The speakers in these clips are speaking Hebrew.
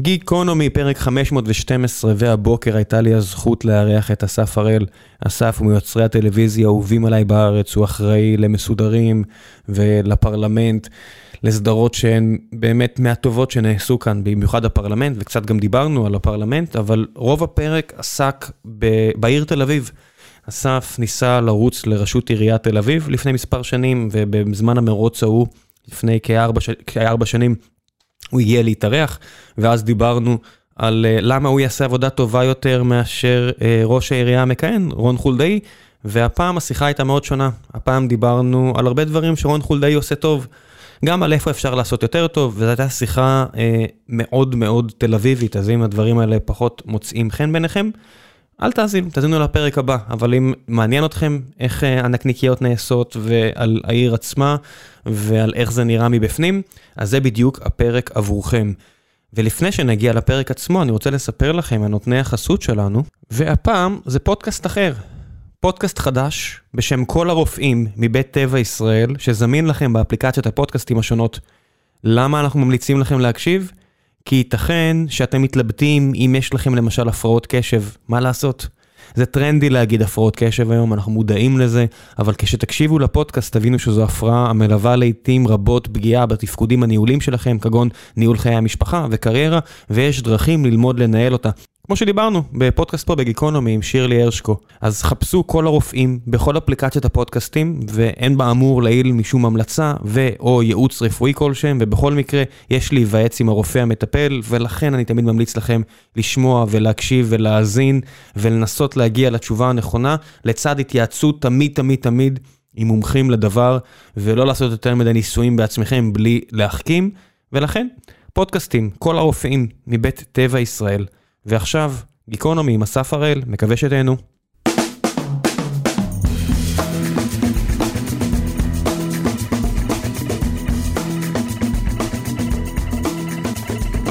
גיקונומי, פרק 512, והבוקר הייתה לי הזכות לארח את אסף הראל. אסף הוא מיוצרי הטלוויזיה האהובים עליי בארץ, הוא אחראי למסודרים ולפרלמנט, לסדרות שהן באמת מהטובות שנעשו כאן, במיוחד הפרלמנט, וקצת גם דיברנו על הפרלמנט, אבל רוב הפרק עסק ב... בעיר תל אביב. אסף ניסה לרוץ לראשות עיריית תל אביב לפני מספר שנים, ובזמן המרוץ ההוא, לפני כארבע, ש... שנים, הוא הגיע להתארח, ואז דיברנו על uh, למה הוא יעשה עבודה טובה יותר מאשר uh, ראש העירייה המכהן, רון חולדאי, והפעם השיחה הייתה מאוד שונה. הפעם דיברנו על הרבה דברים שרון חולדאי עושה טוב, גם על איפה אפשר לעשות יותר טוב, וזו הייתה שיחה uh, מאוד מאוד תל אביבית, אז אם הדברים האלה פחות מוצאים חן ביניכם, אל תאזינו, תאזינו לפרק הבא, אבל אם מעניין אתכם איך הנקניקיות נעשות ועל העיר עצמה ועל איך זה נראה מבפנים, אז זה בדיוק הפרק עבורכם. ולפני שנגיע לפרק עצמו, אני רוצה לספר לכם על נותני החסות שלנו, והפעם זה פודקאסט אחר. פודקאסט חדש בשם כל הרופאים מבית טבע ישראל, שזמין לכם באפליקציות הפודקאסטים השונות. למה אנחנו ממליצים לכם להקשיב? כי ייתכן שאתם מתלבטים אם יש לכם למשל הפרעות קשב, מה לעשות? זה טרנדי להגיד הפרעות קשב היום, אנחנו מודעים לזה, אבל כשתקשיבו לפודקאסט תבינו שזו הפרעה המלווה לעיתים רבות פגיעה בתפקודים הניהולים שלכם, כגון ניהול חיי המשפחה וקריירה, ויש דרכים ללמוד לנהל אותה. כמו שדיברנו בפודקאסט פה בגיקונומי עם שירלי הרשקו. אז חפשו כל הרופאים בכל אפליקציות הפודקאסטים, ואין באמור לעיל משום המלצה ו/או ייעוץ רפואי כלשהם, ובכל מקרה יש להיוועץ עם הרופא המטפל, ולכן אני תמיד ממליץ לכם לשמוע ולהקשיב ולהאזין, ולנסות להגיע לתשובה הנכונה, לצד התייעצות תמיד תמיד תמיד עם מומחים לדבר, ולא לעשות יותר מדי ניסויים בעצמכם בלי להחכים, ולכן פודקאסטים, כל הרופאים מבית טבע ישראל. ועכשיו, גיקונומי עם אסף הראל, מקווה שתהנו.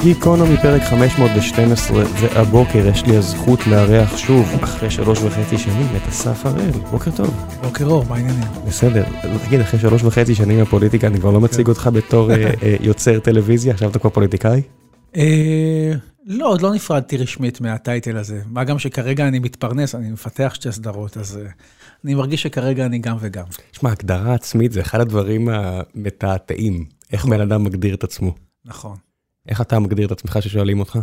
גיקונומי פרק 512, והבוקר יש לי הזכות לארח שוב, אחרי שלוש וחצי שנים, את אסף הראל. בוקר טוב. בוקר אור, מה העניינים? בסדר. תגיד, אחרי שלוש וחצי שנים בפוליטיקה, אני כבר לא מציג אותך בתור אה, אה, יוצר טלוויזיה, עכשיו אתה כבר פוליטיקאי? אה, לא, עוד לא נפרדתי רשמית מהטייטל הזה. מה גם שכרגע אני מתפרנס, אני מפתח שתי סדרות, אז uh, אני מרגיש שכרגע אני גם וגם. תשמע, הגדרה עצמית זה אחד הדברים המתעתעים. איך בן אדם מגדיר את עצמו. נכון. איך אתה מגדיר את עצמך ששואלים אותך?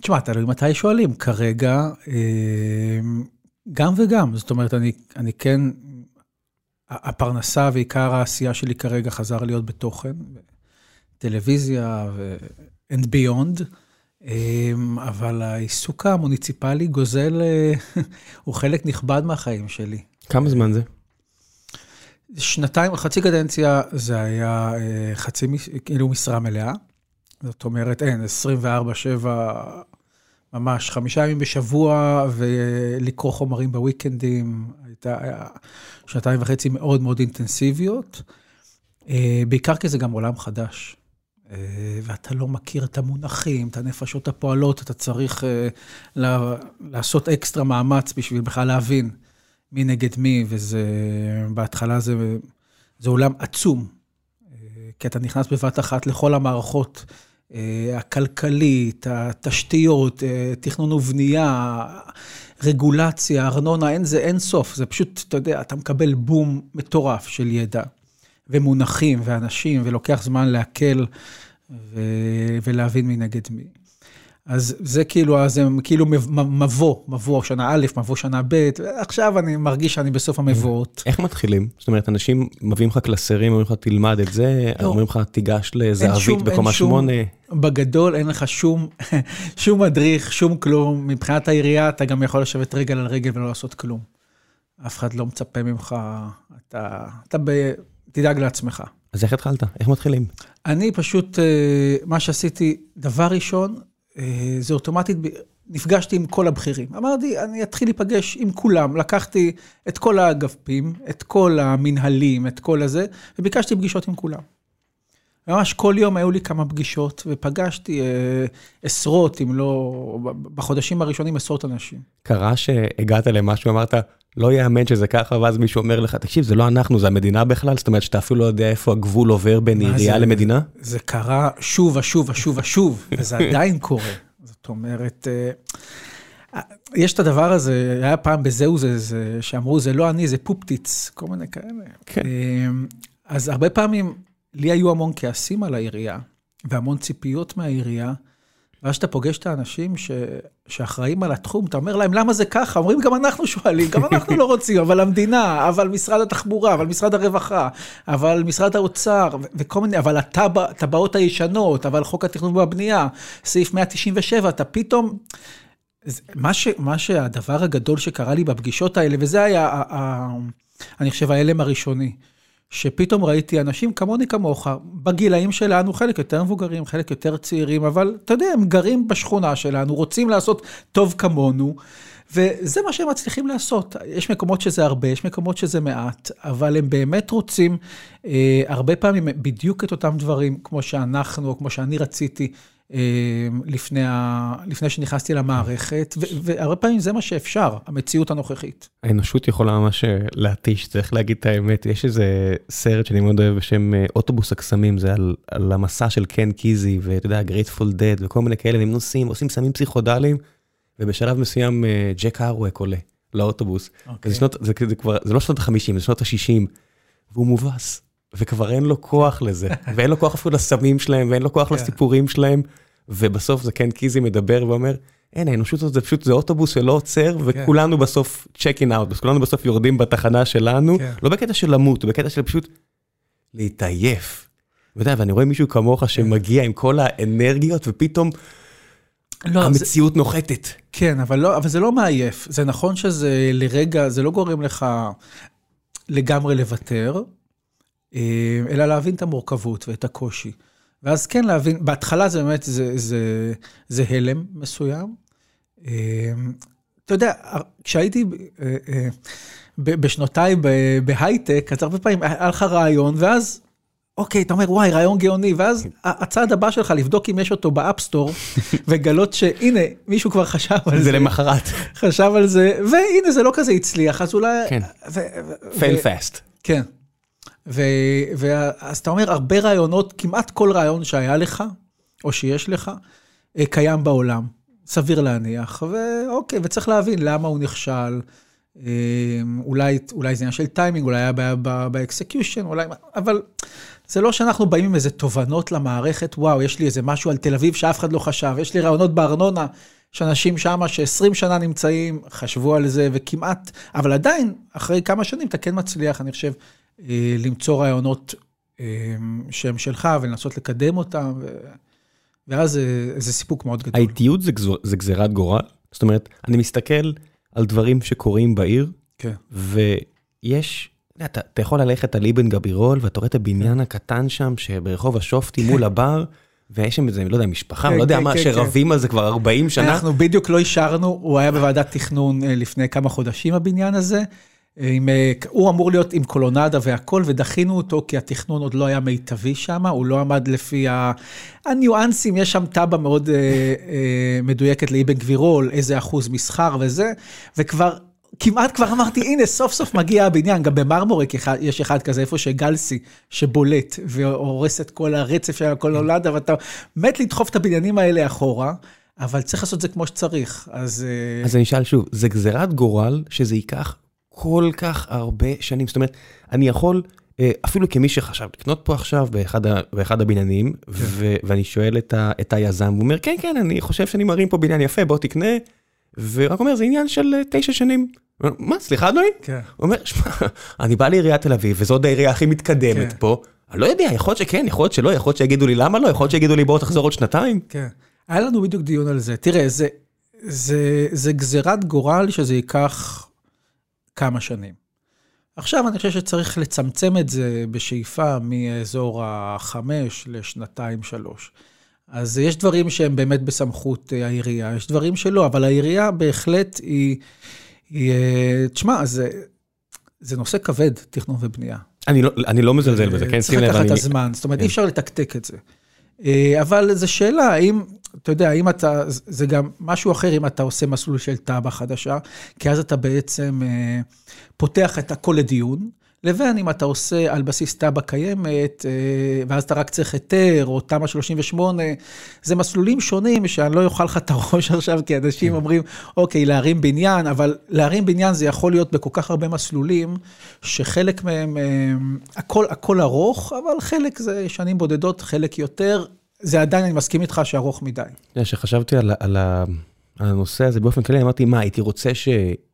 תשמע, תלוי מתי שואלים. כרגע, אה, גם וגם. זאת אומרת, אני, אני כן, הפרנסה ועיקר העשייה שלי כרגע חזר להיות בתוכן. טלוויזיה ו... and beyond, אמ, אבל העיסוק המוניציפלי גוזל, אה, הוא חלק נכבד מהחיים שלי. כמה זמן זה? שנתיים, חצי קדנציה זה היה אה, חצי, כאילו משרה מלאה. זאת אומרת, אין, 24-7, ממש חמישה ימים בשבוע, ולקרוא חומרים בוויקנדים. הייתה שנתיים וחצי מאוד מאוד אינטנסיביות. אה, בעיקר כי זה גם עולם חדש. אה, ואתה לא מכיר את המונחים, את הנפשות הפועלות, אתה צריך אה, לעשות אקסטרה מאמץ בשביל בכלל להבין מי נגד מי, וזה, בהתחלה זה, זה עולם עצום, אה, כי אתה נכנס בבת אחת לכל המערכות, הכלכלית, התשתיות, תכנון ובנייה, רגולציה, ארנונה, אין זה אין סוף, זה פשוט, אתה יודע, אתה מקבל בום מטורף של ידע. ומונחים ואנשים, ולוקח זמן לעכל ו- ולהבין מי נגד מי. אז זה כאילו, זה כאילו מבוא, מבוא שנה א', מבוא שנה ב', ועכשיו אני מרגיש שאני בסוף המבואות. איך מתחילים? זאת אומרת, אנשים מביאים לך קלסרים, אומרים לך, תלמד את זה, לא. אומרים לך, תיגש לאיזה ערבית בקומה שמונה. בגדול אין לך שום, שום מדריך, שום כלום. מבחינת העירייה, אתה גם יכול לשבת רגל על רגל ולא לעשות כלום. אף אחד לא מצפה ממך, אתה, אתה ב... תדאג לעצמך. אז איך התחלת? איך מתחילים? אני פשוט, אה, מה שעשיתי, דבר ראשון, אה, זה אוטומטית, נפגשתי עם כל הבכירים. אמרתי, אני אתחיל להיפגש עם כולם. לקחתי את כל האגפים, את כל המנהלים, את כל הזה, וביקשתי פגישות עם כולם. ממש כל יום היו לי כמה פגישות, ופגשתי אה, עשרות, אם לא, בחודשים הראשונים עשרות אנשים. קרה שהגעת למשהו, אמרת, לא יאמן שזה ככה, ואז מישהו אומר לך, תקשיב, זה לא אנחנו, זה המדינה בכלל, זאת אומרת שאתה אפילו לא יודע איפה הגבול עובר בין עירייה למדינה? זה קרה שוב ושוב ושוב ושוב, וזה עדיין קורה. זאת אומרת, אה, יש את הדבר הזה, היה פעם בזהו זה, זה שאמרו, זה לא אני, זה פופטיץ, כל מיני כאלה. כן. אז הרבה פעמים, לי היו המון כעסים על העירייה, והמון ציפיות מהעירייה. ואז כשאתה פוגש את האנשים ש... שאחראים על התחום, אתה אומר להם, למה זה ככה? אומרים, גם אנחנו שואלים, גם אנחנו לא רוצים, אבל המדינה, אבל משרד התחבורה, אבל משרד הרווחה, אבל משרד האוצר, ו- וכל מיני, אבל הטבעות הישנות, אבל חוק התכנון והבנייה, סעיף 197, אתה פתאום... מה, ש... מה שהדבר הגדול שקרה לי בפגישות האלה, וזה היה, ה... ה... אני חושב, ההלם הראשוני. שפתאום ראיתי אנשים כמוני כמוך, בגילאים שלנו, חלק יותר מבוגרים, חלק יותר צעירים, אבל אתה יודע, הם גרים בשכונה שלנו, רוצים לעשות טוב כמונו, וזה מה שהם מצליחים לעשות. יש מקומות שזה הרבה, יש מקומות שזה מעט, אבל הם באמת רוצים אה, הרבה פעמים בדיוק את אותם דברים, כמו שאנחנו, או כמו שאני רציתי, לפני, ה... לפני שנכנסתי למערכת, ו... והרבה פעמים זה מה שאפשר, המציאות הנוכחית. האנושות יכולה ממש אה, להתיש, צריך להגיד את האמת. יש איזה סרט שאני מאוד אוהב בשם אה, אוטובוס הקסמים, זה על, על המסע של קן קיזי, ואתה יודע, גרייטפול דד וכל מיני כאלה, והם נוסעים, עושים סמים פסיכודליים, ובשלב מסוים אה, ג'ק קרואק עולה לאוטובוס. Okay. אוקיי. זה, שנות, זה, זה, כבר, זה לא שנות ה-50, זה שנות ה-60, והוא מובס. וכבר אין לו כוח לזה, ואין לו כוח אפילו לסמים שלהם, ואין לו כוח כן. לסיפורים שלהם, ובסוף זה כן קיזי מדבר ואומר, אין, האנושות הזאת זה פשוט, זה אוטובוס שלא עוצר, כן. וכולנו בסוף צ'ק אין אאוט, כולנו בסוף יורדים בתחנה שלנו, כן. לא בקטע של למות, בקטע של פשוט להתעייף. אתה יודע, ואני רואה מישהו כמוך שמגיע עם כל האנרגיות, ופתאום לא, המציאות זה... נוחתת. כן, אבל, לא, אבל זה לא מעייף. זה נכון שזה לרגע, זה לא גורם לך לגמרי לוותר, אלא להבין את המורכבות ואת הקושי. ואז כן להבין, בהתחלה זה באמת, זה, זה, זה הלם מסוים. אה, אתה יודע, כשהייתי אה, בשנותיי בהייטק, אז הרבה פעמים היה לך רעיון, ואז, אוקיי, אתה אומר, וואי, רעיון גאוני, ואז הצעד הבא שלך, לבדוק אם יש אותו ב App Store, ולגלות שהנה, מישהו כבר חשב על זה. זה למחרת. חשב על זה, והנה, זה לא כזה הצליח, אז אולי... כן. fail fast. כן. ואז אתה אומר, הרבה רעיונות, כמעט כל רעיון שהיה לך, או שיש לך, אה, קיים בעולם. סביר להניח, ואוקיי, וצריך להבין למה הוא נכשל. אה, אולי, אולי זה עניין של טיימינג, אולי היה בעיה ב execution, אולי... אבל זה לא שאנחנו באים עם איזה תובנות למערכת, וואו, יש לי איזה משהו על תל אביב שאף אחד לא חשב, יש לי רעיונות בארנונה, שאנשים שם ש-20 שנה נמצאים, חשבו על זה, וכמעט, אבל עדיין, אחרי כמה שנים אתה כן מצליח, אני חושב, למצוא רעיונות אה, שהם שלך ולנסות לקדם אותם, ו... ואז זה, זה סיפוק מאוד גדול. האיטיות זה, גזור, זה גזירת גורל? זאת אומרת, אני מסתכל על דברים שקורים בעיר, כן. ויש, אתה, אתה יכול ללכת על אבן גבירול, ואתה רואה את הבניין כן. הקטן שם, שברחוב השופטי מול הבר, ויש שם איזה, לא יודע, משפחה, כן, לא יודע כן, מה, כן, שרבים כן. על זה כבר 40 שנה. אנחנו בדיוק לא אישרנו, הוא היה בוועדת תכנון אה, לפני כמה חודשים, הבניין הזה. עם, אה, הוא אמור להיות עם קולונדה והכל, ודחינו אותו כי התכנון עוד לא היה מיטבי שם, הוא לא עמד לפי הניואנסים, יש שם תב"ע מאוד uh, uh, מדויקת לאבן גבירול, איזה אחוז מסחר וזה, וכבר... כמעט כבר אמרתי, הנה, סוף סוף מגיע הבניין. גם במרמורק יש אחד כזה, איפה שגלסי, שבולט והורס את כל הרצף של הקולונדה, ואתה מת לדחוף את הבניינים האלה אחורה. אבל צריך לעשות את זה כמו שצריך, אז... אז אני אשאל שוב, זה גזירת גורל שזה ייקח כל כך הרבה שנים. זאת אומרת, אני יכול, אה, אפילו כמי שחשב לקנות פה עכשיו באחד, באחד הבניינים, כן. ו, ואני שואל את, ה, את היזם, הוא אומר, כן, כן, אני חושב שאני מרים פה בניין יפה, בוא תקנה, ורק אומר, זה עניין של אה, תשע שנים. מה, סליחה אדוני? כן. הוא אומר, שמע, אני בא לעיריית תל אביב, וזאת העירייה הכי מתקדמת כן. פה, אני לא יודע, יכול להיות שכן, יכול להיות שלא, יכול להיות שיגידו לי למה לא, יכול להיות שיגידו לי בוא תחזור עוד שנתיים. כן. היה לנו בדיוק דיון על זה. תראה, זה, זה, זה גזירת גורל שזה ייקח כמה שנים. עכשיו אני חושב שצריך לצמצם את זה בשאיפה מאזור החמש לשנתיים, שלוש. אז יש דברים שהם באמת בסמכות אה, העירייה, יש דברים שלא, אבל העירייה בהחלט היא... היא אה, תשמע, זה, זה נושא כבד, תכנון ובנייה. אני לא, אני לא מזלזל בזה, כן, שים לב. צריך לקחת את הזמן, זאת אומרת, כן. אי אפשר לתקתק את זה. אה, אבל זו שאלה, האם, אתה יודע, אם אתה, זה גם משהו אחר אם אתה עושה מסלול של תב"ע חדשה, כי אז אתה בעצם אה, פותח את הכל לדיון. לבין אם אתה עושה על בסיס תב"ע קיימת, אה, ואז אתה רק צריך היתר, או תמ"א 38, זה מסלולים שונים שאני לא אוכל לך את הראש עכשיו, כי אנשים אומרים, אוקיי, להרים בניין, אבל להרים בניין זה יכול להיות בכל כך הרבה מסלולים, שחלק מהם, אה, הכל, הכל ארוך, אבל חלק זה שנים בודדות, חלק יותר. זה עדיין, אני מסכים איתך שארוך מדי. כשחשבתי על, על, על הנושא הזה באופן כללי, אמרתי, מה, הייתי רוצה ש...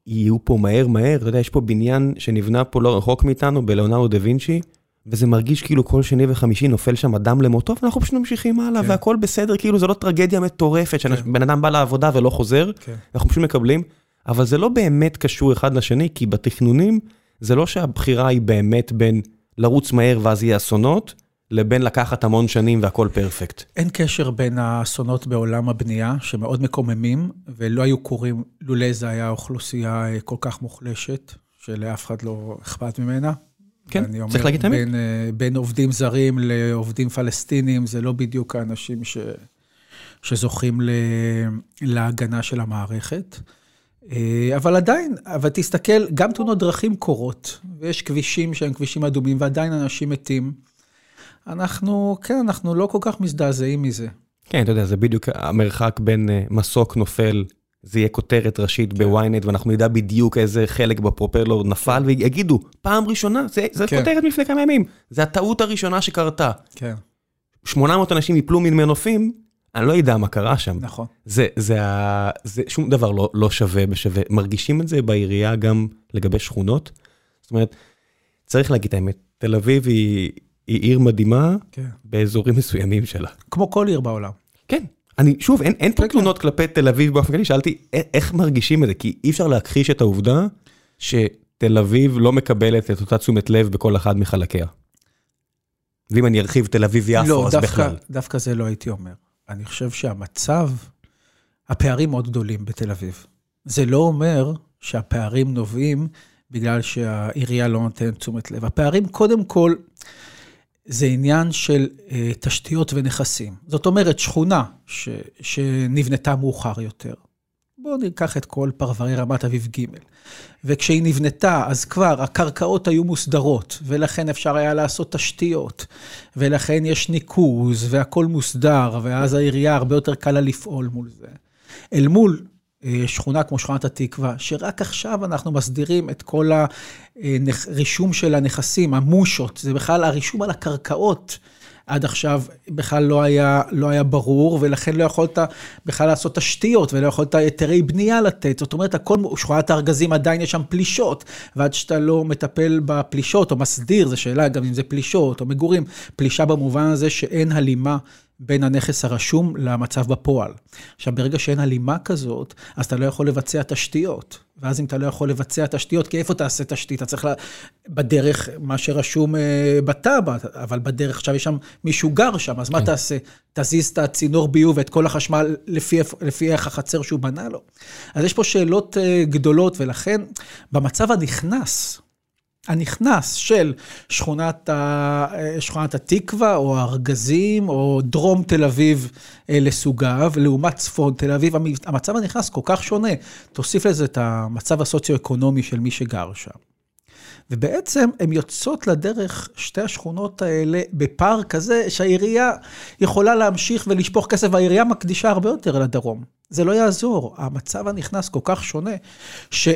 יהיו פה מהר מהר, אתה יודע, יש פה בניין שנבנה פה לא רחוק מאיתנו, בלאונרדו דה וינצ'י, וזה מרגיש כאילו כל שני וחמישי נופל שם אדם למותו, ואנחנו פשוט ממשיכים הלאה, כן. והכל בסדר, כאילו זה לא טרגדיה מטורפת, שבן כן. אדם בא לעבודה ולא חוזר, כן. אנחנו פשוט מקבלים, אבל זה לא באמת קשור אחד לשני, כי בתכנונים, זה לא שהבחירה היא באמת בין לרוץ מהר ואז יהיה אסונות, לבין לקחת המון שנים והכל פרפקט. אין קשר בין האסונות בעולם הבנייה, שמאוד מקוממים, ולא היו קורים לולא זה היה אוכלוסייה אה, כל כך מוחלשת, שלאף אחד לא אכפת ממנה. כן, צריך להגיד את האמת. בין, אה, בין עובדים זרים לעובדים פלסטינים, זה לא בדיוק האנשים ש, שזוכים ל, להגנה של המערכת. אה, אבל עדיין, אבל תסתכל, גם תאונות דרכים קורות, ויש כבישים שהם כבישים אדומים, ועדיין אנשים מתים. אנחנו, כן, אנחנו לא כל כך מזדעזעים מזה. כן, אתה יודע, זה בדיוק המרחק בין uh, מסוק נופל, זה יהיה כותרת ראשית כן. בוויינט, ואנחנו נדע בדיוק איזה חלק בפרופלור נפל, כן. ויגידו, פעם ראשונה, זה, זה כן. כותרת לפני כמה ימים, זה הטעות הראשונה שקרתה. כן. 800 אנשים יפלו מן מנופים, אני לא יודע מה קרה שם. נכון. זה, זה, זה, זה שום דבר לא, לא שווה בשווה. מרגישים את זה בעירייה גם לגבי שכונות? זאת אומרת, צריך להגיד את האמת, תל אביב היא, היא עיר מדהימה כן. באזורים מסוימים שלה. כמו כל עיר בעולם. כן. אני, שוב, אין, אין פה כן, כן. תלונות כן. כלפי תל אביב באופן כללי, שאלתי איך מרגישים את זה, כי אי אפשר להכחיש את העובדה שתל אביב לא מקבלת את אותה תשומת לב בכל אחד מחלקיה. ואם אני ארחיב תל אביב-יפו, לא, אז דווקא, בכלל. לא, דווקא זה לא הייתי אומר. אני חושב שהמצב, הפערים מאוד גדולים בתל אביב. זה לא אומר שהפערים נובעים בגלל שהעירייה לא נותנת תשומת לב. הפערים, קודם כל, זה עניין של אה, תשתיות ונכסים. זאת אומרת, שכונה ש, שנבנתה מאוחר יותר. בואו ניקח את כל פרברי רמת אביב ג', וכשהיא נבנתה, אז כבר הקרקעות היו מוסדרות, ולכן אפשר היה לעשות תשתיות, ולכן יש ניקוז, והכול מוסדר, ואז העירייה הרבה יותר קל לה לפעול מול זה. אל מול שכונה כמו שכונת התקווה, שרק עכשיו אנחנו מסדירים את כל הרישום של הנכסים, המושות, זה בכלל הרישום על הקרקעות. עד עכשיו בכלל לא היה, לא היה ברור, ולכן לא יכולת בכלל לעשות תשתיות, ולא יכולת היתרי בנייה לתת. זאת אומרת, הכל, שכונת הארגזים עדיין יש שם פלישות, ועד שאתה לא מטפל בפלישות, או מסדיר, זו שאלה גם אם זה פלישות או מגורים, פלישה במובן הזה שאין הלימה בין הנכס הרשום למצב בפועל. עכשיו, ברגע שאין הלימה כזאת, אז אתה לא יכול לבצע תשתיות. ואז אם אתה לא יכול לבצע תשתיות, כי איפה תעשה תשתית? אתה צריך לה... בדרך, מה שרשום uh, בטאבע, אבל בדרך עכשיו יש שם מישהו גר שם, אז כן. מה תעשה? תזיז את הצינור ביוב ואת כל החשמל לפי, לפי איך החצר שהוא בנה לו? אז יש פה שאלות uh, גדולות, ולכן במצב הנכנס, הנכנס של שכונת, ה... שכונת התקווה, או הארגזים, או דרום תל אביב אה, לסוגיו, לעומת צפון תל אביב, המצב הנכנס כל כך שונה. תוסיף לזה את המצב הסוציו-אקונומי של מי שגר שם. ובעצם הן יוצאות לדרך, שתי השכונות האלה, בפער כזה שהעירייה יכולה להמשיך ולשפוך כסף, והעירייה מקדישה הרבה יותר לדרום. זה לא יעזור, המצב הנכנס כל כך שונה, ש...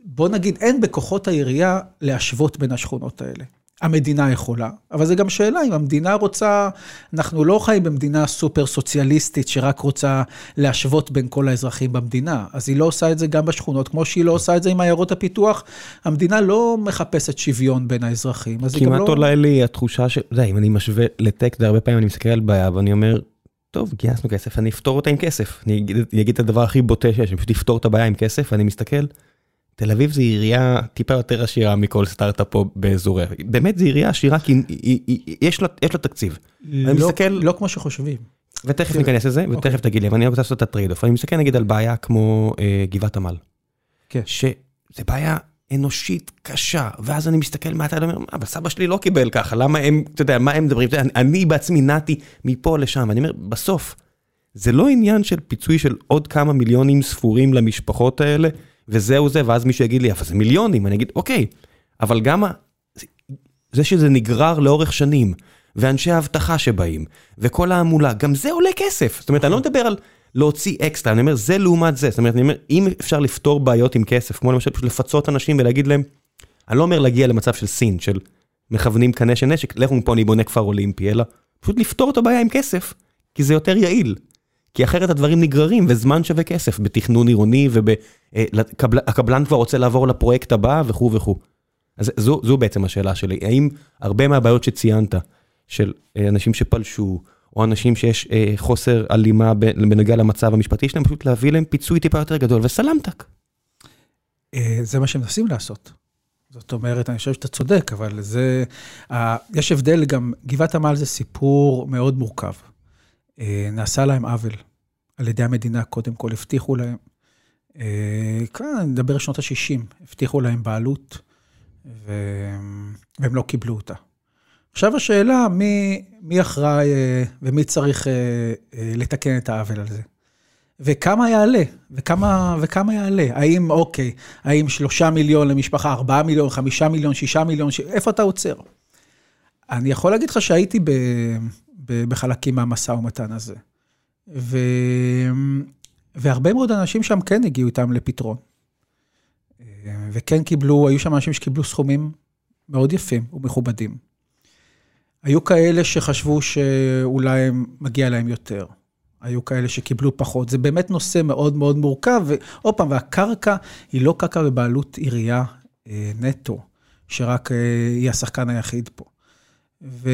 בוא נגיד, אין בכוחות העירייה להשוות בין השכונות האלה. המדינה יכולה, אבל זו גם שאלה אם המדינה רוצה, אנחנו לא חיים במדינה סופר סוציאליסטית שרק רוצה להשוות בין כל האזרחים במדינה, אז היא לא עושה את זה גם בשכונות, כמו שהיא לא עושה את זה עם עיירות הפיתוח, המדינה לא מחפשת שוויון בין האזרחים, אז היא גם לא... כמעט עולה לי התחושה ש... זה, אם אני משווה לטק, זה הרבה פעמים אני מסתכל על בעיה ואני אומר, טוב, גייסנו כסף, אני אפתור אותה עם כסף. אני אגיד, אני אגיד את הדבר הכי בוטה שיש, אני פשוט אפתור את הבעיה עם כסף, ואני מסתכל. תל אביב זה עירייה טיפה יותר עשירה מכל סטארט-אפ פה באזוריה. באמת זו עירייה עשירה כי היא, היא, יש, לה, יש לה תקציב. לא, מסתכל... לא כמו שחושבים. ותכף ניכנס לזה, ותכף okay. אוקיי. תגיד לי, אבל אני רוצה לעשות את ה trade-off. אני מסתכל נגיד על בעיה כמו אה, גבעת עמל. כן. שזה בעיה אנושית קשה, ואז אני מסתכל מהצד ואומר, אבל סבא שלי לא קיבל ככה, למה הם, אתה יודע, מה הם מדברים? אני בעצמי נעתי מפה לשם, ואני אומר, בסוף, זה לא עניין של פיצוי של עוד כמה מיליונים ספורים למשפחות האלה, וזהו זה, ואז מישהו יגיד לי, אבל זה מיליונים, אני אגיד, אוקיי, אבל גם זה שזה נגרר לאורך שנים, ואנשי האבטחה שבאים, וכל ההמולה, גם זה עולה כסף. זאת אומרת, אני לא מדבר על להוציא אקסטרה, אני אומר, זה לעומת זה. זאת אומרת, אני אומר, אם אפשר לפתור בעיות עם כסף, כמו למשל פשוט לפצות אנשים ולהגיד להם, אני לא אומר להגיע למצב של סין, של מכוונים קנה של נשק, לכו מפה אני בונה כפר אולימפי, אלא פשוט לפתור את הבעיה עם כסף, כי זה יותר יעיל. כי אחרת הדברים נגררים, וזמן שווה כסף בתכנון עירוני, והקבלן כבר רוצה לעבור לפרויקט הבא וכו' וכו'. אז זו, זו בעצם השאלה שלי, האם הרבה מהבעיות שציינת, של אה, אנשים שפלשו, או אנשים שיש אה, חוסר הלימה בנוגע למצב המשפטי שלהם, פשוט להביא להם פיצוי טיפה יותר גדול, וסלמתק. אה, זה מה שהם מנסים לעשות. זאת אומרת, אני חושב שאתה צודק, אבל זה... יש הבדל גם, גבעת עמל זה סיפור מאוד מורכב. נעשה להם עוול על ידי המדינה, קודם כל הבטיחו להם, כאן אני מדבר שנות ה-60, הבטיחו להם בעלות, והם לא קיבלו אותה. עכשיו השאלה, מי, מי אחראי אה, ומי צריך אה, אה, לתקן את העוול הזה? וכמה יעלה? וכמה, וכמה יעלה? האם, אוקיי, האם שלושה מיליון למשפחה, ארבעה מיליון, חמישה מיליון, שישה מיליון, ש... איפה אתה עוצר? אני יכול להגיד לך שהייתי ב, בחלקים מהמשא ומתן הזה. ו, והרבה מאוד אנשים שם כן הגיעו איתם לפתרון. וכן קיבלו, היו שם אנשים שקיבלו סכומים מאוד יפים ומכובדים. היו כאלה שחשבו שאולי מגיע להם יותר. היו כאלה שקיבלו פחות. זה באמת נושא מאוד מאוד מורכב, ועוד פעם, והקרקע היא לא קרקע בבעלות עירייה אה, נטו, שרק אה, היא השחקן היחיד פה. ו...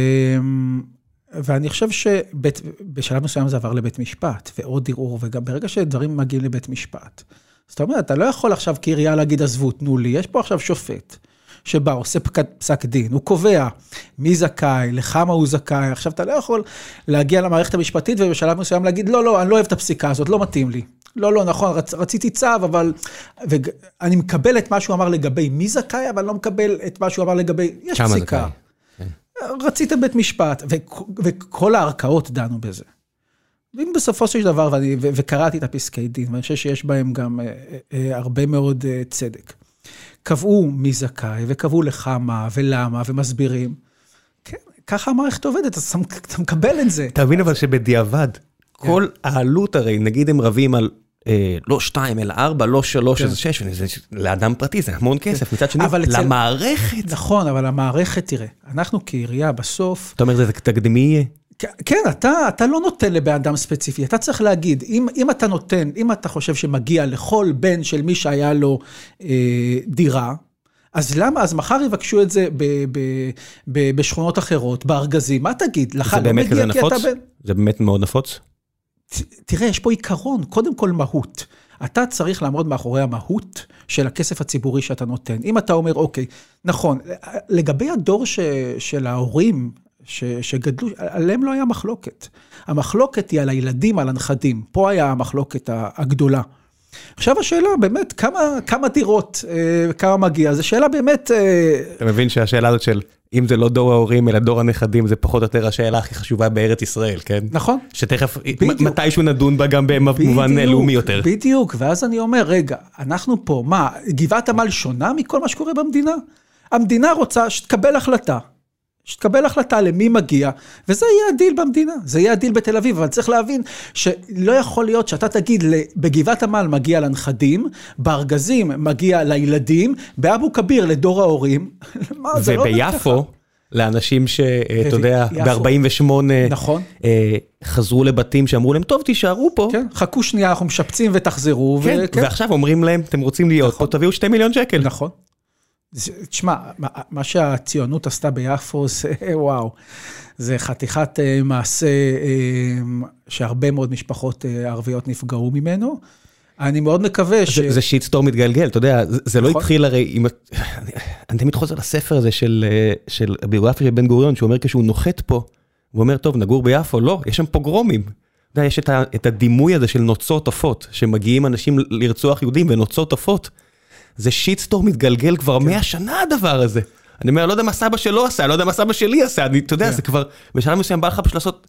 ואני חושב שבשלב מסוים זה עבר לבית משפט, ועוד ערעור, וגם ברגע שדברים מגיעים לבית משפט. זאת אומרת, אתה לא יכול עכשיו כעירייה להגיד, עזבו, תנו לי, יש פה עכשיו שופט. שבא, עושה פסק דין, הוא קובע מי זכאי, לכמה הוא זכאי. עכשיו, אתה לא יכול להגיע למערכת המשפטית ובשלב מסוים להגיד, לא, לא, אני לא אוהב את הפסיקה הזאת, לא מתאים לי. לא, לא, נכון, רצ, רציתי צו, אבל... ואני מקבל את מה שהוא אמר לגבי מי זכאי, אבל לא מקבל את מה שהוא אמר לגבי... יש פסיקה. כן. רציתם בית משפט, ו, וכל הערכאות דנו בזה. ואם בסופו של דבר, ואני, ו, וקראתי את הפסקי דין, ואני חושב שיש בהם גם אה, אה, אה הרבה מאוד אה, צדק. קבעו מי זכאי, וקבעו לכמה ולמה, ומסבירים. כן, ככה המערכת עובדת, אז אתה מקבל את זה. אתה מבין אבל שבדיעבד, כן. כל העלות הרי, נגיד הם רבים על לא שתיים, אלא ארבע, לא שלוש, כן. אז שש, וזה, לאדם פרטי זה המון כן. כסף, מצד שני, למערכת. נכון, אבל המערכת, תראה, אנחנו כעירייה בסוף... אתה אומר, זה תקדימי יהיה? כן, אתה, אתה לא נותן לבן אדם ספציפי, אתה צריך להגיד, אם, אם אתה נותן, אם אתה חושב שמגיע לכל בן של מי שהיה לו אה, דירה, אז למה, אז מחר יבקשו את זה ב, ב, ב, בשכונות אחרות, בארגזים, מה תגיד? לך לא מגיע כי אתה בן... זה באמת מאוד נפוץ? תראה, יש פה עיקרון, קודם כל מהות. אתה צריך לעמוד מאחורי המהות של הכסף הציבורי שאתה נותן. אם אתה אומר, אוקיי, נכון, לגבי הדור ש, של ההורים ש, שגדלו, עליהם לא היה מחלוקת. המחלוקת היא על הילדים, על הנכדים. פה היה המחלוקת הגדולה. עכשיו השאלה באמת, כמה, כמה דירות, אה, כמה מגיע, זו שאלה באמת... אה... אתה מבין שהשאלה הזאת של אם זה לא דור ההורים אלא דור הנכדים, זה פחות או יותר השאלה הכי חשובה בארץ ישראל, כן? נכון. שתכף, בדיוק. מתישהו נדון בה גם במובן לאומי יותר. בדיוק, ואז אני אומר, רגע, אנחנו פה, מה, גבעת עמל שונה מכל מה שקורה במדינה? המדינה רוצה שתקבל החלטה. שתקבל החלטה למי מגיע, וזה יהיה הדיל במדינה, זה יהיה הדיל בתל אביב, אבל צריך להבין שלא יכול להיות שאתה תגיד, בגבעת עמל מגיע לנכדים, בארגזים מגיע לילדים, באבו כביר לדור ההורים, מה, זה לא וביפו, לאנשים שאתה יודע, ב-48, נכון. אה, חזרו לבתים שאמרו להם, טוב, תישארו פה. כן, חכו שנייה, אנחנו משפצים ותחזרו. כן, וכן. ועכשיו אומרים להם, אתם רוצים להיות נכון. פה, תביאו שתי מיליון שקל. נכון. תשמע, מה שהציונות עשתה ביפו זה וואו, זה חתיכת אה, מעשה אה, שהרבה מאוד משפחות אה, ערביות נפגעו ממנו. אני מאוד מקווה ש... זה שיטסטור מתגלגל, אתה יודע, זה לא נכון. התחיל הרי עם... אני תמיד חוזר לספר הזה של הביוגרפיה של בן גוריון, שהוא אומר כשהוא נוחת פה, הוא אומר, טוב, נגור ביפו, לא, יש שם פוגרומים. אתה יודע, יש את הדימוי הזה של נוצות עופות, שמגיעים אנשים לרצוח יהודים ונוצות עופות. זה שיטסטור מתגלגל כבר 100 כן. שנה הדבר הזה. אני אומר, לא יודע מה סבא שלו עשה, לא יודע מה סבא שלי עשה, אני, אתה יודע, כן. זה כבר, בשלב מסוים בא לך פשוט לעשות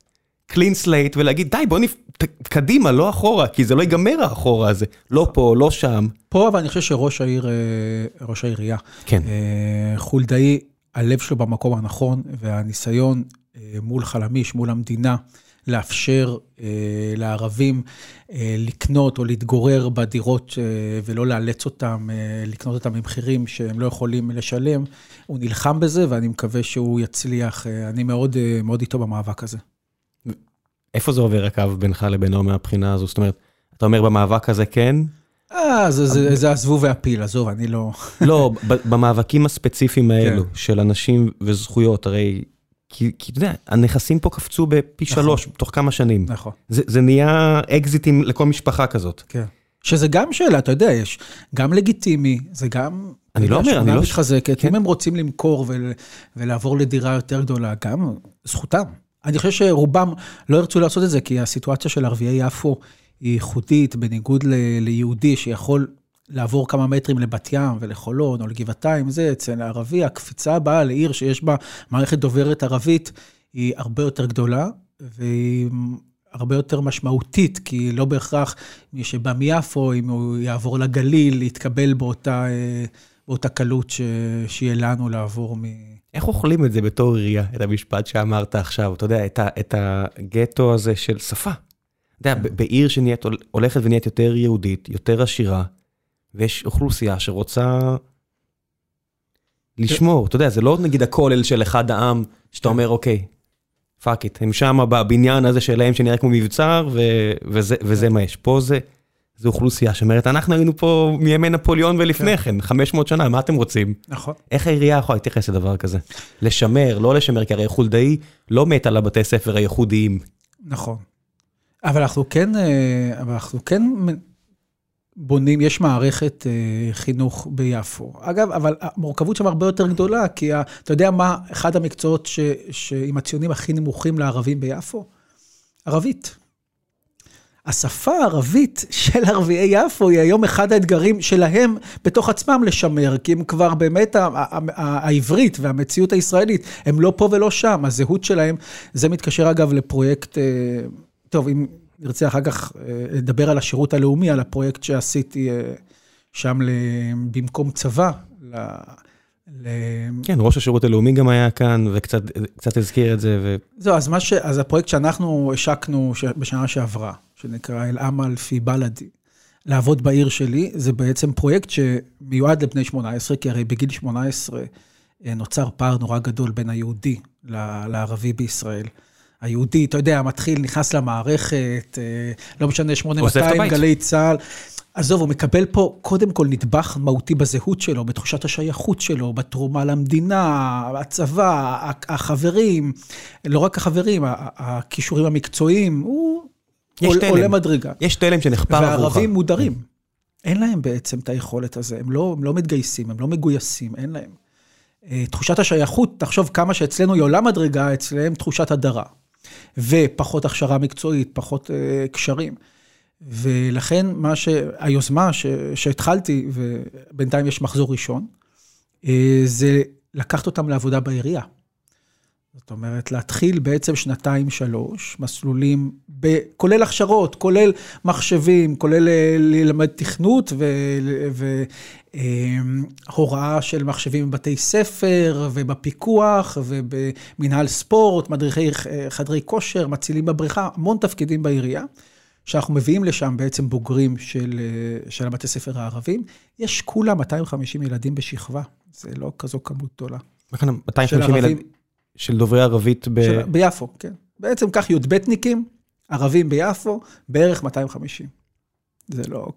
clean slate ולהגיד, די, בוא נפ... קדימה, לא אחורה, כי זה לא ייגמר האחורה הזה. לא פה, לא שם. פה, אבל אני חושב שראש העיר, אה, ראש העירייה, כן. אה, חולדאי, הלב שלו במקום הנכון, והניסיון אה, מול חלמיש, מול המדינה, לאפשר לערבים לקנות או להתגורר בדירות ולא לאלץ אותם לקנות אותם במחירים שהם לא יכולים לשלם, הוא נלחם בזה ואני מקווה שהוא יצליח. אני מאוד, מאוד איתו במאבק הזה. איפה זה עובר הקו בינך לבינו מהבחינה הזו? זאת אומרת, אתה אומר במאבק הזה כן? אה, זה, זה, זה הזבוב והפיל, עזוב, אני לא... לא, במאבקים הספציפיים האלו כן. של אנשים וזכויות, הרי, כי, כי אתה יודע, הנכסים פה קפצו בפי נכון. שלוש תוך כמה שנים. נכון. זה, זה נהיה אקזיטים לכל משפחה כזאת. כן. שזה גם שאלה, אתה יודע, יש גם לגיטימי, זה גם... אני לא אומר, אני לא... מתחזקת, כן. אם הם רוצים למכור ול, ולעבור לדירה יותר גדולה, גם זכותם. אני חושב שרובם לא ירצו לעשות את זה, כי הסיטואציה של ערביי יפו היא ייחודית, בניגוד ל- ליהודי שיכול לעבור כמה מטרים לבת ים ולחולון או לגבעתיים, זה אצל הערבי, הקפיצה הבאה לעיר שיש בה מערכת דוברת ערבית היא הרבה יותר גדולה, והיא הרבה יותר משמעותית, כי לא בהכרח מי שבא מיפו, אם הוא יעבור לגליל, יתקבל באותה, אה, באותה קלות ש... שיהיה לנו לעבור מ... איך אוכלים את זה בתור עירייה, את המשפט שאמרת עכשיו, אתה יודע, את, ה, את הגטו הזה של שפה. אתה יודע, בעיר שנהיית, הולכת ונהיית יותר יהודית, יותר עשירה, ויש אוכלוסייה שרוצה לשמור, אתה יודע, זה לא נגיד הכולל של אחד העם, שאתה אומר, אוקיי, fuck it, הם שם בבניין הזה שלהם שנראה כמו מבצר, וזה, וזה מה יש. פה זה... זו אוכלוסייה שאומרת, אנחנו היינו פה מימי נפוליאון ולפני כן, 500 שנה, מה אתם רוצים? נכון. איך העירייה יכולה להתייחס לדבר כזה? לשמר, לא לשמר, כי הרי חולדאי לא מת על הבתי ספר הייחודיים. נכון. אבל אנחנו כן, אה, אבל אנחנו כן בונים, יש מערכת אה, חינוך ביפו. אגב, אבל המורכבות שם הרבה יותר גדולה, כי אתה יודע מה, אחד המקצועות עם הציונים הכי נמוכים לערבים ביפו? ערבית. השפה הערבית של ערביי יפו היא היום אחד האתגרים שלהם בתוך עצמם לשמר, כי הם כבר באמת, העברית והמציאות הישראלית, הם לא פה ולא שם, הזהות שלהם, זה מתקשר אגב לפרויקט, אה, טוב, אם נרצה אחר כך אה, לדבר על השירות הלאומי, על הפרויקט שעשיתי אה, שם במקום צבא. ל... כן, ראש השירות הלאומי גם היה כאן, וקצת הזכיר את זה. ו... זהו, אז, ש... אז הפרויקט שאנחנו השקנו בשנה שעברה, שנקרא אל-עמל פי בלאדי, לעבוד בעיר שלי, זה בעצם פרויקט שמיועד לבני 18, כי הרי בגיל 18 אה, נוצר פער נורא גדול בין היהודי לערבי בישראל. היהודי, אתה יודע, מתחיל, נכנס למערכת, אה, לא משנה, 8200, גלי צה"ל. עזוב, הוא מקבל פה קודם כל נדבך מהותי בזהות שלו, בתחושת השייכות שלו, בתרומה למדינה, הצבא, החברים, לא רק החברים, הכישורים המקצועיים, הוא עולה מדרגה. יש תלם שנחפר עבורך. וערבים מודרים. אין להם בעצם את היכולת הזו, הם לא, הם לא מתגייסים, הם לא מגויסים, אין להם. אה, תחושת השייכות, תחשוב כמה שאצלנו היא עולה מדרגה, אצלם תחושת הדרה. ופחות הכשרה מקצועית, פחות uh, קשרים. ולכן מה ש... היוזמה ש... שהתחלתי, ובינתיים יש מחזור ראשון, uh, זה לקחת אותם לעבודה בעירייה. זאת אומרת, להתחיל בעצם שנתיים, שלוש, מסלולים, ב, כולל הכשרות, כולל מחשבים, כולל אה, ללמד תכנות והוראה של מחשבים בבתי ספר ובפיקוח ובמנהל ספורט, מדריכי אה, חדרי כושר, מצילים בבריכה, המון תפקידים בעירייה. שאנחנו מביאים לשם בעצם בוגרים של, אה, של הבתי ספר הערבים. יש כולה 250 ילדים בשכבה, זה לא כזו כמות גדולה. 250 ילדים? של דוברי ערבית ב... של, ביפו, כן. בעצם כך י"בניקים, ערבים ביפו, בערך 250. זה לא,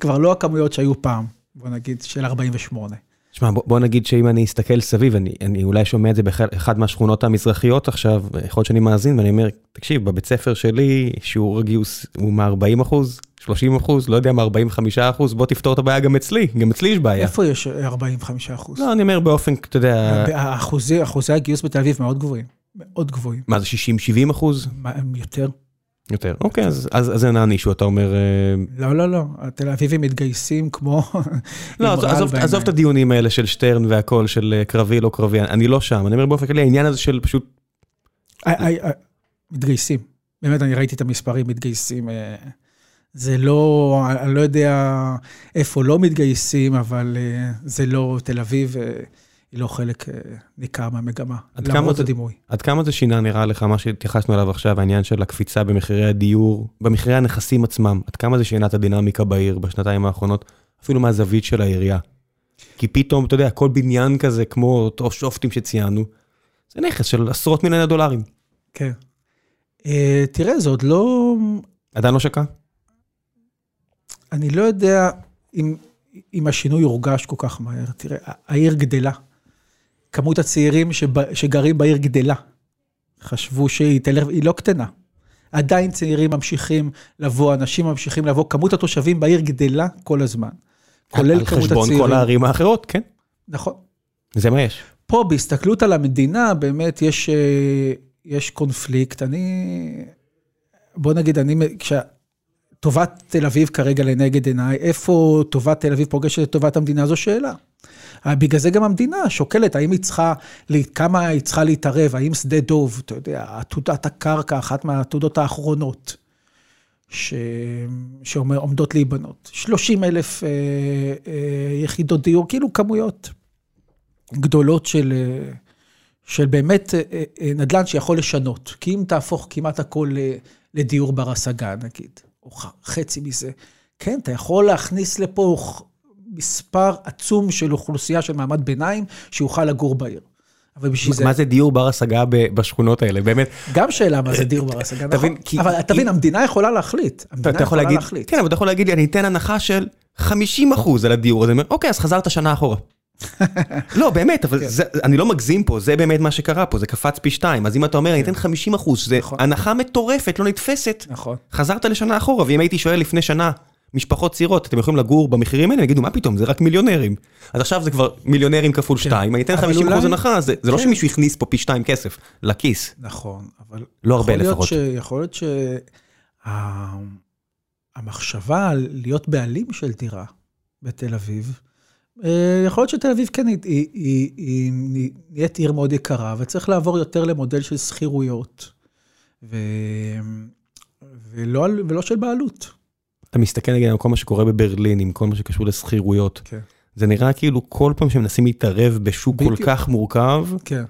כבר לא הכמויות שהיו פעם, בוא נגיד, של 48. שמע, בוא, בוא נגיד שאם אני אסתכל סביב, אני, אני אולי שומע את זה באחד מהשכונות המזרחיות עכשיו, יכול להיות שאני מאזין ואני אומר, תקשיב, בבית ספר שלי שיעור הגיוס הוא מ-40 אחוז, 30 אחוז, לא יודע מה, 45 אחוז, בוא תפתור את הבעיה גם אצלי, גם אצלי יש בעיה. איפה יש 45 אחוז? לא, אני אומר באופן, אתה יודע... אחוזי, אחוזי הגיוס בתל אביב מאוד גבוהים, מאוד גבוהים. מה זה 60-70 אחוז? יותר. יותר, אוקיי, אז, אז, אז אין הענישו, אתה אומר... אה, לא, לא, לא, התל אביבים מתגייסים כמו... לא, עזוב, עזוב את הדיונים האלה של שטרן והכל, של אה, קרבי, לא קרבי, אני לא שם, אני אומר באופן כללי, העניין הזה של פשוט... מתגייסים. באמת, אני ראיתי את המספרים מתגייסים. אה, זה לא, אני לא יודע איפה לא מתגייסים, אבל זה לא תל אביב, היא לא חלק ניכר מהמגמה, למרות הדימוי. עד כמה זה שינה נראה לך, מה שהתייחסנו אליו עכשיו, העניין של הקפיצה במחירי הדיור, במחירי הנכסים עצמם, עד כמה זה שינה את הדינמיקה בעיר בשנתיים האחרונות, אפילו מהזווית של העירייה? כי פתאום, אתה יודע, כל בניין כזה, כמו אותו שופטים שציינו, זה נכס של עשרות מיליוני דולרים. כן. Uh, תראה, זה עוד לא... עדיין לא שקע? אני לא יודע אם, אם השינוי יורגש כל כך מהר. תראה, העיר גדלה. כמות הצעירים שבא, שגרים בעיר גדלה. חשבו שהיא תלך, היא לא קטנה. עדיין צעירים ממשיכים לבוא, אנשים ממשיכים לבוא, כמות התושבים בעיר גדלה כל הזמן. כולל כמות הצעירים. על חשבון כל הערים האחרות, כן. נכון. זה מה יש. פה, בהסתכלות על המדינה, באמת יש, אה, יש קונפליקט. אני, בוא נגיד, אני, כשטובת תל אביב כרגע לנגד עיניי, איפה טובת תל אביב פוגשת את טובת המדינה, זו שאלה. בגלל זה גם המדינה שוקלת, האם היא צריכה, כמה היא צריכה להתערב, האם שדה דוב, אתה יודע, עתודת הקרקע, אחת מהעתודות האחרונות. ש... שעומדות להיבנות. 30 אלף אה, אה, יחידות דיור, כאילו כמויות גדולות של, אה, של באמת אה, אה, נדל"ן שיכול לשנות. כי אם תהפוך כמעט הכל לדיור בר השגה, נגיד, או חצי מזה, כן, אתה יכול להכניס לפה מספר עצום של אוכלוסייה של מעמד ביניים שיוכל לגור בעיר. אבל בשביל זה... מה זה דיור בר השגה בשכונות האלה, באמת? גם שאלה מה זה דיור בר השגה, נכון. אבל תבין, המדינה יכולה להחליט. המדינה יכולה להחליט. כן, אבל אתה יכול להגיד לי, אני אתן הנחה של 50 אחוז על הדיור הזה. אוקיי, אז חזרת שנה אחורה. לא, באמת, אבל כן. אני לא מגזים פה, זה באמת מה שקרה פה, זה קפץ פי שתיים. אז אם אתה אומר, אני כן. אתן 50 אחוז, זה נכון. הנחה מטורפת, לא נתפסת. נכון. חזרת לשנה אחורה, ואם הייתי שואל לפני שנה, משפחות צעירות, אתם יכולים לגור במחירים האלה? יגידו, מה פתאום, זה רק מיליונרים. אז עכשיו זה כבר מיליונרים כפול כן. שתיים, אני אתן 50 אחוז הנחה, זה לא כן. שמישהו הכניס פה פי שתיים כסף לכיס. נכון, אבל... לא הרבה לפחות. יכול להיות שהמחשבה על להיות בעלים של דירה בתל אביב, יכול להיות שתל אביב כן היא נהיית עיר מאוד יקרה, וצריך לעבור יותר למודל של שכירויות, ולא של בעלות. אתה מסתכל נגיד על כל מה שקורה בברלין, עם כל מה שקשור לשכירויות. כן. זה נראה כאילו כל פעם שמנסים להתערב בשוק כל כך מורכב. כן.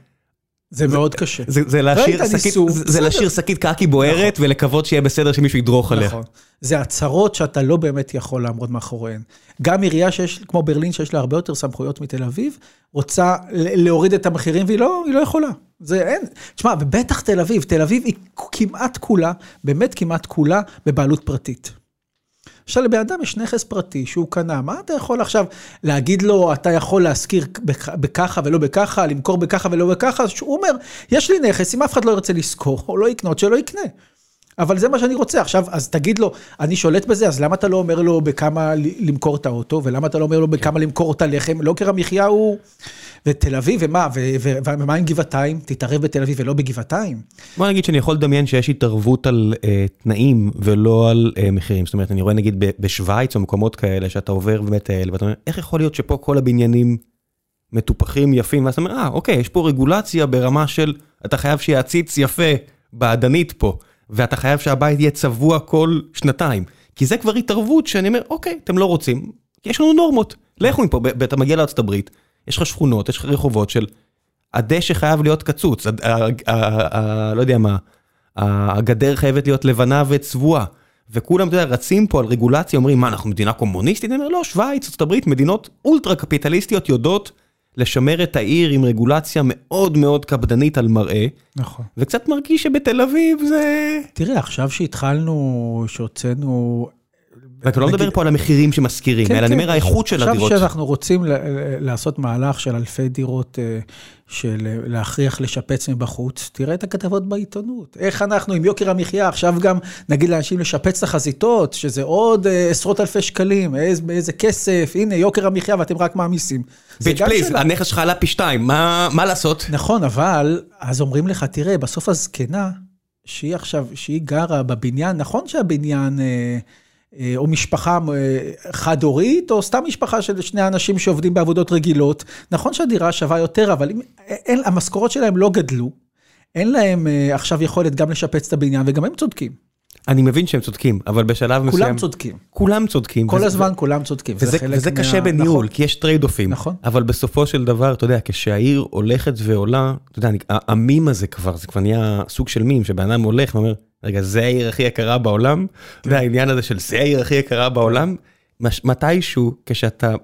זה מאוד קשה. זה להשאיר שקית קקי בוערת נכון. ולקוות שיהיה בסדר שמישהו ידרוך עליה. נכון. זה הצהרות שאתה לא באמת יכול לעמוד מאחוריהן. גם עירייה שיש, כמו ברלין, שיש לה הרבה יותר סמכויות מתל אביב, רוצה להוריד את המחירים והיא לא, לא יכולה. זה אין. תשמע, ובטח תל אביב, תל אביב היא כמעט כולה, באמת כמעט כולה, בבעלות פרטית. עכשיו לבן אדם יש נכס פרטי שהוא קנה, מה אתה יכול עכשיו להגיד לו, אתה יכול להשכיר בככה ולא בככה, למכור בככה ולא בככה? הוא אומר, יש לי נכס, אם אף אחד לא ירצה לשכור או לא יקנות, שלא יקנה. אבל זה מה שאני רוצה. עכשיו, אז תגיד לו, אני שולט בזה, אז למה אתה לא אומר לו בכמה למכור את האוטו, ולמה אתה לא אומר לו בכמה למכור את הלחם? לא יוקר המחיה הוא... ותל אביב, ומה, ומה עם גבעתיים? תתערב בתל אביב ולא בגבעתיים? בוא נגיד שאני יכול לדמיין שיש התערבות על uh, תנאים ולא על uh, מחירים. זאת אומרת, אני רואה נגיד בשוויץ או מקומות כאלה, שאתה עובר ומטייל, ואתה אומר, איך יכול להיות שפה כל הבניינים מטופחים, יפים, ואז אתה אומר, אה, אוקיי, יש פה רגולציה ברמה של, אתה חייב שיהיה עציץ יפה, בעדנית פה. ואתה חייב שהבית יהיה צבוע כל שנתיים. כי זה כבר התערבות שאני אומר, אוקיי, אתם לא רוצים, יש לנו נורמות. לכו מפה, אתה מגיע לארצות הברית, יש לך שכונות, יש לך רחובות של הדשא חייב להיות קצוץ, לא יודע מה, הגדר חייבת להיות לבנה וצבועה. וכולם, אתה יודע, רצים פה על רגולציה, אומרים, מה, אנחנו מדינה קומוניסטית? אני אומר, לא, שווייץ, ארצות הברית, מדינות אולטרה קפיטליסטיות יודעות לשמר את העיר עם רגולציה מאוד מאוד קפדנית על מראה. נכון. וקצת מרגיש שבתל אביב זה... תראה, עכשיו שהתחלנו, שהוצאנו... ואתה לא מדבר פה על המחירים שמשכירים, כן, אלא אני כן. אומר האיכות של הדירות. עכשיו שאנחנו רוצים לעשות מהלך של אלפי דירות, אה, של להכריח לשפץ מבחוץ, תראה את הכתבות בעיתונות. איך אנחנו עם יוקר המחיה, עכשיו גם נגיד לאנשים לשפץ את החזיתות, שזה עוד אה, עשרות אלפי שקלים, איזה כסף, הנה יוקר המחיה ואתם רק מעמיסים. ביץ' פליז, הנכס שלך עלה פי שתיים, מה לעשות? נכון, אבל אז אומרים לך, תראה, בסוף הזקנה, שהיא עכשיו, שהיא גרה בבניין, נכון שהבניין... אה, אה, או משפחה אה, חד-הורית, או סתם משפחה של שני אנשים שעובדים בעבודות רגילות. נכון שהדירה שווה יותר, אבל אם, אין, המשכורות שלהם לא גדלו, אין להם אה, עכשיו יכולת גם לשפץ את הבניין, וגם הם צודקים. אני מבין שהם צודקים, אבל בשלב מסוים... כולם צודקים. כולם צודקים. כל וזה- הזמן כולם צודקים. וזה, חלק וזה מה- קשה בניהול, נכון. כי יש trade-off ים. נכון. אבל בסופו של דבר, אתה יודע, כשהעיר הולכת ועולה, אתה יודע, אני- המים הזה כבר, זה כבר נהיה סוג של מים, שבן אדם הולך ואומר, רגע, זה העיר הכי יקרה בעולם? כן. והעניין הזה של זה העיר הכי יקרה בעולם, מש- מתישהו, כשאתה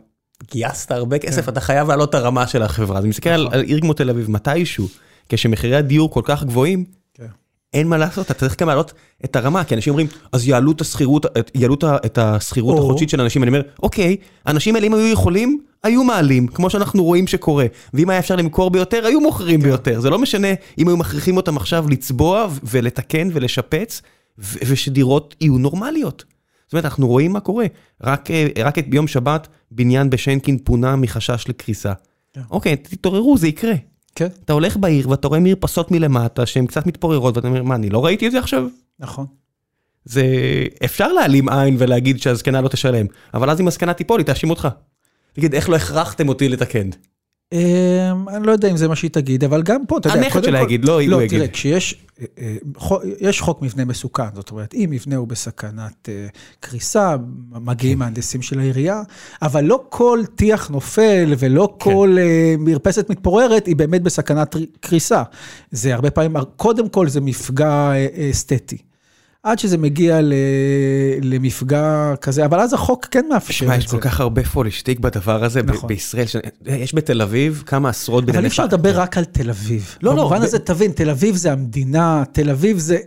גייסת הרבה כסף, אתה חייב להעלות את הרמה של החברה. אז אני מסתכל על כן. נכון. על עיר כמו תל אביב, מתישהו, כשמחירי הדיור כל כך גבוהים, כן. אין מה לעשות, אתה צריך גם להעלות את הרמה, כי אנשים אומרים, אז יעלו את השכירות, יעלו את השכירות או. החודשית של אנשים, אני אומר, אוקיי, האנשים האלה אם היו יכולים, היו מעלים, כמו שאנחנו רואים שקורה, ואם היה אפשר למכור ביותר, היו מוכרים ביותר, זה לא משנה אם היו מכריחים אותם עכשיו לצבוע ולתקן ולשפץ, ו- ושדירות יהיו נורמליות. זאת אומרת, אנחנו רואים מה קורה, רק, אה, רק ביום שבת, בניין בשנקין פונה מחשש לקריסה. כן. אוקיי, תתעוררו, זה יקרה. כן, אתה הולך בעיר ואתה רואה מרפסות מלמטה שהן קצת מתפוררות ואתה אומר מה אני לא ראיתי את זה עכשיו? נכון. זה אפשר להעלים עין ולהגיד שהזקנה לא תשלם אבל אז אם הזקנה תיפול היא תאשים אותך. תגיד איך לא הכרחתם אותי לתקן. אמ, אני לא יודע אם זה מה שהיא תגיד, אבל גם פה, אתה יודע, הנכד שלה יגיד, לא, הוא לא, יגיד. תראה, כשיש, אה, אה, חוק מבנה מסוכן, זאת אומרת, אם מבנה הוא בסכנת אה, קריסה, מגיעים כן. מהנדסים של העירייה, אבל לא כל טיח נופל ולא כן. כל מרפסת מתפוררת היא באמת בסכנת קריסה. זה הרבה פעמים, קודם כל זה מפגע אסתטי. עד שזה מגיע ל- למפגע כזה, אבל אז החוק כן מאפשר את יש זה. כל כך הרבה פולישטיק בדבר הזה נכון. בישראל. ש- יש בתל אביב כמה עשרות אבל בנייני אי אפשר. לדבר רק על תל אביב. לא, לא, במובן הזה, תבין, תל אביב זה המדינה, תל אביב זה,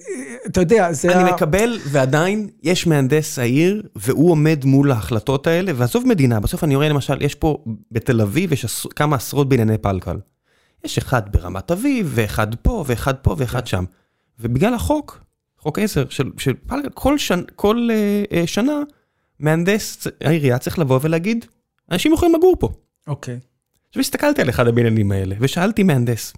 אתה יודע, זה אני ה... מקבל ועדיין יש מהנדס העיר והוא עומד מול ההחלטות האלה ועזוב מדינה בסוף אני רואה למשל יש פה בתל אביב יש עש... כמה עשרות בנייני פלקל. יש אחד ברמת אביב ואחד פה ואחד פה ואחד שם. ובגלל החוק חוק עשר של, של פלקל כל, שנ... כל uh, uh, שנה מהנדס העירייה צריך לבוא ולהגיד אנשים יכולים לגור פה. אוקיי. עכשיו הסתכלתי על אחד הבניינים האלה ושאלתי מהנדס.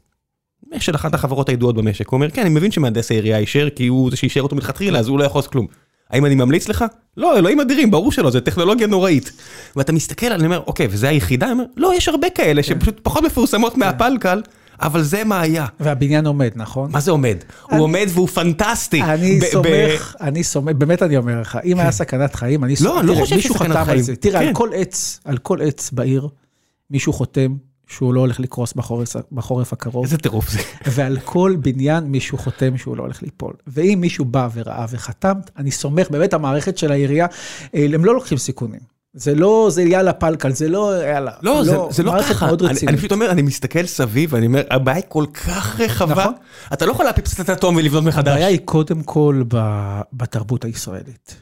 של אחת החברות הידועות במשק, הוא אומר כן אני מבין שמהנדס העירייה אישר כי הוא זה שאישר אותו מלכתחילה אז הוא לא יכול לעשות כלום. האם אני ממליץ לך? לא אלוהים אדירים ברור שלא זה טכנולוגיה נוראית. ואתה מסתכל אני אומר אוקיי וזה היחידה? אני אומר לא יש הרבה כאלה שפשוט פחות מפורסמות מהפלקל אבל זה מה היה. והבניין עומד, נכון? מה זה עומד? הוא עומד והוא פנטסטי. אני ב- ב- סומך, אני סומך, באמת אני אומר לך, אם היה סכנת חיים, אני סומך, לא, אני לא חושב חתם על חיים. זה, תראה, כן. על כל עץ, על כל עץ בעיר, מישהו חותם שהוא לא הולך לקרוס בחורף- בחורף הקרוב. איזה טירוף זה. ועל כל בניין מישהו חותם שהוא לא הולך ליפול. ואם מישהו בא וראה וחתם, אני סומך, באמת המערכת של העירייה, אה, הם לא לוקחים סיכונים. זה לא, זה יאללה פלקל, זה לא יאללה. לא, זה, זה לא מערכת ככה, מאוד אני. אני פשוט אומר, אני מסתכל סביב, ואני אומר, הבעיה היא כל כך רחבה, נכון. אתה לא יכול להפיץ את האטום ולבנות מחדש. הבעיה היא קודם כל ב- בתרבות הישראלית.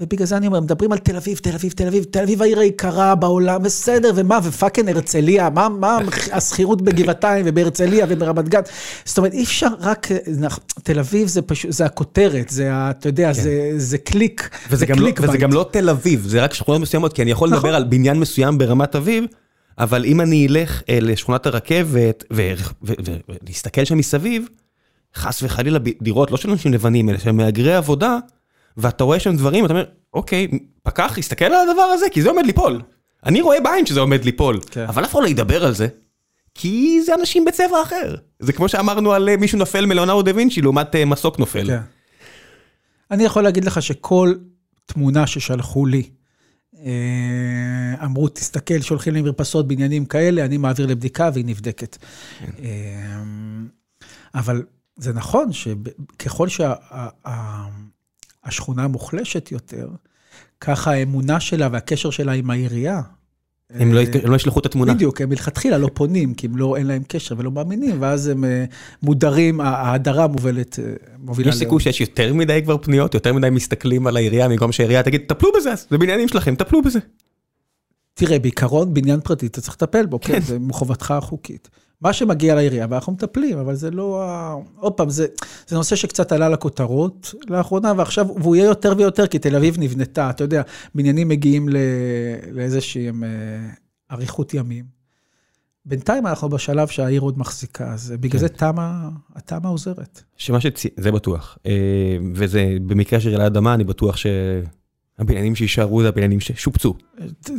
ובגלל זה אני אומר, מדברים על תל אביב, תל אביב, תל אביב, תל אביב העיר היקרה בעולם, בסדר, ומה, ופאקינג הרצליה, מה, מה השכירות בגבעתיים ובהרצליה וברמת גן. זאת אומרת, אי אפשר רק, תל אביב זה פשוט, זה הכותרת, זה, ה- אתה יודע, זה, זה קליק, וזה זה גם, לא, קליק וזה bait. גם לא תל אביב, זה רק שכונות מסוימות, כי אני יכול לדבר נכון. על בניין מסוים ברמת אביב, אבל אם אני אלך אה, לשכונת הרכבת ולהסתכל שם מסביב, חס וחלילה דירות לא של אנשים לבנים, אלא של מהגרי עבודה, ואתה רואה שם דברים, אתה אומר, אוקיי, פקח, הסתכל על הדבר הזה, כי זה עומד ליפול. אני רואה בעין שזה עומד ליפול, כן. אבל אף אחד לא ידבר על זה, כי זה אנשים בצבע אחר. זה כמו שאמרנו על אה, מישהו נופל מלאונרדו דה וינצ'י לעומת אה, מסוק נופל. כן. אני יכול להגיד לך שכל תמונה ששלחו לי, אה, אמרו, תסתכל, שולחים לי מרפסות בעניינים כאלה, אני מעביר לבדיקה והיא נבדקת. אה, אבל זה נכון שככל שהשכונה מוחלשת יותר, ככה האמונה שלה והקשר שלה עם העירייה. הם לא אה, הם לא ישלחו את התמונה. בדיוק, הם מלכתחילה לא פונים, כי הם לא, אין להם קשר ולא מאמינים, ואז הם אה, מודרים, ההדרה מובלת, אה, מובילה יש סיכוי שיש יותר מדי כבר פניות, יותר מדי מסתכלים על העירייה, במקום שהעירייה תגיד, טפלו בזה, זה בניינים שלכם, טפלו בזה. תראה, בעיקרון, בניין פרטי, אתה צריך לטפל בו, כן, כן. זה מחובתך החוקית. מה שמגיע לעירייה, ואנחנו מטפלים, אבל זה לא ה... עוד פעם, זה, זה נושא שקצת עלה לכותרות לאחרונה, ועכשיו, והוא יהיה יותר ויותר, כי תל אביב נבנתה, אתה יודע, בניינים מגיעים ל- לאיזושהי אה, אריכות ימים. בינתיים אנחנו בשלב שהעיר עוד מחזיקה, אז בגלל כן. זה תמה, התמה עוזרת. שמה שצי... זה בטוח. אה, וזה, במקרה של רעידת אדמה, אני בטוח הבניינים שיישארו זה הבניינים ששופצו.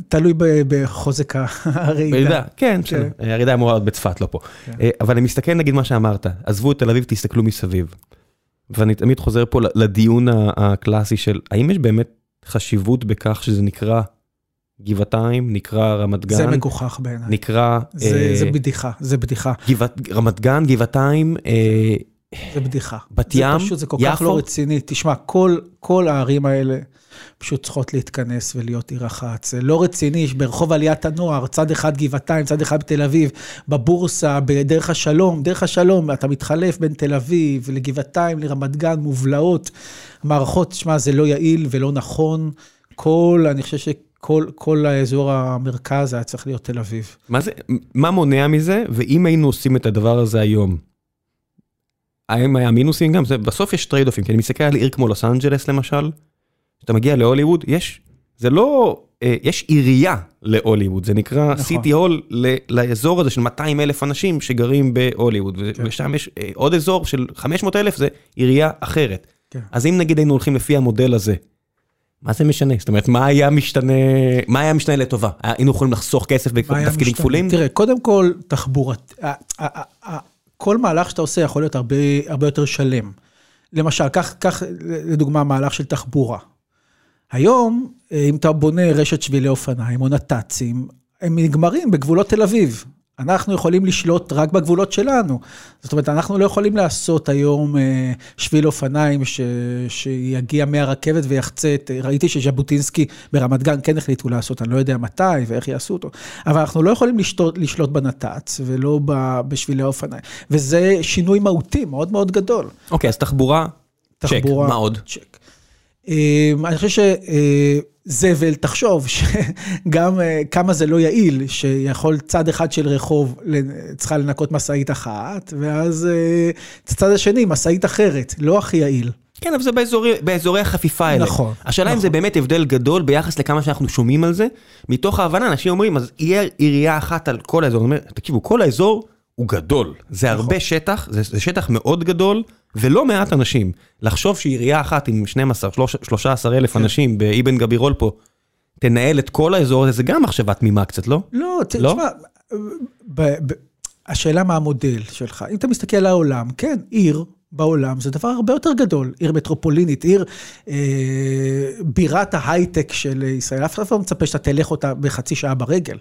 תלוי בחוזק הרעידה. כן, בסדר. הירידה אמורה להיות בצפת, לא פה. כן. אה, אבל אני מסתכל נגיד מה שאמרת, עזבו את תל אביב, תסתכלו מסביב. ואני תמיד חוזר פה לדיון הקלאסי של האם יש באמת חשיבות בכך שזה נקרא גבעתיים, נקרא רמת זה גן, מגוחך בעיניי. נקרא זה אה, זה בדיחה, זה בדיחה, גבעת- רמת גן, גבעתיים, אה, זה בדיחה. בת זה ים, פשוט, זה כל כך יפו? לא רציני. תשמע, כל, כל הערים האלה פשוט צריכות להתכנס ולהיות עיר אחת. זה לא רציני, ברחוב עליית הנוער, צד אחד גבעתיים, צד אחד בתל אביב, בבורסה, בדרך השלום, דרך השלום, אתה מתחלף בין תל אביב לגבעתיים, לרמת גן, מובלעות. מערכות, תשמע, זה לא יעיל ולא נכון. כל, אני חושב שכל כל האזור המרכז היה צריך להיות תל אביב. מה זה, מה מונע מזה, ואם היינו עושים את הדבר הזה היום, האם היה מינוסים גם? זה, בסוף יש trade-off ים, כי אני מסתכל על עיר כמו לוס אנג'לס למשל, כשאתה מגיע להוליווד, יש, זה לא, אה, יש עירייה להוליווד, זה נקרא נכון. סיטי הול ל- לאזור הזה של 200 אלף אנשים שגרים בהוליווד, כן. ושם יש אה, עוד אזור של 500 אלף, זה עירייה אחרת. כן. אז אם נגיד היינו הולכים לפי המודל הזה, מה זה משנה? זאת אומרת, מה היה משתנה, מה היה משתנה לטובה? היינו יכולים לחסוך כסף בתפקידים? כפולים? תראה, קודם כל, תחבורת. כל מהלך שאתה עושה יכול להיות הרבה, הרבה יותר שלם. למשל, קח, קח לדוגמה מהלך של תחבורה. היום, אה, אם אתה בונה רשת שבילי אופניים או נת"צים, הם נגמרים בגבולות תל אביב. אנחנו יכולים לשלוט רק בגבולות שלנו. זאת אומרת, אנחנו לא יכולים לעשות היום אה, שביל אופניים ש... שיגיע מהרכבת ויחצה את... ראיתי שז'בוטינסקי ברמת גן כן החליטו לעשות, אני לא יודע מתי ואיך יעשו אותו, אבל אנחנו לא יכולים לשלוט, לשלוט בנת"צ ולא ב... בשבילי האופניים. וזה שינוי מהותי מאוד מאוד גדול. אוקיי, אז תחבורה, צ'ק, תחבורה, מה עוד? צ'ק. אה, אני חושב שזבל, תחשוב שגם אה, כמה זה לא יעיל, שיכול צד אחד של רחוב צריכה לנקות משאית אחת, ואז אה, צד השני משאית אחרת, לא הכי יעיל. כן, אבל זה באזורי, באזורי החפיפה האלה. נכון, השאלה אם נכון. זה באמת הבדל גדול ביחס לכמה שאנחנו שומעים על זה, מתוך ההבנה, אנשים אומרים, אז יהיה עירייה אחת על כל האזור. אני אומר, תקשיבו, כל האזור הוא גדול. זה נכון. הרבה שטח, זה, זה שטח מאוד גדול, ולא מעט אנשים. לחשוב שעירייה אחת עם 12, 13 אלף כן. אנשים באבן גבירול פה, תנהל את כל האזור הזה, זה גם מחשבה תמימה קצת, לא? לא, לא? תשמע, ב- ב- השאלה מה המודל שלך. אם אתה מסתכל על העולם, כן, עיר בעולם זה דבר הרבה יותר גדול. עיר מטרופולינית, עיר אה, בירת ההייטק של ישראל. אף אחד לא מצפה שאתה תלך אותה בחצי שעה ברגל.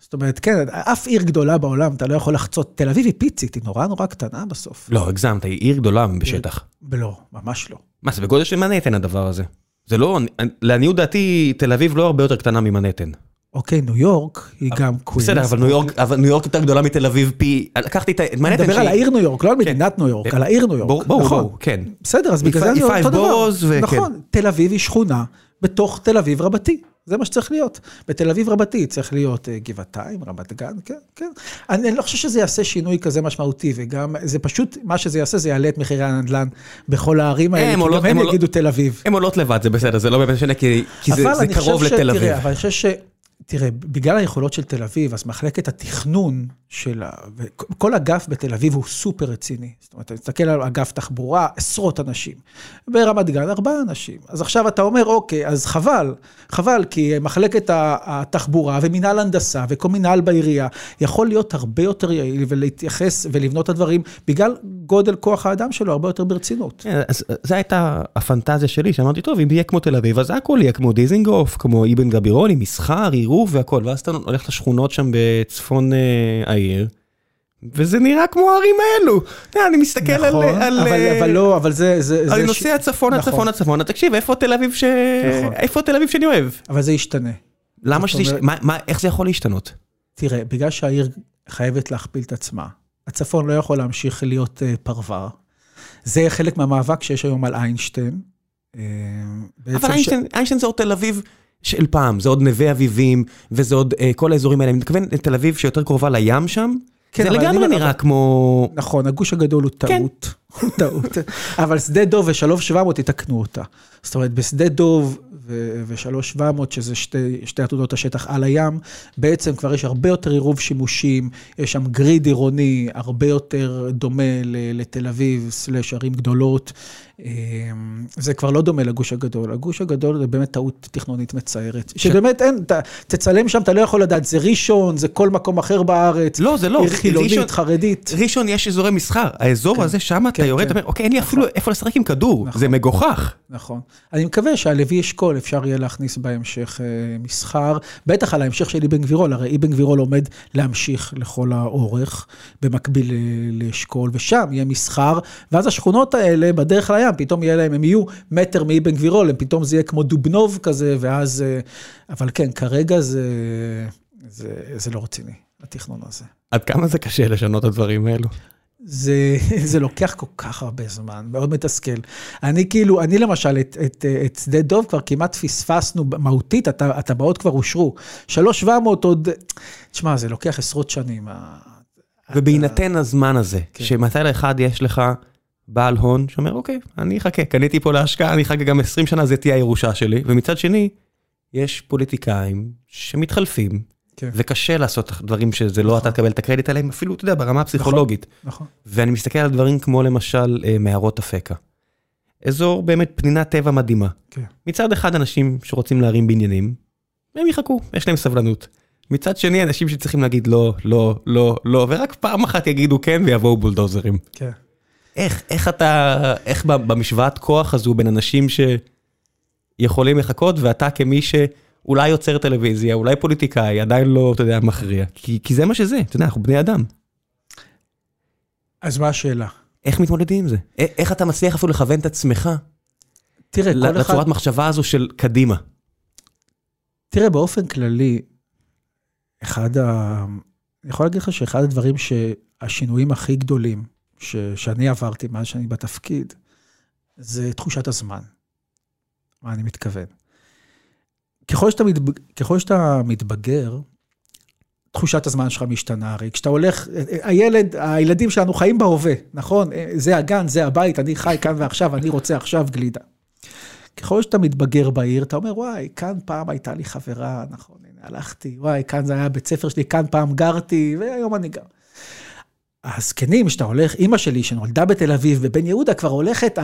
זאת אומרת, כן, אף עיר גדולה בעולם, אתה לא יכול לחצות. תל אביב היא פיצית, היא נורא נורא קטנה בסוף. לא, הגזמת, היא עיר גדולה בשטח. לא, ממש לא. מה, זה בגודל של מנהטן הדבר הזה. זה לא, לעניות דעתי, תל אביב לא הרבה יותר קטנה ממנהטן. אוקיי, ניו יורק היא גם קווינס. בסדר, אבל ניו יורק, אבל ניו יורק יותר גדולה מתל אביב פי... לקחתי את ה- את אני מנהטן מדבר על העיר ניו יורק, לא על כן. מדינת ניו יורק, על העיר ניו יורק. ברור, ברור, נכון. כן. בסדר, אז בגלל זה אני אומר אותו דבר. נכון, תל אביב היא שכונה בתוך תל אביב רבתי. זה מה שצריך להיות. בתל אביב רבתי צריך להיות אה, גבעתיים, רמת גן, כן, כן. אני, אני לא חושב שזה יעשה שינוי כזה משמעותי, וגם, זה פשוט, מה שזה יעשה, זה יעלה את מחירי הנדל"ן בכל הערים האלה, כי גם הם יגידו תל אביב. הן עולות לבד, זה בסדר, זה לא באמת משנה, כי כי זה אבל זה אני חושב קרוב לתל אביב. אבל אני חושב ש... תראה, בגלל היכולות של תל אביב, אז מחלקת התכנון של ה... כל אגף בתל אביב הוא סופר רציני. זאת אומרת, אתה מסתכל על אגף תחבורה, עשרות אנשים. ברמת גן, ארבעה אנשים. אז עכשיו אתה אומר, אוקיי, אז חבל, חבל, כי מחלקת התחבורה ומינהל הנדסה וכל מינהל בעירייה יכול להיות הרבה יותר יעיל ולהתייחס ולבנות את הדברים, בגלל גודל כוח האדם שלו, הרבה יותר ברצינות. כן, אז זו הייתה הפנטזיה שלי, שאמרתי, טוב, אם יהיה כמו תל אביב, אז הכל יהיה כמו דיזינגוף, כמו אבן גבירול, עם מסחר, עירוב והכל, ואז אתה הולך לשכונות שם בצפון אה, העיר, וזה נראה כמו הערים האלו. יודע, אני מסתכל על... נכון, על, אבל, אה, אבל לא, אבל זה... זה, אני זה נוסע צפונה, נכון. צפונה, צפונה, תקשיב, איפה תל אביב ש... נכון. איפה תל אביב שאני אוהב? אבל זה ישתנה. למה שזה... מה- מה- איך זה יכול להשתנות? תראה, בגלל שהעיר חייבת להכפיל את עצמה, הצפון לא יכול להמשיך להיות אה, פרבר. זה חלק מהמאבק שיש היום על איינשטיין. אה, בעצם אבל ש- איינשטיין, איינשטיין זה עוד תל אביב של פעם, זה עוד נווה אביבים, וזה עוד אה, כל האזורים האלה. אני מתכוון לתל אביב שיותר קרובה לים שם, כן, זה אבל לגמרי נראה כמו... נכון, הגוש הגדול הוא כן. טעות. הוא טעות. אבל שדה דוב ושלום 700 יתקנו אותה. זאת אומרת, בשדה דוב ו-3700, שזה שתי, שתי עתודות השטח על הים, בעצם כבר יש הרבה יותר עירוב שימושים, יש שם גריד עירוני הרבה יותר דומה לתל אביב, סלש ערים גדולות. אמ, זה כבר לא דומה לגוש הגדול. הגוש הגדול זה באמת טעות תכנונית מצערת. שבאמת אין, ת, תצלם שם, אתה לא יכול לדעת, זה ראשון, זה כל מקום אחר בארץ. לא, זה לא. עיר חילונית, ראשון, חרדית. ראשון יש אזורי מסחר. האזור כן, הזה, שם כן, אתה יורד, כן. אתה אומר, אוקיי, אין לי אפילו נכון. איפה לשחק עם כדור, נכון, זה מגוחך. נכון. אני מקווה שעל לוי אשכול אפשר יהיה להכניס בהמשך אה, מסחר, בטח על ההמשך של אבן גבירול, הרי אבן גבירול עומד להמשיך לכל האורך, במקביל לאשכול, ושם יהיה מסחר, ואז השכונות האלה, בדרך לים, פתאום יהיה להם, הם יהיו מטר מאבן גבירול, פתאום זה יהיה כמו דובנוב כזה, ואז... אה, אבל כן, כרגע זה, זה, זה לא רציני, התכנון הזה. עד כמה זה קשה לשנות את הדברים האלו? זה, זה לוקח כל כך הרבה זמן, מאוד מתסכל. אני כאילו, אני למשל, את, את, את שדה דוב כבר כמעט פספסנו מהותית, הטבעות כבר אושרו. שלוש שבע מאות עוד, תשמע, זה לוקח עשרות שנים. ובהינתן אתה... הזמן הזה, כן. שמתי לאחד יש לך בעל הון שאומר, אוקיי, אני אחכה, קניתי פה להשקעה, אני אחכה גם 20 שנה, זה תהיה הירושה שלי, ומצד שני, יש פוליטיקאים שמתחלפים, כן. וקשה לעשות דברים שזה לא אתה תקבל את הקרדיט עליהם, אפילו, אתה יודע, ברמה הפסיכולוגית. נכון, נכון. ואני מסתכל על דברים כמו למשל אה, מערות אפקה. אזור באמת פנינת טבע מדהימה. כן. מצד אחד אנשים שרוצים להרים בניינים, הם יחכו, יש להם סבלנות. מצד שני אנשים שצריכים להגיד לא, לא, לא, לא, ורק פעם אחת יגידו כן ויבואו בולדוזרים. כן. איך, איך אתה, איך במשוואת כוח הזו בין אנשים שיכולים לחכות ואתה כמי ש... אולי יוצר טלוויזיה, אולי פוליטיקאי, עדיין לא, אתה יודע, מכריע. כי, כי זה מה שזה, אתה יודע, אנחנו בני אדם. אז מה השאלה? איך מתמודדים עם זה? איך אתה מצליח אפילו לכוון את עצמך? תראה, כל אחד... לצורת מחשבה הזו של קדימה. תראה, באופן כללי, אחד ה... אני יכול להגיד לך שאחד הדברים שהשינויים הכי גדולים ש... שאני עברתי מאז שאני בתפקיד, זה תחושת הזמן. מה אני מתכוון? ככל שאתה, מתבג... ככל שאתה מתבגר, תחושת הזמן שלך משתנה. הרי כשאתה הולך, הילד, הילדים שלנו חיים בהווה, נכון? זה הגן, זה הבית, אני חי כאן ועכשיו, אני רוצה עכשיו גלידה. ככל שאתה מתבגר בעיר, אתה אומר, וואי, כאן פעם הייתה לי חברה, נכון, הנה, הלכתי, וואי, כאן זה היה בית ספר שלי, כאן פעם גרתי, והיום אני גר. הזקנים, שאתה הולך, אימא שלי שנולדה בתל אביב, בבן יהודה, כבר הולכת,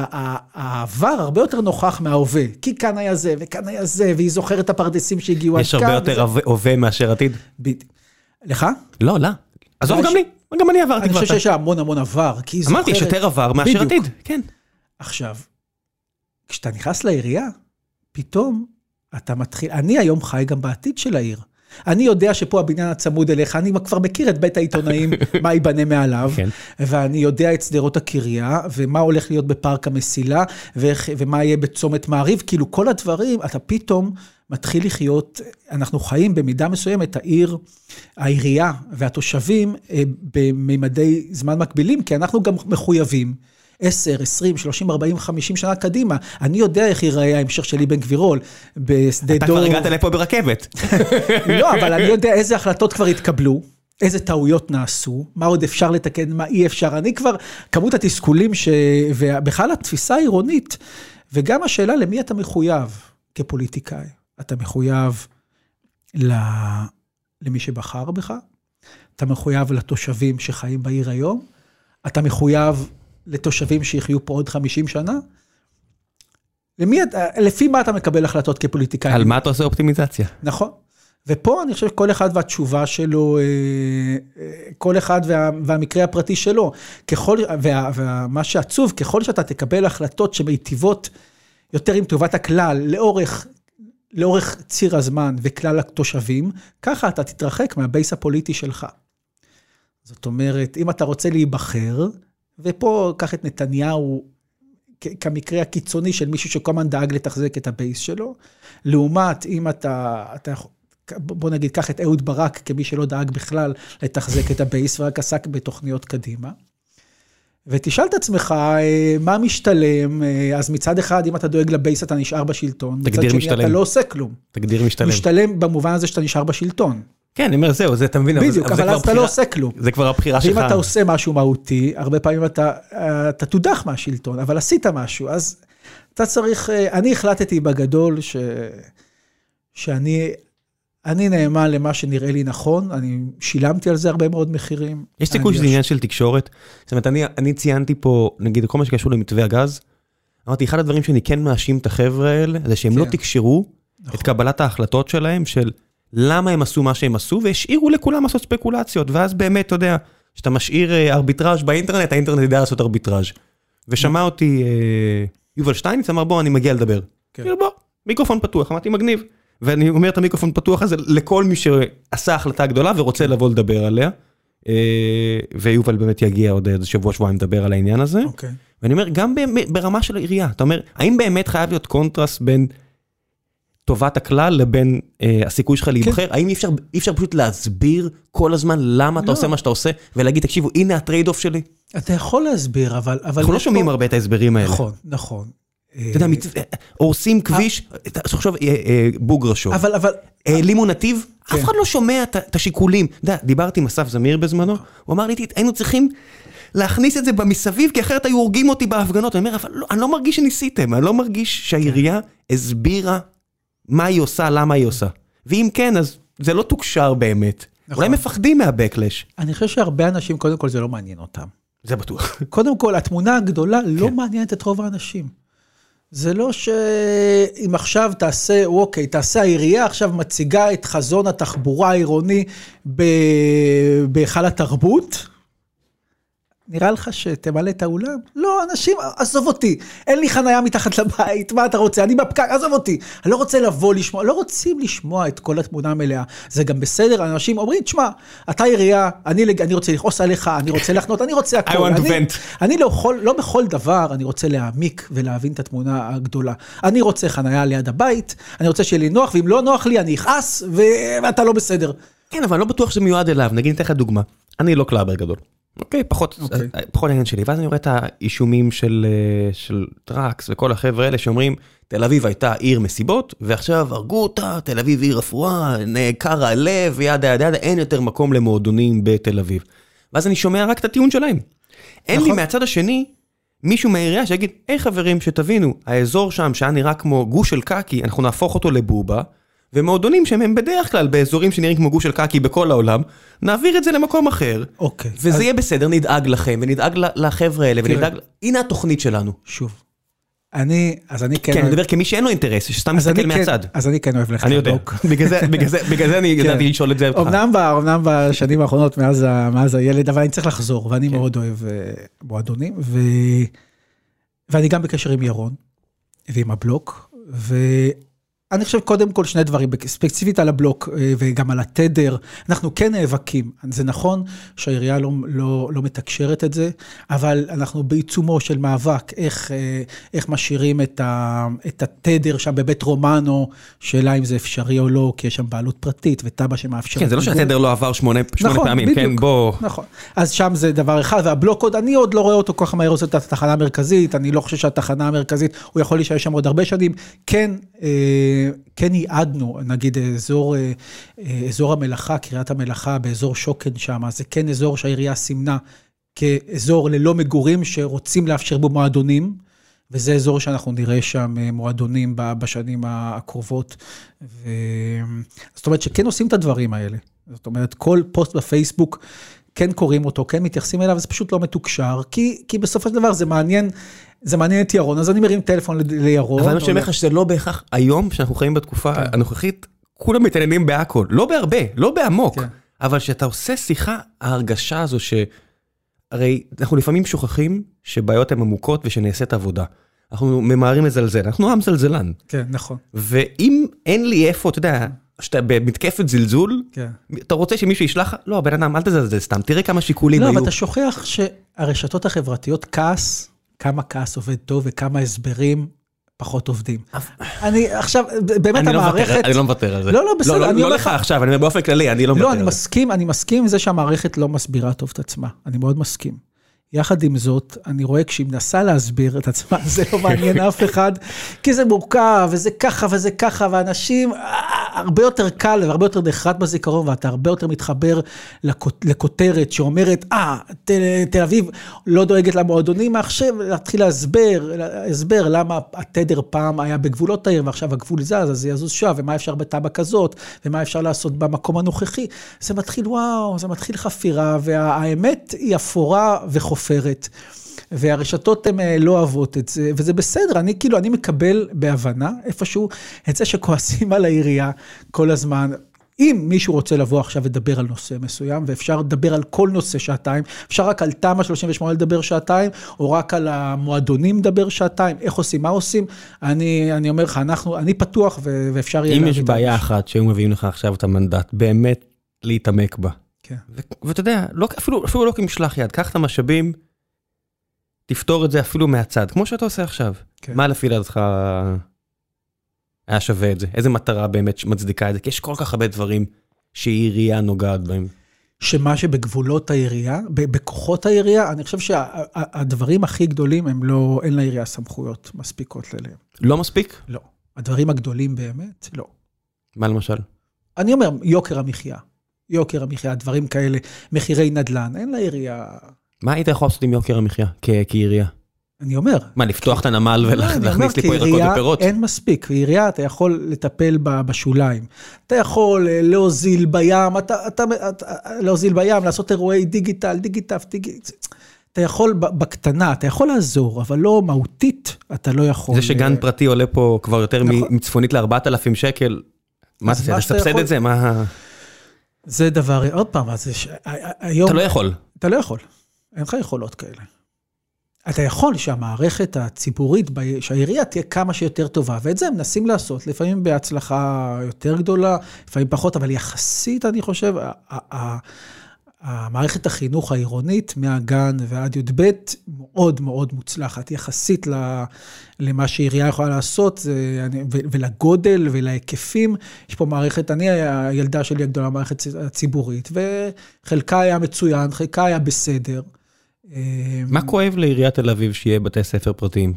העבר הרבה יותר נוכח מההווה. כי כאן היה זה, וכאן היה זה, והיא זוכרת את הפרדסים שהגיעו עד כאן. יש הרבה יותר הווה מאשר עתיד. לך? לא, לא. עזוב גם לי, גם אני עברתי כבר. אני חושב שיש המון המון עבר, כי היא זוכרת... אמרתי, יש יותר עבר מאשר עתיד, כן. עכשיו, כשאתה נכנס לעירייה, פתאום אתה מתחיל, אני היום חי גם בעתיד של העיר. אני יודע שפה הבניין הצמוד אליך, אני כבר מכיר את בית העיתונאים, מה ייבנה מעליו, כן. ואני יודע את שדרות הקריה, ומה הולך להיות בפארק המסילה, ואיך, ומה יהיה בצומת מעריב, כאילו כל הדברים, אתה פתאום מתחיל לחיות, אנחנו חיים במידה מסוימת, העיר, העירייה והתושבים אה, בממדי זמן מקבילים, כי אנחנו גם מחויבים. 10, 20, 30, 40, 50 שנה קדימה. אני יודע איך ייראה ההמשך שלי בן גבירול, בשדה דור. אתה כבר הגעת לפה ברכבת. לא, אבל אני יודע איזה החלטות כבר התקבלו. איזה טעויות נעשו, מה עוד אפשר לתקן, מה אי אפשר. אני כבר, כמות התסכולים ש... ובכלל התפיסה העירונית, וגם השאלה למי אתה מחויב כפוליטיקאי. אתה מחויב ל... למי שבחר בך, אתה מחויב לתושבים שחיים בעיר היום, אתה מחויב לתושבים שיחיו פה עוד 50 שנה? למי, לפי מה אתה מקבל החלטות כפוליטיקאי? על מה אתה עושה אופטימיזציה? נכון. ופה אני חושב שכל אחד והתשובה שלו, אה, אה, כל אחד וה, והמקרה הפרטי שלו. ככל, וה, ומה שעצוב, ככל שאתה תקבל החלטות שמיטיבות יותר עם טובת הכלל, לאורך, לאורך ציר הזמן וכלל התושבים, ככה אתה תתרחק מהבייס הפוליטי שלך. זאת אומרת, אם אתה רוצה להיבחר, ופה, קח את נתניהו כמקרה הקיצוני של מישהו שכל הזמן דאג לתחזק את ה base שלו, לעומת אם אתה, אתה בוא נגיד, קח את אהוד ברק כמי שלא דאג בכלל לתחזק את הבייס ורק עסק בתוכניות קדימה. ותשאל את עצמך, אה, מה משתלם? אה, אז מצד אחד, אם אתה דואג ל base, אתה נשאר בשלטון. תגדיר משתלם. מצד שני, אתה לא עושה כלום. תגדיר משתלם. משתלם במובן הזה שאתה נשאר בשלטון. כן, אני אומר, זהו, זה, אתה מבין, בדיוק, אבל אז אתה לא עושה כלום. זה כבר הבחירה שלך. ואם אתה עושה משהו מהותי, הרבה פעמים אתה, אתה תודח מהשלטון, אבל עשית משהו, אז אתה צריך, אה, אני החלטתי בגדול ש... שאני אני נאמן למה שנראה לי נכון, אני שילמתי על זה הרבה מאוד מחירים. יש סיכוי שזה עניין של תקשורת? זאת אומרת, אני, אני ציינתי פה, נגיד, כל מה שקשור למתווה הגז, אמרתי, אחד הדברים שאני כן מאשים את החבר'ה האלה, זה שהם לא כן. לא תקשרו נכון. את קבלת ההחלטות שלהם, של למה הם עשו מה שהם עשו, והשאירו לכולם לעשות ספקולציות, ואז באמת, אתה יודע, כשאתה משאיר אה, ארביטראז' באינטרנט, האינטרנט יודע לעשות ארביטראז'. ושמע אותי אה, יובל שטייניץ, אמר, בוא, אני מגיע לדבר. כן. בוא, מיקרופון פתוח, אמרתי, מגניב. ואני אומר את המיקרופון פתוח הזה לכל מי שעשה החלטה גדולה ורוצה לבוא לדבר עליה. אה, ויובל באמת יגיע עוד איזה שבוע שבועיים לדבר על העניין הזה. אוקיי. ואני אומר, גם ברמה של העירייה, אתה אומר, האם באמת חייב להיות קונטרסט בין טובת הכלל לבין אה, הסיכוי שלך להיבחר? כן. האם אי אפשר, אי אפשר פשוט להסביר כל הזמן למה לא. אתה עושה מה שאתה עושה, ולהגיד, תקשיבו, הנה ה trade off שלי? אתה יכול להסביר, אבל... אבל אנחנו לא שומעים פה... הרבה את ההסברים האלה. נכון, נכון. אתה יודע, הורסים כביש, תחשוב, אה, אה, בוגרשוב. אבל, אבל... העלימו נתיב, אף כן. אחד לא שומע את השיקולים. אתה יודע, דיברתי עם אסף זמיר בזמנו, הוא אמר לי, היינו צריכים להכניס את זה במסביב, כי אחרת היו הורגים אותי בהפגנות. אני אומר, אבל לא, אני לא מרגיש שניסיתם, אני לא מרגיש שהעירייה הסבירה מה היא עושה, למה היא עושה. ואם כן, אז זה לא תוקשר באמת. נכון. אולי מפחדים מהבקלש. אני חושב שהרבה אנשים, קודם כל, זה לא מעניין אותם. זה בטוח. קודם כל, התמונה הגדולה לא כן. מעניינת את רוב האנשים. זה לא שאם עכשיו תעשה, אוקיי, תעשה העירייה עכשיו מציגה את חזון התחבורה העירוני בהיכל התרבות, נראה לך שתמלא את האולם? לא, אנשים, עזוב אותי, אין לי חנייה מתחת לבית, מה אתה רוצה? אני בפקק, עזוב אותי. אני לא רוצה לבוא לשמוע, לא רוצים לשמוע את כל התמונה המלאה. זה גם בסדר, אנשים אומרים, תשמע, אתה עירייה, אני, אני רוצה לכעוס עליך, אני רוצה לחנות, אני רוצה הכול. I want to vent. אני לא, יכול, לא בכל דבר, אני רוצה להעמיק ולהבין את התמונה הגדולה. אני רוצה חנייה ליד הבית, אני רוצה שיהיה לי נוח, ואם לא נוח לי, אני אכעס, ואתה לא בסדר. כן, אבל אני לא בטוח שזה מיועד אליו. נגיד, אתן לך דוגמה. אני לא קלאבר גדול. אוקיי, פחות, okay. אוקיי. פחות העניין שלי. ואז אני רואה את האישומים של, אה, של טראקס וכל החבר'ה האלה שאומרים, תל אביב הייתה עיר מסיבות, ועכשיו הרגו אותה, תל אביב עיר רפואה, נעקר הלב, yada yada yada, אין יותר מקום למועדונים בתל אביב. ואז אני שומע רק את הטיעון שלהם. אין לי נכון. מהצד השני מישהו מהעירייה שיגיד, היי חברים, שתבינו, האזור שם שהיה נראה כמו גוש של קקי, אנחנו נהפוך אותו לבובה. ומועדונים שהם בדרך כלל באזורים שנראים כמו גוש של קקי בכל העולם, נעביר את זה למקום אחר. אוקיי. וזה אז... יהיה בסדר, נדאג לכם, ונדאג לחבר'ה האלה, ונדאג... הנה התוכנית שלנו. שוב. אני, אז אני כן... כן, אני מדבר כמי שאין לו אינטרס, שסתם מסתכל כן- מהצד. אז אני כן אוהב ללכת אני יודע, בגלל זה אני כן. ידעתי לשאול את זה אותך. אמנם בשנים האחרונות, מאז הילד, אבל אני צריך לחזור, ואני כן. מאוד אוהב אה, מועדונים, ואני גם בקשר עם ירון, ועם הבלוק, אני חושב קודם כל שני דברים, ספציפית על הבלוק אה, וגם על התדר, אנחנו כן נאבקים. זה נכון שהעירייה לא, לא, לא מתקשרת את זה, אבל אנחנו בעיצומו של מאבק, איך, אה, איך משאירים את, ה, את התדר שם בבית רומנו, שאלה אם זה אפשרי או לא, כי יש שם בעלות פרטית ותב"ע שמאפשרת. כן, זה לא שהתדר לא עבר שמונה, שמונה נכון, פעמים, כן, בדיוק, כן, בוא. נכון, אז שם זה דבר אחד, והבלוק עוד, אני עוד לא רואה אותו כל כך מהר עושה את התחנה המרכזית, אני לא חושב שהתחנה המרכזית, הוא יכול להישאר שם עוד הרבה שנים. כן, אה, כן ייעדנו, נגיד אזור, אה, אזור המלאכה, קריית המלאכה, באזור שוקן שם, זה כן אזור שהעירייה סימנה כאזור ללא מגורים שרוצים לאפשר בו מועדונים, וזה אזור שאנחנו נראה שם אה, מועדונים בשנים הקרובות. ו... זאת אומרת שכן עושים את הדברים האלה. זאת אומרת, כל פוסט בפייסבוק, כן קוראים אותו, כן מתייחסים אליו, זה פשוט לא מתוקשר, כי, כי בסופו של דבר זה מעניין זה מעניין את ירון, אז אני מרים טלפון לירון. אבל אני אומר לך שזה לא בהכרח, היום, שאנחנו חיים בתקופה כן. הנוכחית, כולם מתעניינים בהכל, לא בהרבה, לא בעמוק, כן. אבל כשאתה עושה שיחה, ההרגשה הזו ש... הרי אנחנו לפעמים שוכחים שבעיות הן עמוקות ושנעשית עבודה. אנחנו ממהרים לזלזל, אנחנו עם זלזלן. כן, נכון. ואם אין לי איפה, אתה יודע, שאתה במתקפת זלזול, כן. אתה רוצה שמישהו ישלח, לא, בן אדם, אל תזלזל סתם, תראה כמה שיקולים לא, היו. לא, אבל אתה שוכח שהרשתות החברתיות, כעס כמה כעס עובד טוב וכמה הסברים פחות עובדים. אני עכשיו, באמת לא המערכת... אני לא מוותר על זה. לא, לא, בסדר. לא, לא לך עכשיו, אני אומר באופן כללי, אני לא מוותר על זה. לא, אני מסכים, אני מסכים עם זה שהמערכת לא מסבירה טוב את עצמה. אני מאוד מסכים. יחד עם זאת, אני רואה כשהיא מנסה להסביר את עצמה, זה לא מעניין אף אחד, כי זה מורכב, וזה ככה וזה ככה, ואנשים, הרבה יותר קל והרבה יותר נחרט בזיכרון, ואתה הרבה יותר מתחבר לכות, לכותרת שאומרת, אה, תל, תל אביב לא דואגת למועדונים, עכשיו להתחיל להסבר, הסבר למה התדר פעם היה בגבולות העיר, ועכשיו הגבול זז, אז זה יזוז שם, ומה אפשר בתב"ע כזאת, ומה אפשר לעשות במקום הנוכחי. זה מתחיל, וואו, זה מתחיל חפירה, והאמת היא אפורה וחופרת. והרשתות הן אה, לא אוהבות את זה, וזה בסדר, אני כאילו, אני מקבל בהבנה איפשהו את זה שכועסים על העירייה כל הזמן. אם מישהו רוצה לבוא עכשיו ולדבר על נושא מסוים, ואפשר לדבר על כל נושא שעתיים, אפשר רק על תמ"א 38 לדבר שעתיים, או רק על המועדונים לדבר שעתיים, איך עושים, מה עושים, אני, אני אומר לך, אנחנו, אני פתוח ו- ואפשר יהיה... אם יש בעיה אחת שהיו מביאים לך עכשיו את המנדט, באמת להתעמק בה. כן. ואתה יודע, לא, אפילו, אפילו לא כמשלח יד, קח את המשאבים, תפתור את זה אפילו מהצד, כמו שאתה עושה עכשיו. כן. מה לפי דעתך היה שווה את זה? איזה מטרה באמת מצדיקה את זה? כי יש כל כך הרבה דברים שעירייה נוגעת בהם. שמה שבגבולות העירייה, בכוחות העירייה, אני חושב שהדברים הכי גדולים הם לא, אין לעירייה סמכויות מספיקות אליהם. לא מספיק? לא. הדברים הגדולים באמת, לא. מה למשל? אני אומר, יוקר המחיה. יוקר המחיה, דברים כאלה, מחירי נדל"ן, אין לעירייה... מה היית יכול לעשות עם יוקר המחיה כעירייה? אני אומר. מה, לפתוח את הנמל ולהכניס לי פה ירקות ופירות? אין מספיק, כעירייה אתה יכול לטפל בשוליים. אתה יכול אה, להוזיל בים, אתה, אתה, אתה, להוזיל בים, לעשות אירועי דיגיטל, דיגיטל, דיגיטל. אתה יכול בקטנה, אתה יכול לעזור, אבל לא מהותית, אתה לא יכול. זה שגן אה, פרטי עולה פה כבר יותר נכון. מצפונית ל-4,000 שקל, מה אתה תסבסד את זה? מה... זה דבר, עוד פעם, אז היום... אתה לא יכול. אתה לא יכול. אין לך יכולות כאלה. אתה יכול שהמערכת הציבורית, שהעירייה תהיה כמה שיותר טובה, ואת זה הם מנסים לעשות, לפעמים בהצלחה יותר גדולה, לפעמים פחות, אבל יחסית, אני חושב, המערכת החינוך העירונית מהגן ועד י"ב מאוד מאוד מוצלחת, יחסית למה שעירייה יכולה לעשות ולגודל ולהיקפים. יש פה מערכת, אני, הילדה שלי הגדולה, מערכת הציבורית, וחלקה היה מצוין, חלקה היה בסדר. מה כואב לעיריית תל אביב שיהיה בתי ספר פרטיים?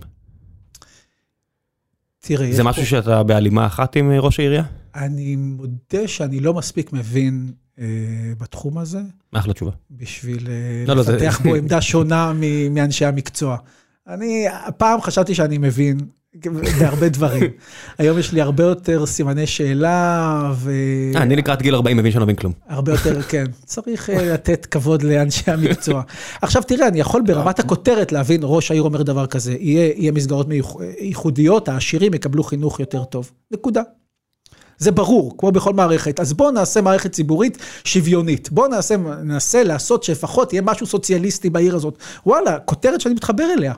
תראה, זה משהו פה... שאתה בהלימה אחת עם ראש העירייה? אני מודה שאני לא מספיק מבין אה, בתחום הזה. אחלה תשובה. בשביל אה, לא, לפתח לא, בו זה... עמדה שונה מאנשי המקצוע. אני פעם חשבתי שאני מבין, בהרבה דברים. היום יש לי הרבה יותר סימני שאלה, ו... אה, אני לקראת גיל 40 מבין שאני לא מבין כלום. הרבה יותר, כן. צריך אה, לתת כבוד לאנשי המקצוע. עכשיו תראה, אני יכול ברמת הכותרת להבין, ראש העיר אומר דבר כזה, יהיה מסגרות ייחודיות, העשירים יקבלו חינוך יותר טוב. נקודה. זה ברור, כמו בכל מערכת. אז בואו נעשה מערכת ציבורית שוויונית. בואו נעשה, ננסה לעשות שלפחות יהיה משהו סוציאליסטי בעיר הזאת. וואלה, כותרת שאני מתחבר אליה.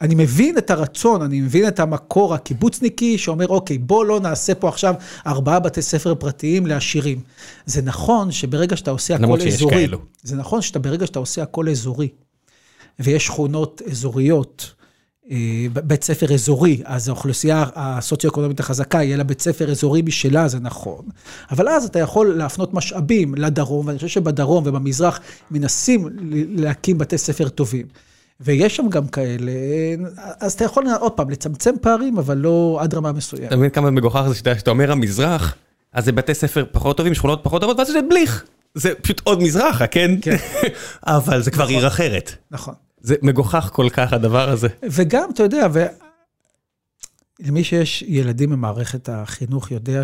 אני מבין את הרצון, אני מבין את המקור הקיבוצניקי שאומר, אוקיי, בוא לא נעשה פה עכשיו ארבעה בתי ספר פרטיים לעשירים. זה נכון שברגע שאתה עושה הכל אזורי, כאלו. זה נכון שברגע שאתה עושה הכל אזורי, ויש שכונות אזוריות, בית ספר אזורי, אז האוכלוסייה הסוציו-אקונומית החזקה, יהיה לה בית ספר אזורי בשלה, זה נכון. אבל אז אתה יכול להפנות משאבים לדרום, ואני חושב שבדרום ובמזרח מנסים להקים בתי ספר טובים. ויש שם גם כאלה, אז אתה יכול עוד פעם לצמצם פערים, אבל לא עד רמה מסוימת. אתה מבין כמה מגוחך זה שאתה אומר המזרח, אז זה בתי ספר פחות טובים, שכונות פחות טובות, ואז זה בליך. זה פשוט עוד מזרחה, כן? כן. אבל זה כבר. עיר אחרת. נכון. זה מגוחך כל כך הדבר הזה. וגם, אתה יודע, למי שיש ילדים במערכת החינוך יודע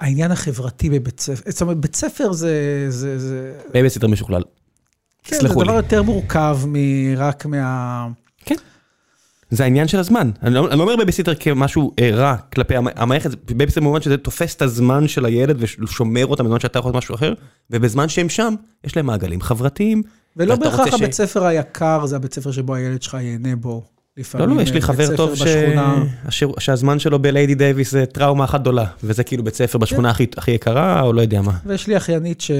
שהעניין החברתי בבית ספר, זאת אומרת, בית ספר זה... זה... בייביסיטר משוכלל. כן, זה דבר יותר מורכב מרק מה... כן. זה העניין של הזמן. אני לא, אני לא אומר בייביסיטר כמשהו אה, רע כלפי המערכת, בייביסיטר במובן שזה תופס את הזמן של הילד ושומר אותם בזמן שאתה יכול לעשות משהו אחר, ובזמן שהם שם, יש להם מעגלים חברתיים. ולא בהכרח הבית ש... ספר היקר זה הבית ספר שבו הילד שלך ייהנה בו. לא, לא, יש לי חבר טוב ש... שהזמן שלו בליידי דייוויס זה טראומה אחת גדולה, וזה כאילו בית ספר בשכונה כן. הכי, הכי יקרה, או לא יודע מה. ויש לי אחיינית ש...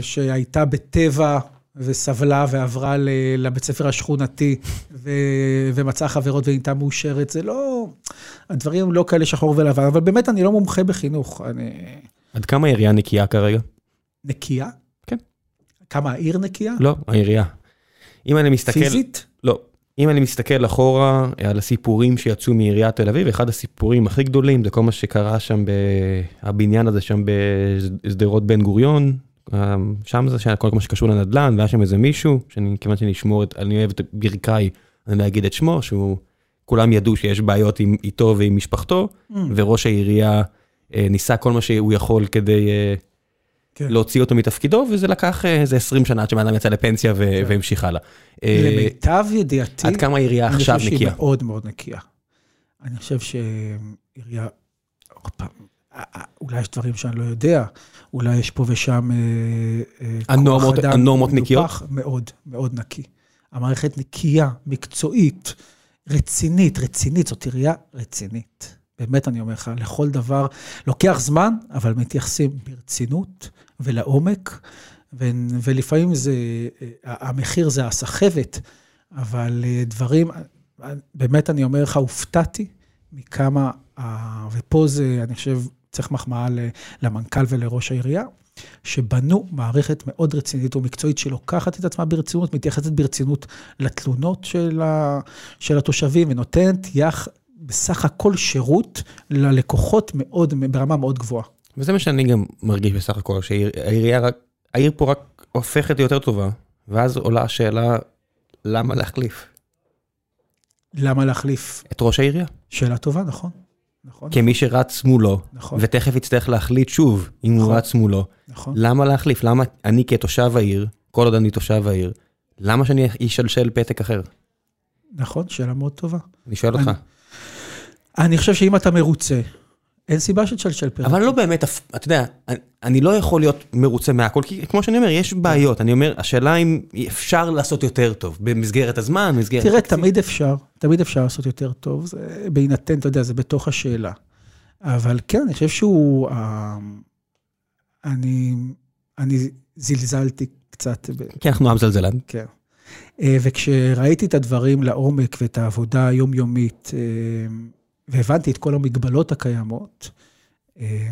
שהייתה בטבע וסבלה ועברה לבית ספר השכונתי ו... ומצאה חברות ונהייתה מאושרת, זה לא... הדברים לא כאלה שחור ולבן, אבל באמת אני לא מומחה בחינוך. אני... עד כמה העירייה נקייה כרגע? נקייה? כמה העיר נקייה? לא, העירייה. אם אני מסתכל... פיזית? לא. אם אני מסתכל אחורה על הסיפורים שיצאו מעיריית תל אביב, אחד הסיפורים הכי גדולים זה כל מה שקרה שם בבניין הזה שם בשדרות בן גוריון, שם זה כל מה שקשור לנדל"ן, והיה שם איזה מישהו, שאני כיוון שאני אשמור את, אני אוהב את ברכיי, אני לא אגיד את שמו, שהוא, כולם ידעו שיש בעיות עם, איתו ועם משפחתו, mm. וראש העירייה אה, ניסה כל מה שהוא יכול כדי אה. להוציא אותו מתפקידו, וזה לקח אה, איזה 20 שנה עד שבן אדם יצא לפנסיה ו- כן. והמשיך הלאה. למיטב ידיעתי, עד כמה העירייה עכשיו נקייה? אני חושב שהיא מאוד מאוד נקייה. אני חושב שעירייה, אולי יש דברים שאני לא יודע, אולי יש פה ושם הנורמות, כוח אדם הנורמות נקיות? מאוד, מאוד נקי. המערכת נקייה, מקצועית, רצינית, רצינית, זאת עירייה רצינית. באמת אני אומר לך, לכל דבר, לוקח זמן, אבל מתייחסים ברצינות ולעומק, ו- ולפעמים זה, המחיר זה הסחבת, אבל דברים, באמת אני אומר לך, הופתעתי מכמה, ופה זה, אני חושב, צריך מחמאה למנכ"ל ולראש העירייה, שבנו מערכת מאוד רצינית ומקצועית שלוקחת את עצמה ברצינות, מתייחסת ברצינות לתלונות של, ה, של התושבים ונותנת יח, בסך הכל שירות ללקוחות מאוד, ברמה מאוד גבוהה. וזה מה שאני גם מרגיש בסך הכל, שהעירייה רק, העיר פה רק הופכת יותר טובה, ואז עולה השאלה, למה להחליף? למה להחליף? את ראש העירייה. שאלה טובה, נכון. נכון. כמי שרץ מולו, נכון. ותכף יצטרך להחליט שוב אם נכון. הוא רץ מולו. נכון. למה להחליף? למה אני כתושב העיר, כל עוד אני תושב העיר, למה שאני אשלשל פתק אחר? נכון, שאלה מאוד טובה. אני שואל אותך. אני חושב שאם אתה מרוצה, אין סיבה שתשלשל פרק. אבל לא באמת, אתה יודע, אני לא יכול להיות מרוצה מהכל, כי כמו שאני אומר, יש בעיות. אני אומר, השאלה אם אפשר לעשות יותר טוב, במסגרת הזמן, במסגרת... תראה, תמיד אפשר, תמיד אפשר לעשות יותר טוב, זה בהינתן, אתה יודע, זה בתוך השאלה. אבל כן, אני חושב שהוא... אה, אני, אני זלזלתי קצת. כן, אנחנו עם זלזלן. כן. אה, וכשראיתי את הדברים לעומק ואת העבודה היומיומית, אה, והבנתי את כל המגבלות הקיימות, אה,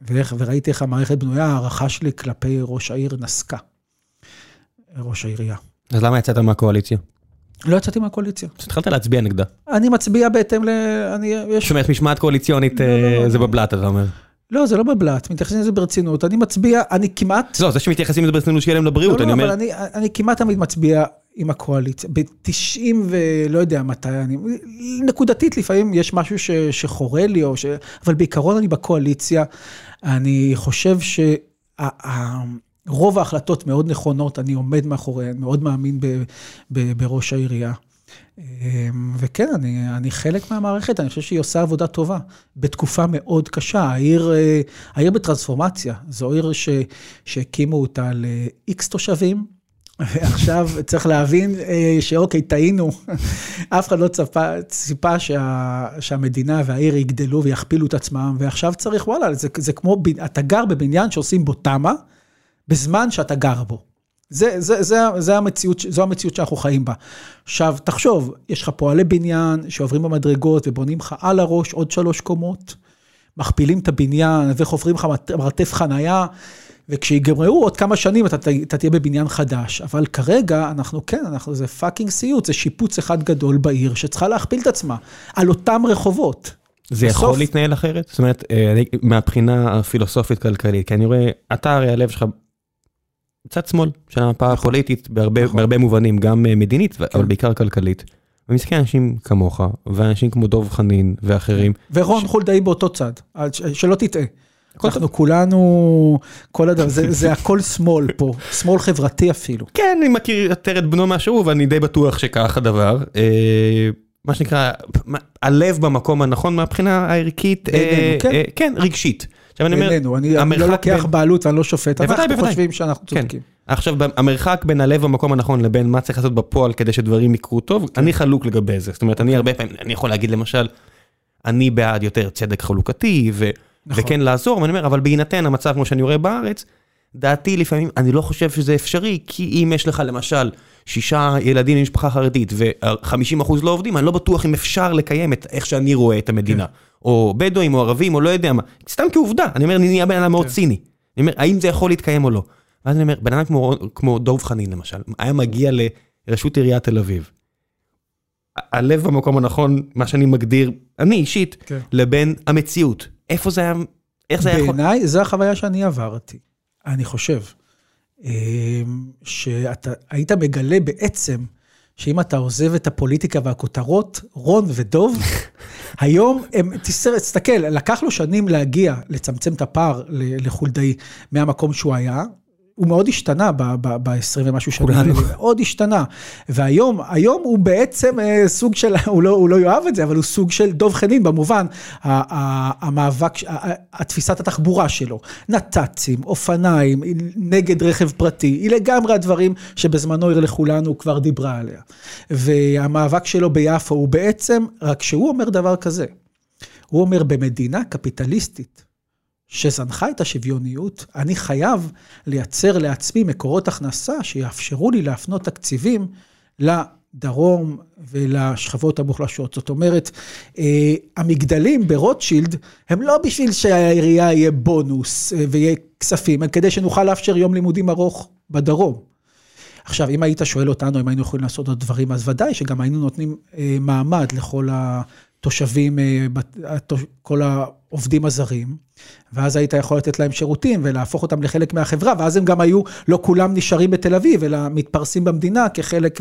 ואיך, וראיתי איך המערכת בנויה, הערכה שלי כלפי ראש העיר נסקה, ראש העירייה. אז למה יצאת מהקואליציה? לא יצאתי מהקואליציה. אז התחלת להצביע נגדה. אני מצביע בהתאם ל... אני... יש... זאת אומרת, משמעת קואליציונית לא, לא, לא, זה לא. בבלת, אתה אומר. לא, זה לא בבלת, מתייחסים לזה ברצינות. אני מצביע, אני כמעט... לא, זה שמתייחסים לזה ברצינות שיהיה להם לבריאות, לא, אני לא, אומר... אבל אני, אני כמעט תמיד מצביע עם הקואליציה. ב-90 ולא יודע מתי אני... נקודתית לפעמים יש משהו ש, שחורה לי, ש... אבל בעיקרון אני בקואליציה. אני חושב שרוב ההחלטות מאוד נכונות, אני עומד מאחוריהן, מאוד מאמין ב, ב, בראש העירייה. אמ, וכן, אני, אני חלק מהמערכת, אני חושב שהיא עושה עבודה טובה, בתקופה מאוד קשה. העיר, אה, העיר בטרנספורמציה, זו עיר ש, שהקימו אותה ל-X תושבים, ועכשיו צריך להבין אה, שאוקיי, טעינו, אף אחד לא צפה, ציפה שה, שהמדינה והעיר יגדלו ויכפילו את עצמם, ועכשיו צריך, וואלה, זה, זה כמו, אתה גר בבניין שעושים בו תמ"א, בזמן שאתה גר בו. זה, זה, זה, זה המציאות, זו המציאות שאנחנו חיים בה. עכשיו, תחשוב, יש לך פועלי בניין שעוברים במדרגות ובונים לך על הראש עוד שלוש קומות, מכפילים את הבניין וחופרים לך מרתף חנייה, וכשיגמרו עוד כמה שנים אתה, אתה תהיה בבניין חדש. אבל כרגע אנחנו כן, אנחנו, זה fucking סיוט, זה שיפוץ אחד גדול בעיר שצריכה להכפיל את עצמה, על אותם רחובות. זה בסוף... יכול להתנהל אחרת? זאת אומרת, אה, מהבחינה הפילוסופית-כלכלית, כי אני רואה, אתה הרי הלב שלך צד שמאל של המפה נכון. הפוליטית בהרבה, נכון. בהרבה מובנים, גם אה, מדינית, כן. אבל בעיקר כלכלית. ומסתכל אנשים כמוך, ואנשים כמו דוב חנין ואחרים. ורון ש... חולדאי באותו צד, שלא תטעה. אנחנו כולנו, כל אדם, זה, זה הכל שמאל פה, שמאל חברתי אפילו. כן, אני מכיר יותר את בנו מהשיעור, ואני די בטוח שכך הדבר. אה, מה שנקרא, הלב במקום הנכון מהבחינה הערכית, אה, כן. אה, כן, רגשית. עכשיו אני אומר, בינינו, אני לא לוקח בעלות ואני לא שופט, אבל אנחנו חושבים שאנחנו כן. צודקים. עכשיו, המרחק בין הלב במקום הנכון לבין מה צריך לעשות בפועל כדי שדברים יקרו טוב, כן. אני חלוק לגבי זה. זאת אומרת, אני הרבה פעמים, אני יכול להגיד למשל, אני בעד יותר צדק חלוקתי, נכון. וכן לעזור, ואני אומר, אבל בהינתן המצב כמו שאני רואה בארץ, דעתי לפעמים, אני לא חושב שזה אפשרי, כי אם יש לך למשל שישה ילדים ממשפחה חרדית ו-50% לא עובדים, אני לא בטוח אם אפשר לקיים את איך שאני רואה את המדינה. כן. או בדואים או ערבים או לא יודע מה, סתם כעובדה, אני אומר, אני נהיה בן אדם מאוד כן. ציני. אני אומר, האם זה יכול להתקיים או לא? ואז אני אומר, בן אדם כמו, כמו דוב חנין למשל, היה מגיע לראשות עיריית תל אביב. הלב במקום הנכון, מה שאני מגדיר, אני אישית, כן. לבין המציאות. איפה זה היה, איך זה היה יכול... בעיניי, זו החוויה שאני עברתי, אני חושב. אמ, שאתה היית מגלה בעצם, שאם אתה עוזב את הפוליטיקה והכותרות, רון ודוב, היום הם, תסתכל, לקח לו שנים להגיע, לצמצם את הפער לחולדאי מהמקום שהוא היה. הוא מאוד השתנה ב-20 ומשהו שנים. האלה, מאוד השתנה. והיום, היום הוא בעצם אה, סוג של, הוא לא, הוא לא יאהב את זה, אבל הוא סוג של דב חנין במובן, המאבק, התפיסת התחבורה שלו, נת"צים, אופניים, נגד רכב פרטי, היא לגמרי הדברים שבזמנו עיר לכולנו כבר דיברה עליה. והמאבק שלו ביפו הוא בעצם, רק שהוא אומר דבר כזה, הוא אומר במדינה קפיטליסטית, שזנחה את השוויוניות, אני חייב לייצר לעצמי מקורות הכנסה שיאפשרו לי להפנות תקציבים לדרום ולשכבות המוחלשות. זאת אומרת, אה, המגדלים ברוטשילד הם לא בשביל שהעירייה יהיה בונוס אה, ויהיה כספים, הם כדי שנוכל לאפשר יום לימודים ארוך בדרום. עכשיו, אם היית שואל אותנו אם היינו יכולים לעשות עוד דברים, אז ודאי שגם היינו נותנים אה, מעמד לכל התושבים, אה, בת- התוש- כל העובדים הזרים, ואז היית יכול לתת להם שירותים ולהפוך אותם לחלק מהחברה, ואז הם גם היו, לא כולם נשארים בתל אביב, אלא מתפרסים במדינה כחלק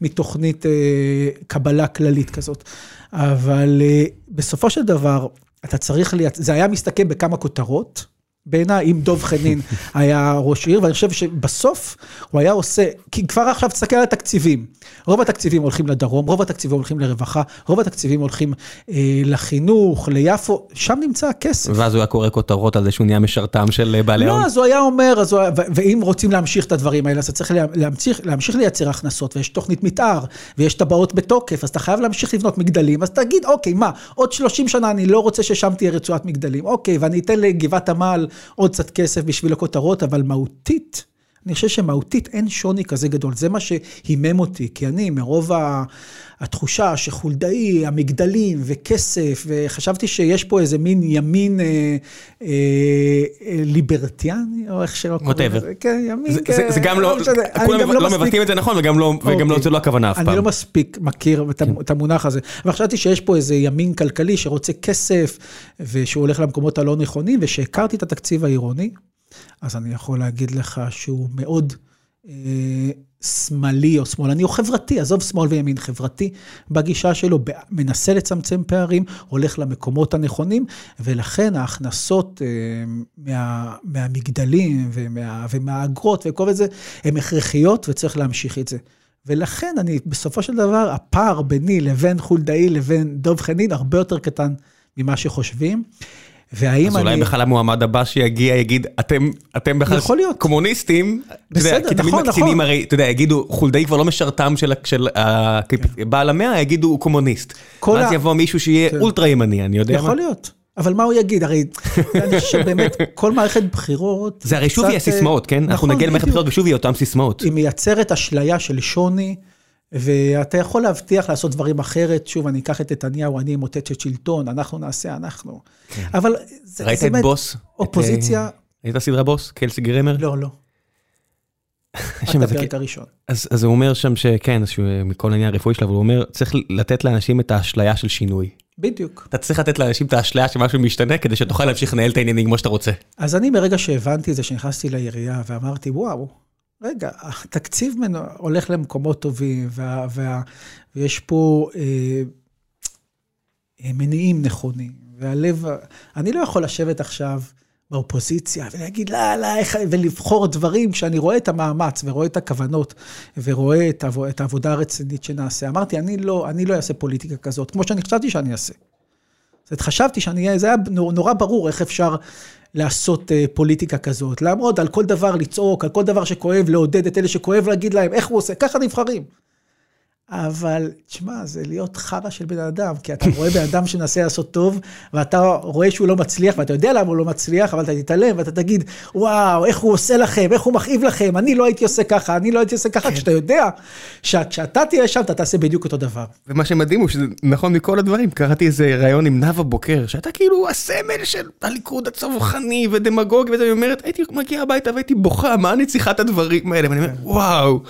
מתוכנית אה, קבלה כללית כזאת. אבל אה, בסופו של דבר, אתה צריך, לייצ... זה היה מסתכם בכמה כותרות. בעיניי, אם דב חנין היה ראש עיר, ואני חושב שבסוף הוא היה עושה, כי כבר עכשיו תסתכל על התקציבים. רוב התקציבים הולכים לדרום, רוב התקציבים הולכים לרווחה, רוב התקציבים הולכים אה, לחינוך, ליפו, שם נמצא הכסף. ואז הוא היה קורא כותרות על זה שהוא נהיה משרתם של אה, בעלי ההון. לא, אז הוא היה אומר, אז הוא, היה- ואם רוצים להמשיך את הדברים האלה, אז אתה צריך לה- להמשיך, להמשיך לייצר הכנסות, ויש תוכנית מתאר, ויש טבעות בתוקף, אז אתה חייב להמשיך לבנות מגדלים, אז תגיד, אוקיי, מה, עוד 30 שנה אני לא רוצה ששם תהיה רצועת מגדלים, אוקיי, ואני אתן לגבעת עמל עוד קצת כסף בשביל הכותרות, אבל מהותית, אני חושב שמהותית אין שוני כזה גדול, זה מה שהימם אותי, כי אני מרוב ה- התחושה שחולדאי, המגדלים וכסף, וחשבתי שיש פה איזה מין ימין אה, אה, אה, ליברטיאני, או איך שלא קוראים. לזה. כן, ימין, זה- כן, זה- זה גם לא. אני כולם גם לא מספיק- מבטאים את זה נכון וגם לא, וגם לא, אוקיי. זה לא הכוונה אף פעם. כן. אני לא מספיק מכיר את את המונח הזה. וחשבתי שיש פה איזה ימין כלכלי שרוצה כסף, ושהוא הולך למקומות הלא נכונים, ושהכרתי את התקציב העירוני, אז אני יכול להגיד לך שהוא מאוד אה, שמאלי או שמאלני, או חברתי, עזוב שמאל וימין, חברתי בגישה שלו, ב- מנסה לצמצם פערים, הולך למקומות הנכונים, ולכן ההכנסות אה, מה, מהמגדלים ומה, ומהאגרות וכל זה, הן הכרחיות וצריך להמשיך את זה. ולכן אני, בסופו של דבר, הפער ביני לבין חולדאי לבין דב חנין הרבה יותר קטן ממה שחושבים. והאם אז אני... אולי בכלל המועמד הבא שיגיע יגיד, אתם, אתם בכלל יכול להיות. קומוניסטים, בסדר, כי תמיד נכון, מקצינים נכון. הרי, אתה יודע, יגידו, חולדאי כבר לא משרתם של, של ה- בעל המאה, יגידו הוא קומוניסט. ואז ה- יבוא מישהו שיהיה כן. אולטרה ימני, אני יודע מה. יכול להיות. אבל מה הוא יגיד? הרי אני חושב שבאמת כל מערכת בחירות... זה הרי שוב יהיה סיסמאות, כן? אנחנו נכון, נגיע למערכת. בחירות ושוב יהיה אותם סיסמאות. היא מייצרת אשליה של שוני, ואתה יכול להבטיח לעשות דברים אחרת. שוב, אני אקח את נתניהו, אני אמוטט את שלטון, אנחנו נעשה, אנחנו. אבל זה ראית זה את בוס? את, אופוזיציה, אה, ראית סדרה בוס? קלסי גרמר? לא, לא. יש רק שם את איזה הפרק הראשון. אז, אז הוא אומר שם שכן, שהוא, מכל העניין הרפואי שלו, אבל הוא אומר, צריך לתת לאנשים את האשליה של שינוי. בדיוק. אתה צריך לתת לאנשים את האשליה שמשהו משתנה, כדי שתוכל להמשיך לנהל את העניינים כמו שאתה רוצה. אז אני מרגע שהבנתי את זה, שנכנסתי לעירייה ואמרתי, וואו, רגע, התקציב מנו, הולך למקומות טובים, וה, וה, ויש פה אה, אה, מניעים נכונים, והלב, אני לא יכול לשבת עכשיו באופוזיציה ולהגיד, לא, לא, איך, ולבחור דברים כשאני רואה את המאמץ ורואה את הכוונות ורואה את, העב, את העבודה הרצינית שנעשה. אמרתי, אני לא, אני לא אעשה פוליטיקה כזאת, כמו שאני חשבתי שאני אעשה. זאת אומרת, חשבתי שאני אהיה, זה היה נור- נורא ברור איך אפשר לעשות אה, פוליטיקה כזאת, לעמוד על כל דבר, לצעוק, על כל דבר שכואב, לעודד את אלה שכואב, להגיד להם איך הוא עושה, ככה נבחרים. אבל, תשמע, זה להיות חרא של בן אדם, כי אתה רואה בן אדם שמנסה לעשות טוב, ואתה רואה שהוא לא מצליח, ואתה יודע למה הוא לא מצליח, אבל אתה תתעלם, ואתה תגיד, וואו, איך הוא עושה לכם, איך הוא מכאיב לכם, אני לא הייתי עושה ככה, אני לא הייתי עושה ככה, כשאתה יודע שכשאתה תהיה שם, אתה תעשה בדיוק אותו דבר. ומה שמדהים הוא שזה נכון מכל הדברים, קראתי איזה ראיון עם נאוה בוקר, שאתה כאילו הסמל של הליכוד הצווחני ודמגוג היא אומרת, הייתי מגיע הביתה והייתי בוכה, מה אני צריכה את הדברים האלה? ואני אומר, וואו,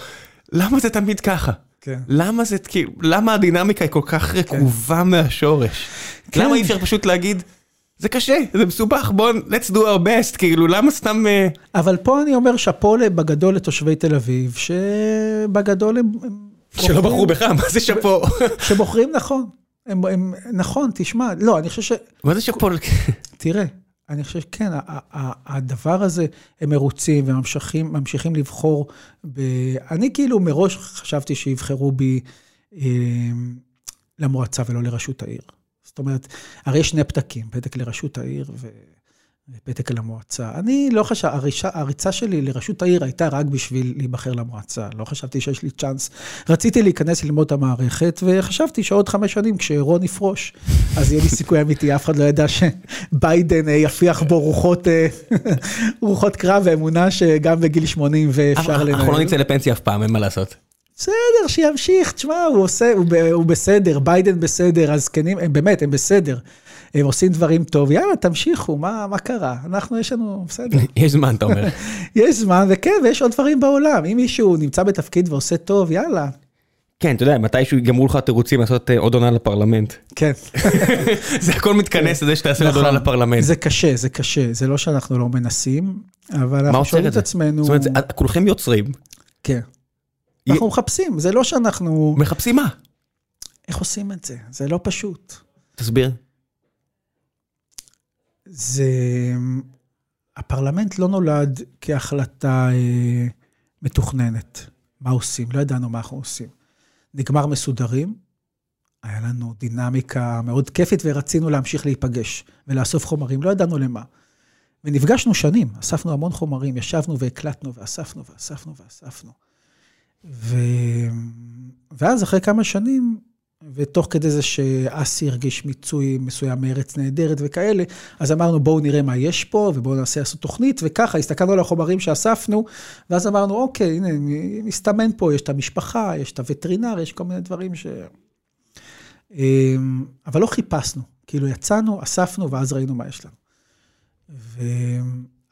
למה זה תמיד ככה? כן. למה זה, כאילו, למה הדינמיקה היא כל כך רקובה מהשורש? כן. למה אי אפשר פשוט להגיד, זה קשה, זה מסובך, בואו, let's do our best, כאילו, למה סתם... אה, אבל פה אני אומר שאפו בגדול לתושבי תל אביב, שבגדול הם... שלא בחרו בך, מה זה שאפו? שבוחרים נכון. הם, הם, נכון, תשמע, לא, אני חושב ש... מה זה שאפו? תראה, אני חושב שכן, הדבר הזה, הם מרוצים וממשיכים ממשיכים לבחור ב... אני כאילו מראש חשבתי שיבחרו בי אה, למועצה ולא לראשות העיר. זאת אומרת, הרי יש שני פתקים, פתק לראשות העיר ו... ופתק למועצה. אני לא חשב, הריצה, הריצה שלי לראשות העיר הייתה רק בשביל להיבחר למועצה. לא חשבתי שיש לי צ'אנס. רציתי להיכנס ללמוד את המערכת, וחשבתי שעוד חמש שנים, כשרון יפרוש, אז יהיה לי סיכוי אמיתי. אף אחד לא ידע שביידן אה, יפיח בו רוחות, אה, רוחות קרב ואמונה שגם בגיל 80 ואפשר לנהל. אנחנו לא נצא לפנסיה אף פעם, אין מה לעשות. בסדר, שימשיך, תשמע, הוא עושה, הוא, הוא בסדר, ביידן בסדר, הזקנים, הם באמת, הם בסדר. הם עושים דברים טוב, יאללה, תמשיכו, מה, מה קרה? אנחנו, יש לנו, בסדר. יש זמן, אתה אומר. יש זמן, וכן, ויש עוד דברים בעולם. אם מישהו נמצא בתפקיד ועושה טוב, יאללה. כן, אתה יודע, מתישהו יגמרו לך תירוצים לעשות אה, עוד עונה לפרלמנט. כן. זה הכל מתכנס לזה שתעשה עוד עונה נכון. לפרלמנט. זה קשה, זה קשה. זה לא שאנחנו לא מנסים, אבל אנחנו שואלים את? עצמנו... זאת אומרת, זה- כולכם יוצרים, כן. אנחנו מחפשים, זה לא שאנחנו... מחפשים מה? איך עושים את זה? זה לא פשוט. תסביר. זה... הפרלמנט לא נולד כהחלטה אה, מתוכננת. מה עושים? לא ידענו מה אנחנו עושים. נגמר מסודרים, היה לנו דינמיקה מאוד כיפית ורצינו להמשיך להיפגש ולאסוף חומרים, לא ידענו למה. ונפגשנו שנים, אספנו המון חומרים, ישבנו והקלטנו ואספנו ואספנו ואספנו. ו... ואז אחרי כמה שנים, ותוך כדי זה שאסי הרגיש מיצוי מסוים מארץ נהדרת וכאלה, אז אמרנו בואו נראה מה יש פה ובואו נעשה לעשות תוכנית, וככה הסתכלנו על החומרים שאספנו, ואז אמרנו אוקיי, הנה, מסתמן פה, יש את המשפחה, יש את הווטרינר, יש כל מיני דברים ש... אמ, אבל לא חיפשנו, כאילו יצאנו, אספנו, ואז ראינו מה יש לנו.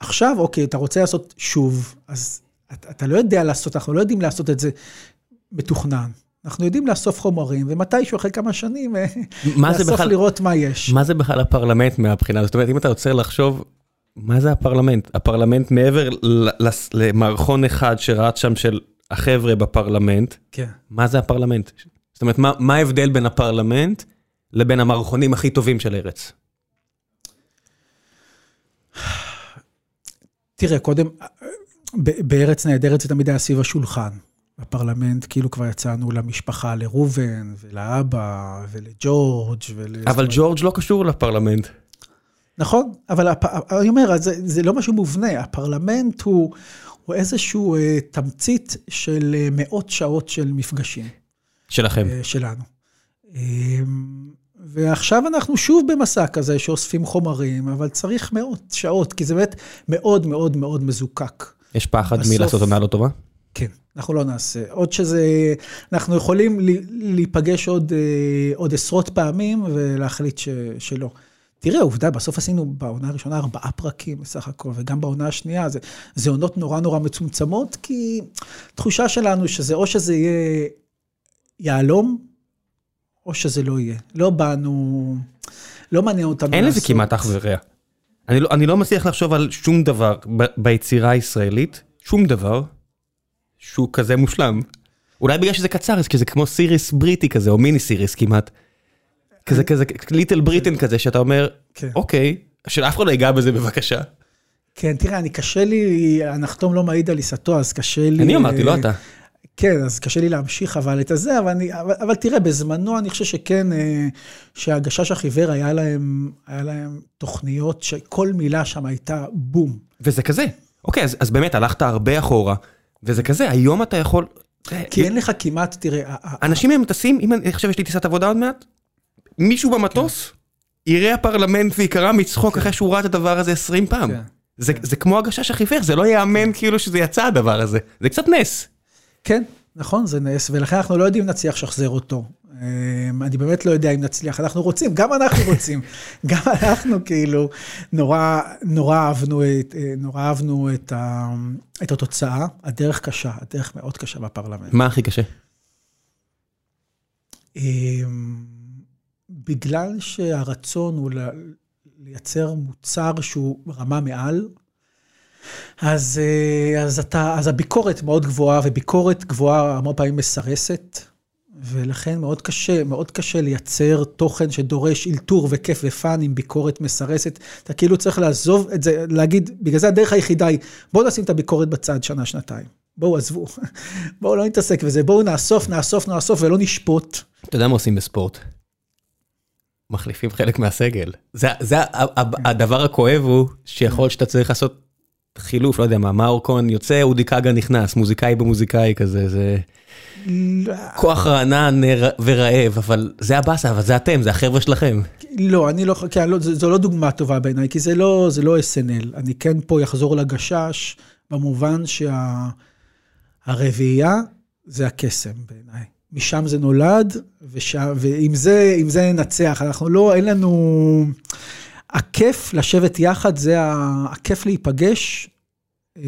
ועכשיו, אוקיי, אתה רוצה לעשות שוב, אז אתה, לא יודע לעשות, אנחנו לא יודעים לעשות את זה מתוכנן. אנחנו יודעים לאסוף חומרים, ומתישהו אחרי כמה שנים, אה, לאסוף בכלל- לראות מה יש. מה זה בכלל הפרלמנט מהבחינה הזאת? זאת אומרת, אם אתה רוצה לחשוב, מה זה הפרלמנט? הפרלמנט מעבר למערכון אחד שרץ שם של החבר'ה בפרלמנט, כן. מה זה הפרלמנט? זאת אומרת, מה מה ההבדל בין הפרלמנט לבין המערכונים הכי טובים של ארץ? תראה, קודם, בארץ נהדרת זה תמיד היה סביב השולחן. בפרלמנט, כאילו כבר יצאנו למשפחה, לראובן, ולאבא, ולג'ורג' ול... אבל ג'ורג' לא קשור לפרלמנט. נכון, אבל הפ... אני אומר, זה, זה לא משהו מובנה, הפרלמנט הוא, הוא איזשהו אה, תמצית של אה, מאות שעות של מפגשים שלכם. אה, שלנו. אה, ועכשיו אנחנו שוב במסע כזה שאוספים חומרים, אבל צריך מאות שעות, כי זה באמת מאוד מאוד מאוד מזוקק. יש פחד בסוף- מלעשות עונה לא טובה? כן, אנחנו לא נעשה. עוד שזה, אנחנו יכולים לי- להיפגש עוד, אה, עוד עשרות פעמים ולהחליט ש, שלא. תראה, עובדה, בסוף עשינו בעונה הראשונה ארבעה פרקים בסך הכל, וגם בעונה השנייה, זה, זה עונות נורא נורא מצומצמות, כי תחושה שלנו שזה או שזה יהיה יהלום, או שזה לא יהיה. לא באנו, לא מעניין אותנו אין לזה לעשות. כמעט אח ורע. אני לא, אני לא מצליח לחשוב על שום דבר ב, ביצירה הישראלית, שום דבר, שהוא כזה מושלם. אולי בגלל שזה קצר, אז כי זה כמו סיריס בריטי כזה, או מיני סיריס כמעט. כזה כזה, ליטל בריטן כזה, שאתה אומר, כן. אוקיי, שאף אחד לא ייגע בזה בבקשה. כן, תראה, אני קשה לי, הנחתום לא מעיד על עיסתו, אז קשה לי... אני אמרתי, לא אה, אתה. כן, אז קשה לי להמשיך אבל את הזה, אבל, אני, אבל, אבל תראה, בזמנו אני חושב שכן, אה, שהגשש החיוור היה להם, היה להם תוכניות שכל מילה שם הייתה בום. וזה כזה. אוקיי, אז, אז באמת הלכת הרבה אחורה, וזה כזה, היום אתה יכול... כי אין לך כמעט, תראה, אנשים הם טסים, אם אני עכשיו יש לי טיסת עבודה עוד מעט, מישהו במטוס יראה הפרלמנט ויקרא מצחוק אחרי שהוא ראה את הדבר הזה 20 פעם. כן. זה, זה כמו הגשש החיוור, זה לא ייאמן כאילו שזה יצא הדבר הזה. זה קצת נס. כן, נכון, זה נס, ולכן אנחנו לא יודעים אם נצליח לשחזר אותו. אה, אני באמת לא יודע אם נצליח, אנחנו רוצים, גם אנחנו רוצים. גם אנחנו כאילו נורא, נורא אהבנו, את, אה, נורא אהבנו את, ה, את התוצאה. הדרך קשה, הדרך מאוד קשה בפרלמנט. מה הכי קשה? בגלל שהרצון הוא לייצר מוצר שהוא רמה מעל, אז, אה, אז, אתה, אז הביקורת מאוד גבוהה, וביקורת גבוהה המון פעמים מסרסת, ולכן מאוד קשה, מאוד קשה לייצר תוכן שדורש אלתור וכיף ופאן עם ביקורת מסרסת. אתה כאילו צריך לעזוב את זה, להגיד, בגלל זה הדרך היחידה היא, בואו נשים את הביקורת בצד שנה, שנתיים. בואו עזבו, בואו לא נתעסק בזה, בואו נאסוף, נאסוף, נאסוף ולא נשפוט. אתה יודע מה עושים בספורט? מחליפים חלק מהסגל. זה, זה הדבר הכואב הוא שיכול שאתה צריך לעשות חילוף, לא יודע מה, מאור כהן יוצא, אודי כגה נכנס, מוזיקאי במוזיקאי כזה, זה... כוח רענן ורעב, אבל זה הבאסה, אבל זה אתם, זה החבר'ה שלכם. לא, אני לא, כן, לא, זו לא דוגמה טובה בעיניי, כי זה לא, זה לא SNL. אני כן פה אחזור לגשש, במובן שהרביעייה זה הקסם בעיניי. משם זה נולד, ושם, ועם זה, זה ננצח. אנחנו לא, אין לנו... הכיף לשבת יחד, זה הכיף להיפגש אה,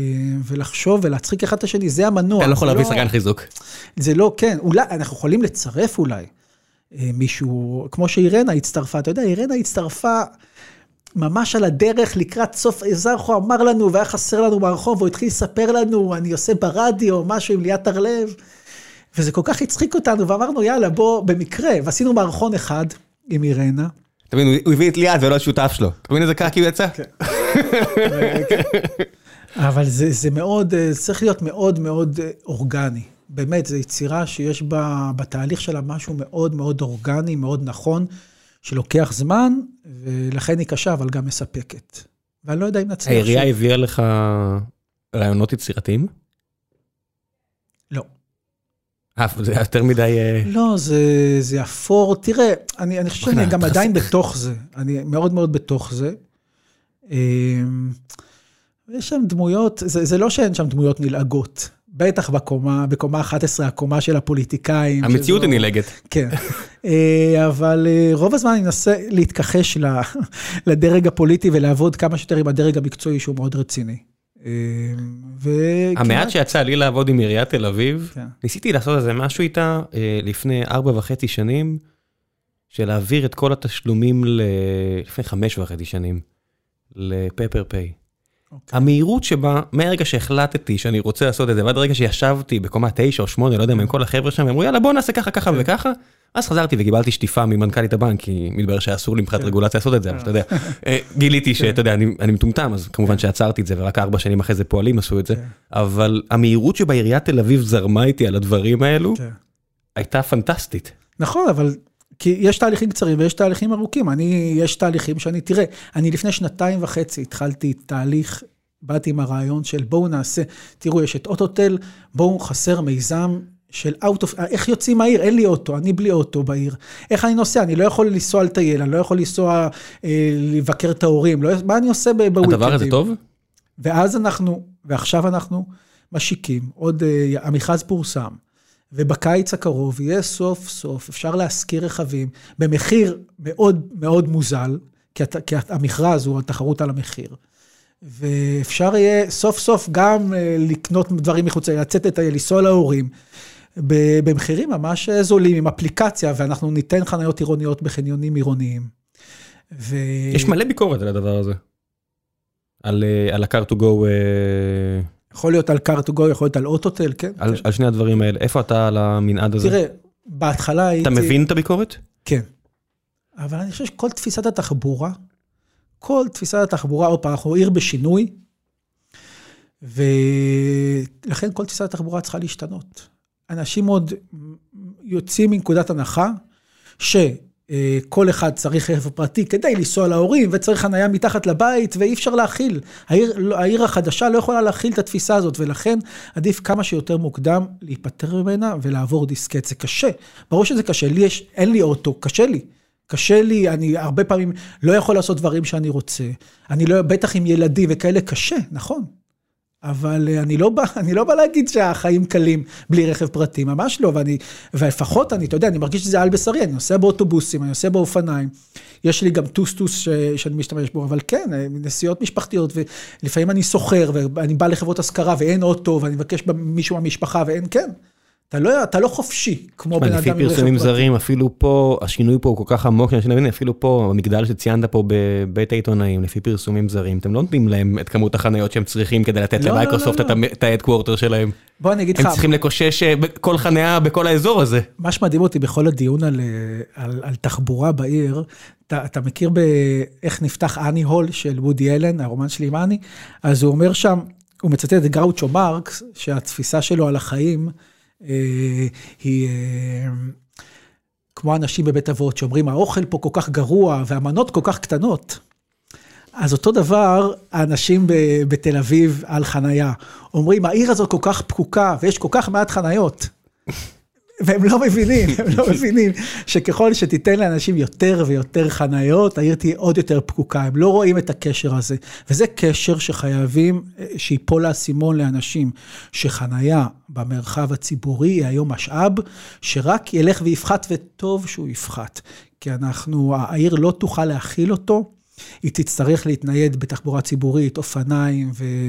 ולחשוב ולהצחיק אחד את השני, זה המנוע. אתה לא יכול להביא שחקן חיזוק. זה לא, כן, אולי, אנחנו יכולים לצרף אולי אה, מישהו, כמו שאירנה הצטרפה, אתה יודע, אירנה הצטרפה ממש על הדרך לקראת סוף, זרחו אמר לנו, והיה חסר לנו מהרחוב, והוא התחיל לספר לנו, אני עושה ברדיו, משהו עם ליאת הרלב, וזה כל כך הצחיק אותנו, ואמרנו, יאללה, בוא, במקרה, ועשינו מערכון אחד עם אירנה. אתה מבין, הוא הביא את ליעד ולא השותף שלו. אתה מבין איזה קקי הוא יצא? כן. אבל זה מאוד, אה, צריך להיות מאוד מאוד אה, אורגני. באמת, זו יצירה שיש בה, בתהליך שלה משהו מאוד מאוד אורגני, מאוד נכון, שלוקח זמן, ולכן היא קשה, אבל גם מספקת. ואני לא יודע אם נצליח... העירייה הביאה לך רעיונות יצירתיים? זה יותר מדי... אה, לא, זה, זה אפור. תראה, אני, אני חושב שאני גם עדיין בתוך זה. אני מאוד מאוד בתוך זה. אמ, יש שם דמויות, זה, זה לא שאין שם דמויות נלעגות. בטח בקומה, בקומה 11, הקומה של הפוליטיקאים. המציאות היא נלעגת. כן. אה, אבל אה, רוב הזמן אני מנסה להתכחש לדרג הפוליטי ולעבוד כמה שיותר עם הדרג המקצועי שהוא מאוד רציני. המעט שיצא לי לעבוד עם עיריית תל אביב, כן. ניסיתי לעשות איזה משהו איתה אה, לפני ארבע וחצי שנים, של להעביר את כל התשלומים לפני חמש וחצי שנים, לפפר פיי. אוקיי. המהירות שבה, מהרגע שהחלטתי שאני רוצה לעשות את זה, ועד הרגע שישבתי בקומה תשע או שמונה, לא יודע מה, עם כל החבר'ה שם, אמרו יאללה בוא נעשה ככה, ככה כן. וככה, אז חזרתי וקיבלתי שטיפה ממנכ"לית הבנק, כי מתברר שאסור לי מבחינת כן. רגולציה לעשות את זה, אבל אתה יודע, אה, גיליתי כן. שאתה יודע, אני מטומטם, אז כמובן שעצרתי את זה, ורק ארבע שנים אחרי זה פועלים עשו את זה, אבל המהירות שבה עיריית תל אביב זרמה איתי על הדברים האלו, הייתה פנטסטית. נכון, אבל כי יש תהליכים קצרים ויש תהליכים ארוכים. אני, יש תהליכים שאני, תראה, אני לפני שנתיים וחצי התחלתי תהליך, באתי עם הרעיון של בואו נעשה, תראו, יש את אוטוטל, בואו חסר מיזם של out of, איך יוצאים מהעיר? אין לי אוטו, אני בלי אוטו בעיר. איך אני נוסע? אני לא יכול לנסוע לטייל, אני לא יכול לנסוע אה, לבקר את ההורים, לא, מה אני עושה בוויקנדים? הדבר הזה טוב? ואז אנחנו, ועכשיו אנחנו משיקים, עוד, אה, המכרז פורסם. ובקיץ הקרוב יהיה סוף סוף, אפשר להשכיר רכבים במחיר מאוד מאוד מוזל, כי, כי המכרז הוא התחרות על המחיר. ואפשר יהיה סוף סוף גם אה, לקנות דברים מחוץ, לצאת את, לנסוע להורים, במחירים ממש זולים, עם אפליקציה, ואנחנו ניתן חניות עירוניות בחניונים עירוניים. ו... יש מלא ביקורת על הדבר הזה. על, אה, על ה-car to go. יכול להיות על go, יכול להיות על אוטוטל, כן. על, כן. על שני הדברים האלה. איפה אתה על המנעד הזה? תראה, בהתחלה הייתי... אתה מבין את הביקורת? כן. אבל אני חושב שכל תפיסת התחבורה, כל תפיסת התחבורה, עוד פעם, אנחנו עיר בשינוי, ולכן כל תפיסת התחבורה צריכה להשתנות. אנשים עוד יוצאים מנקודת הנחה, ש... אה, כל אחד צריך רכב פרטי כדי לנסוע להורים, וצריך חנייה מתחת לבית, ואי אפשר להכיל. העיר, העיר החדשה לא יכולה להכיל את התפיסה הזאת, ולכן עדיף כמה שיותר מוקדם להיפטר ממנה ולעבור דיסקט. זה קשה, ברור שזה קשה. לי יש, אין לי אוטו, קשה לי. קשה לי, אני הרבה פעמים לא יכול לעשות דברים שאני רוצה. אני לא, בטח עם ילדים וכאלה, קשה, נכון. אבל אה, אני לא בא, אני לא בא להגיד שהחיים קלים בלי רכב פרטי, ממש לא, ואני, ולפחות אני, אתה יודע, אני מרגיש שזה על בשרי, אני נוסע באוטובוסים, אני נוסע באופניים, יש לי גם טוסטוס ש, שאני משתמש בו, אבל כן, אה, נסיעות משפחתיות, ולפעמים אני סוחר, ואני בא לחברות השכרה ואין אוטו, ואני מבקש מישהו מהמשפחה ואין, כן. אתה לא, אתה לא חופשי, כמו בן אדם לפי עם רכב פרסומים פרטי. זרים, אפילו פה, השינוי פה הוא כל כך עמוק, שאני מבין, אפילו פה, המגדל שציינת פה בבית העיתונאים, לפי פרסומים זרים, אתם לא נותנים להם את כמות החניות שהם צריכים כדי לתת לא, לא, למייקרוסופט לא, את. ה- את ה headquarter שלהם. בוא אני אגיד הם לך, צריכים לקושש אה, כל חניה בכל האזור הזה. מה שמדהים אותי בכל הדיון על, אה, תחבורה בעיר, אתה, אתה מכיר באיך נפתח Annie Hall של וודי אלן, הרומן שלי עם אני? אז הוא אומר שם, הוא מצטט את גראוצ'ו מרקס, שהתפיסה שלו על החיים היא אה, כמו אנשים בבית אבות, שאומרים, האוכל פה כל כך גרוע והמנות כל כך קטנות. אז אותו דבר, האנשים בתל אביב על חנייה. אומרים, העיר הזאת כל כך פקוקה ויש כל כך מעט חניות. והם לא מבינים, הם לא מבינים שככל שתיתן לאנשים יותר ויותר חניות, העיר תהיה עוד יותר פקוקה, הם לא רואים את הקשר הזה. וזה קשר שחייבים אה, שיפול האסימון לאנשים, שחניה במרחב הציבורי היא היום משאב, שרק ילך ויפחת, וטוב שהוא יפחת. כי אנחנו, העיר לא תוכל להכיל אותו. היא תצטרך להתנייד בתחבורה ציבורית, אופניים ו-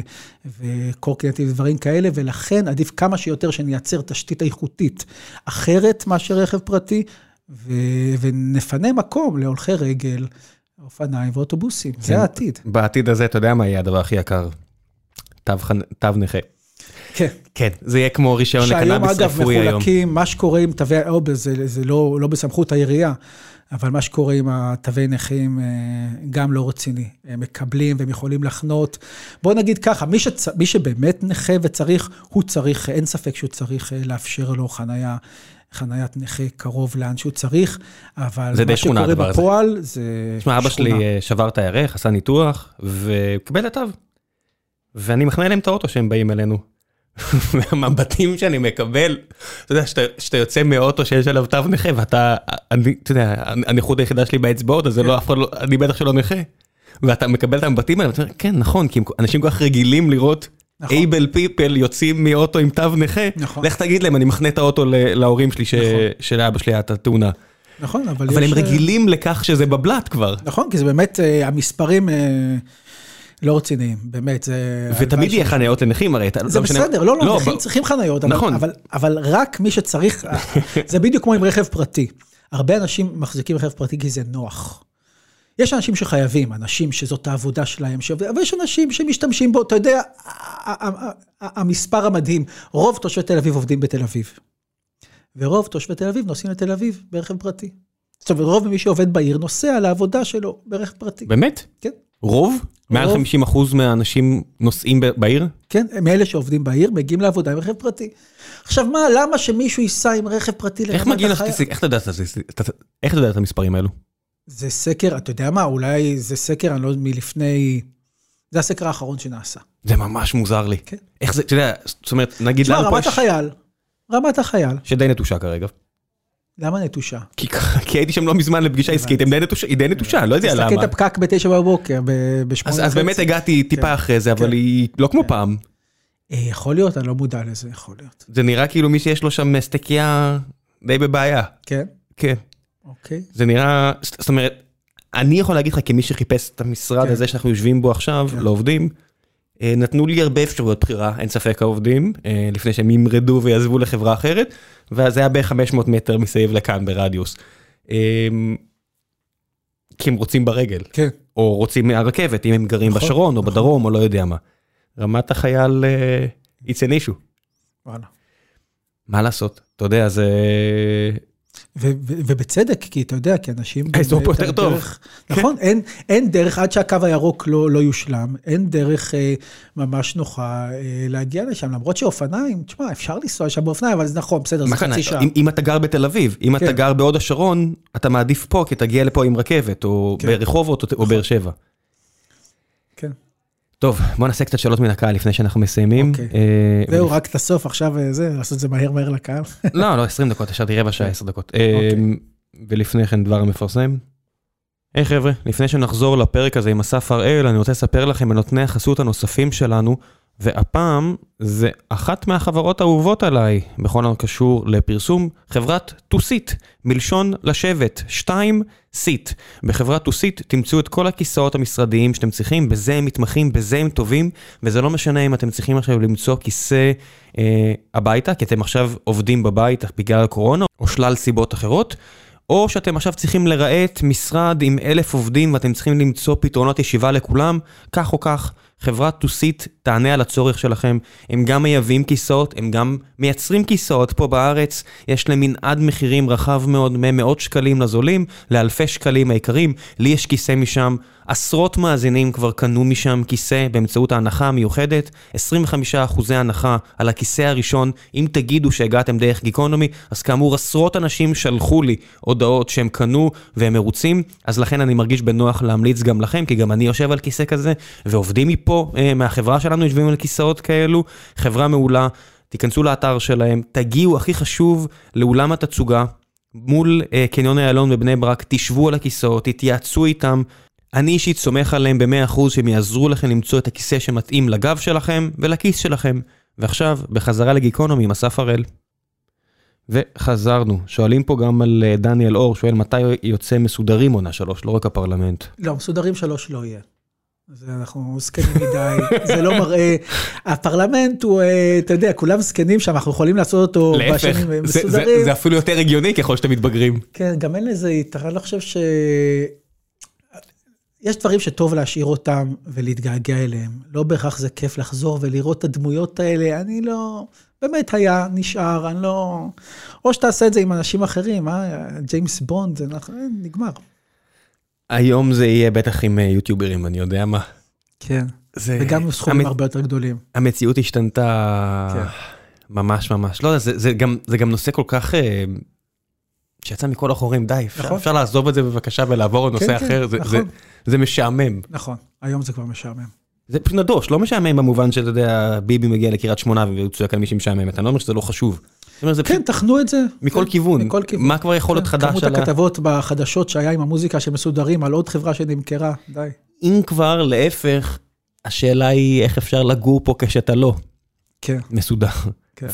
וקורקינטים ודברים כאלה, ולכן עדיף כמה שיותר שנייצר תשתית איכותית אחרת מאשר רכב פרטי, ו- ונפנה מקום להולכי רגל, אופניים ואוטובוסים. זה העתיד. בעתיד הזה, אתה יודע מה יהיה הדבר הכי יקר? תו חנ- תו נכה. כן. כן, זה יהיה כמו רישיון שהיום לקנאביס אגב רפואי היום. מחולקים, מה שקורה עם תווי, או, זה, זה לא, לא בסמכות העירייה, אבל מה שקורה עם התווי נכים אה, גם לא רציני. הם מקבלים והם יכולים לחנות. בוא נגיד ככה, מי, שצ... מי שבאמת נכה וצריך, הוא צריך, אין ספק שהוא צריך אה, לאפשר לו חנייה. חניית נכה קרוב לאן שהוא צריך, אבל מה שקורה הדבר הזה. בפועל זה תשמע, אבא שלי. אה, שבר את הירך, עשה ניתוח, וקיבל את התו. ואני מחנה להם את האוטו שהם באים אלינו. והמבטים שאני מקבל, אתה יודע, שאתה- שאתה יוצא מאוטו שיש עליו תו נכה, ואתה, אני, אתה יודע, הנכות היחידה שלי באצבעות, אז זה לא, אף אחד לא, אני בטח שלא נכה. ואתה מקבל את המבטים האלה, ואתה אומר, כן, נכון, כי אנשים כל כך רגילים לראות נכון. אייבל פיפל יוצאים מאוטו עם תו נכה, נכון. לך תגיד להם, אני מחנה את האוטו להורים שלי, ש- נכון. שלאבא שלי הייתה תאונה. נכון, אבל, אבל יש, הם אה, רגילים לכך שזה בבלת כבר. נכון, כי זה באמת, אה, המספרים אה, לא רציניים, באמת, זה... ותמיד יהיה חניות לנכים הרי, אתה זה לא משנה- בסדר, לא, לא, נכים ב- צריכים חניות, אבל, נכון. אבל, אבל רק מי שצריך, זה בדיוק כמו עם רכב פרטי. הרבה אנשים מחזיקים רכב פרטי כי זה נוח. יש אנשים שחייבים, אנשים שזאת העבודה שלהם, ש... אבל יש אנשים שמשתמשים בו, אתה יודע, המספר המדהים, רוב תושבי תל אביב עובדים בתל אביב. ורוב תושבי תל אביב נוסעים לתל אביב ברכב פרטי. זאת אומרת, רוב מי שעובד בעיר נוסע לעבודה שלו ברכב פרטי. באמת? כן. רוב? מעל רוב. 50 אחוז מהאנשים נוסעים בעיר? כן, הם אלה שעובדים בעיר, מגיעים לעבודה עם רכב פרטי. עכשיו מה, למה שמישהו ייסע עם רכב פרטי איך לרמת? לסטטיסטיקה? איך אתה יודע את המספרים האלו? זה סקר, אתה יודע מה, אולי זה סקר, אני לא יודע, מלפני... זה הסקר האחרון שנעשה. זה ממש מוזר לי. כן. איך זה, אתה יודע, זאת אומרת, נגיד תשמע, לנו פה רמת. החייל, רמת החייל, שדי נטושה כרגע. למה נטושה? כי כי הייתי שם לא מזמן לפגישה עסקית, היא די נטושה, לא יודע תסתכל למה. את הפקק בתשע בבוקר, בשמונה אז אז באמת הגעתי טיפה כן. אחרי זה, אבל כן. היא לא כמו פעם. אה, יכול להיות, אני לא מודע לזה, יכול להיות. זה נראה כאילו מי שיש לו שם סטקייה די בבעיה. כן, כן. אוקיי. זה נראה, זאת אומרת, אני יכול להגיד לך כמי שחיפש את המשרד כן. הזה שאנחנו יושבים בו עכשיו, כן. לעובדים, נתנו לי הרבה אפשרויות בחירה, אין ספק העובדים, אה, לפני שהם ימרדו ויעזבו לחברה אחרת, ואז זה היה בערך 500 מטר מסביב לכאן ברדיוס. אה, כי הם רוצים ברגל, כן, או רוצים מהרכבת, אם הם גרים נכון, בשרון או נכון. בדרום או לא יודע מה. רמת החייל, אה, it's an issue. וואלה. מה לעשות? אתה יודע, זה... ובצדק, כי אתה יודע, כי אנשים... האזור פה יותר טוב. נכון, אין, אין דרך, עד שהקו הירוק לא, לא יושלם, אין דרך אה, ממש נוחה אה, להגיע לשם, למרות שאופניים, תשמע, אפשר לנסוע שם באופניים, אבל זה נכון, בסדר, זה חצי שעה. אם, אם אתה גר בתל אביב, אם כן. אתה גר בהוד השרון, אתה מעדיף פה, כי תגיע לפה עם רכבת, או כן. ברחובות, או, או באר שבע. טוב, בוא נעשה קצת שאלות מן הקהל לפני שאנחנו מסיימים. אוקיי. אה, זהו, רק את הסוף עכשיו, אה, זה, לעשות את זה מהר מהר לקהל. לא, לא, 20 דקות, השארתי רבע שעה, 10 דקות. אה, אוקיי. ולפני כן דבר המפרסם. היי חבר'ה, לפני שנחזור לפרק הזה עם אסף הראל, אני רוצה לספר לכם על נותני החסות הנוספים שלנו, והפעם זה אחת מהחברות האהובות עליי בכל הקשור לפרסום, חברת טוסיט, מלשון לשבת, שתיים, sit. בחברת טוסיט תמצאו את כל הכיסאות המשרדיים שאתם צריכים, בזה הם מתמחים, בזה הם טובים, וזה לא משנה אם אתם צריכים עכשיו למצוא כיסא אה, הביתה, כי אתם עכשיו עובדים בבית בגלל הקורונה, או שלל סיבות אחרות. או שאתם עכשיו צריכים לרהט משרד עם אלף עובדים ואתם צריכים למצוא פתרונות ישיבה לכולם, כך או כך, חברת טוסיט תענה על הצורך שלכם. הם גם מייבאים כיסאות, הם גם מייצרים כיסאות פה בארץ. יש להם מנעד מחירים רחב מאוד, ממאות שקלים לזולים לאלפי שקלים היקרים. לי יש כיסא משם. עשרות מאזינים כבר קנו משם כיסא באמצעות ההנחה המיוחדת, 25% הנחה על הכיסא הראשון, אם תגידו שהגעתם דרך גיקונומי, אז כאמור עשרות אנשים שלחו לי הודעות שהם קנו והם מרוצים, אז לכן אני מרגיש בנוח להמליץ גם לכם, כי גם אני יושב על כיסא כזה, ועובדים מפה, אה, מהחברה שלנו יושבים על כיסאות כאלו, חברה מעולה, תיכנסו לאתר שלהם, תגיעו, הכי חשוב, לאולם התצוגה. מול uh, קניון איילון בבני ברק, תשבו על הכיסאות, תתייעצו איתם, אני אישית סומך עליהם ב-100% שהם יעזרו לכם למצוא את הכיסא שמתאים לגב שלכם ולכיס שלכם. ועכשיו, בחזרה לגיקונומי עם אסף הראל. וחזרנו, שואלים פה גם על אה, דניאל אור, שואל מתי יוצא מסודרים עונה שלוש, לא רק הפרלמנט. לא, מסודרים שלוש לא יהיה. זה אנחנו זקנים מדי, זה לא מראה, הפרלמנט הוא, אה, אתה יודע, כולם זקנים שם, אנחנו יכולים לעשות אותו בשנים מסודרים. זה, זה, זה אפילו יותר הגיוני ככל שאתם מתבגרים. כן, גם אין לזה יתרון, אני לא חושב ש... יש דברים שטוב להשאיר אותם ולהתגעגע אליהם. לא בהכרח זה כיף לחזור ולראות את הדמויות האלה. אני לא... באמת היה, נשאר, אני לא... או שתעשה את זה עם אנשים אחרים, אה? ג'יימס בונד, זה נגמר. היום זה יהיה בטח עם אה, יוטיוברים, אני יודע מה. כן, זה... וגם סכומים המצ... הרבה יותר גדולים. המציאות השתנתה כן. ממש ממש. לא, זה, זה, גם, זה גם נושא כל כך... אה, שיצא מכל החורים, די, אפשר, נכון. אפשר לעזוב את זה בבקשה ולעבור לנושא כן, אחר, כן, זה, נכון. זה, זה משעמם. נכון, היום זה כבר משעמם. זה פשוט נדוש, לא משעמם במובן שאתה יודע, ביבי מגיע לקריית שמונה והוא צועק על מי שמשעממת, אני לא אומר שזה לא חשוב. כן, תחנו את זה. מכל כיוון. מכל כיוון. מה כבר יכול להיות כן, חדש. כמות הכתבות בחדשות שהיה עם המוזיקה שמסודרים על עוד חברה שנמכרה, די. אם כבר, להפך, השאלה היא איך אפשר לגור פה כשאתה לא. כן. מסודר. כן.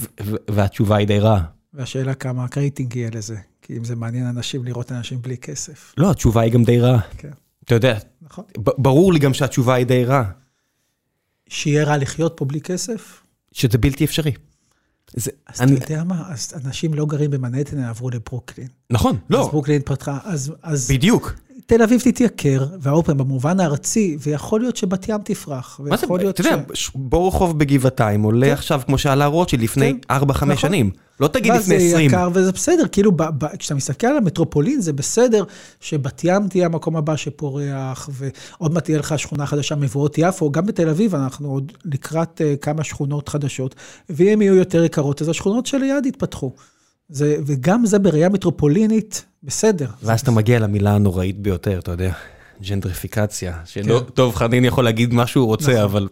והתשובה היא די רעה. והשאלה כמה רייטינג יהיה לזה. כי אם זה מעניין אנשים לראות אנשים בלי כסף. לא, התשובה היא גם די רעה. כן. אתה יודע, נכון. ברור לי גם שהתשובה היא די רעה. שיהיה רע לחיות פה בלי כסף? שזה בלתי אפשרי. זה, אז אני... אתה יודע מה, אז אנשים לא גרים במנהטן, עברו לברוקלין. נכון, לא. אז ברוקלין פתחה, אז... אז בדיוק. תל אביב תתייקר, והאופן במובן הארצי, ויכול להיות שבת ים תפרח. מה זה, אתה יודע, בור רחוב בגבעתיים עולה כן. עכשיו, כמו שעלה רוטשילד לפני 4-5 כן. נכון. שנים. לא תגיד לפני 20. זה יקר וזה בסדר, כאילו, כשאתה מסתכל על המטרופולין, זה בסדר שבת ים תהיה המקום הבא שפורח, ועוד מעט תהיה לך שכונה חדשה, מבואות יפו, גם בתל אביב אנחנו עוד לקראת uh, כמה שכונות חדשות, ואם יהיו יותר יקרות, אז השכונות שליד יתפתחו. זה, וגם זה בראייה מטרופולינית, בסדר. ואז אתה מגיע למילה הנוראית ביותר, אתה יודע, ג'נטריפיקציה, שלא, כן. טוב, חנין יכול להגיד מה שהוא רוצה, נכון. אבל...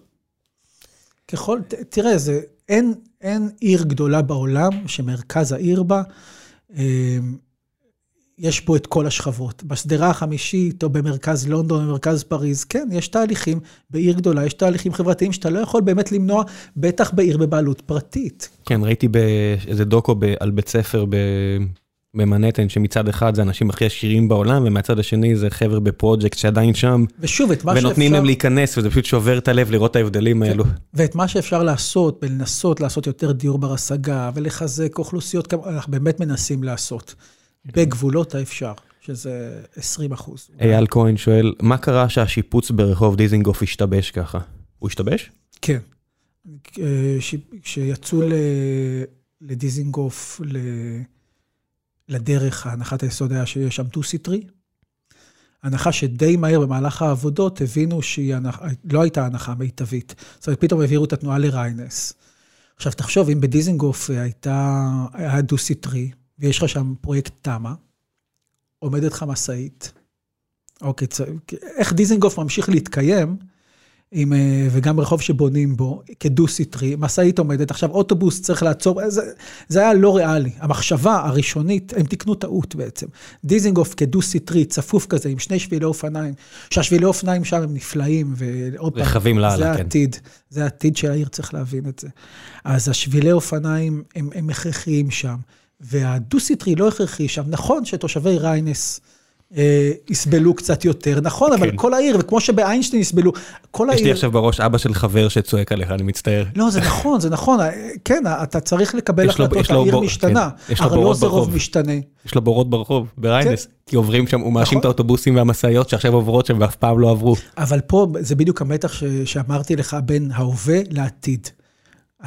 ככל, תראה, זה, אין, אין עיר גדולה בעולם שמרכז העיר בה, אמ, יש בו את כל השכבות. בשדרה החמישית, או במרכז לונדון, במרכז פריז, כן, יש תהליכים, בעיר גדולה יש תהליכים חברתיים שאתה לא יכול באמת למנוע, בטח בעיר בבעלות פרטית. כן, ראיתי באיזה דוקו על בית ספר במנהטן, שמצד אחד זה האנשים הכי עשירים בעולם, ומהצד השני זה חבר'ה בפרויקט שעדיין שם. ושוב, את מה שאפשר... ונותנים להם להיכנס, וזה פשוט שובר את הלב לראות את ההבדלים כן. האלו. ואת מה שאפשר לעשות, ולנסות לעשות יותר דיור בר השגה, ולחזק אוכלוסיות, אנחנו באמת מנסים לעשות. בגבולות האפשר, שזה 20 אחוז. אייל כהן שואל, מה קרה שהשיפוץ ברחוב דיזינגוף השתבש ככה? הוא השתבש? כן. כשיצאו לדיזינגוף, לדרך, הנחת היסוד היה שיש שם דו-סטרי. הנחה שדי מהר במהלך העבודות הבינו שהיא הנחה, לא הייתה הנחה מיטבית. זאת אומרת, פתאום העבירו את התנועה לריינס. עכשיו, תחשוב, אם בדיזינגוף הייתה, היה דו-סטרי, ויש לך שם פרויקט תמ"א, עומדת לך משאית, אוקיי, איך דיזינגוף ממשיך להתקיים, עם, אה, וגם רחוב שבונים בו, כדו-סטרי, משאית עומדת, עכשיו אוטובוס צריך לעצור, זה, זה היה לא ריאלי. המחשבה הראשונית, הם תיקנו טעות בעצם. דיזינגוף כדו-סטרי, צפוף כזה, עם שני שבילי אופניים, שהשבילי אופניים שם הם נפלאים, ועוד פעם, רכבים לאללה, זה כן. העתיד, זה העתיד של העיר, צריך להבין את זה. אז השבילי אופניים הם, הם הכרחיים שם, והדו-סטרי לא הכרחי שם. נכון שתושבי ריינס, אה, יסבלו קצת יותר, נכון, אבל כן. כל העיר, וכמו שבאיינשטיין יסבלו, כל יש לי העיר... עכשיו בראש אבא של חבר שצועק עליך, אני מצטער. לא, זה נכון, זה נכון, כן, אתה צריך לקבל יש החלטות, יש לו העיר בור- משתנה, כן, יש לו אבל לא. משתנה. יש לו בורות ברחוב, בריינס, כי עוברים שם, הוא מאשים נכון. את האוטובוסים והמשאיות שעכשיו עוברות שם ואף פעם לא עברו. אבל פה זה בדיוק המתח ש- שאמרתי לך בין ההווה לעתיד.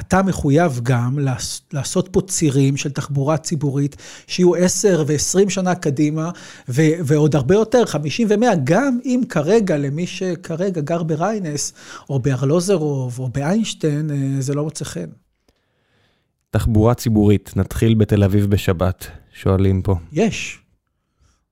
אתה מחויב גם לעש- לעשות פה צירים של תחבורה ציבורית, שיהיו 10 ו-20 שנה קדימה, ו- ועוד הרבה יותר, 50 ו-100, גם אם כרגע, למי שכרגע גר בריינס, או בארלוזרוב, או באיינשטיין, אה, זה לא מוצא חן. תחבורה ציבורית, נתחיל בתל אביב בשבת, שואלים פה. יש.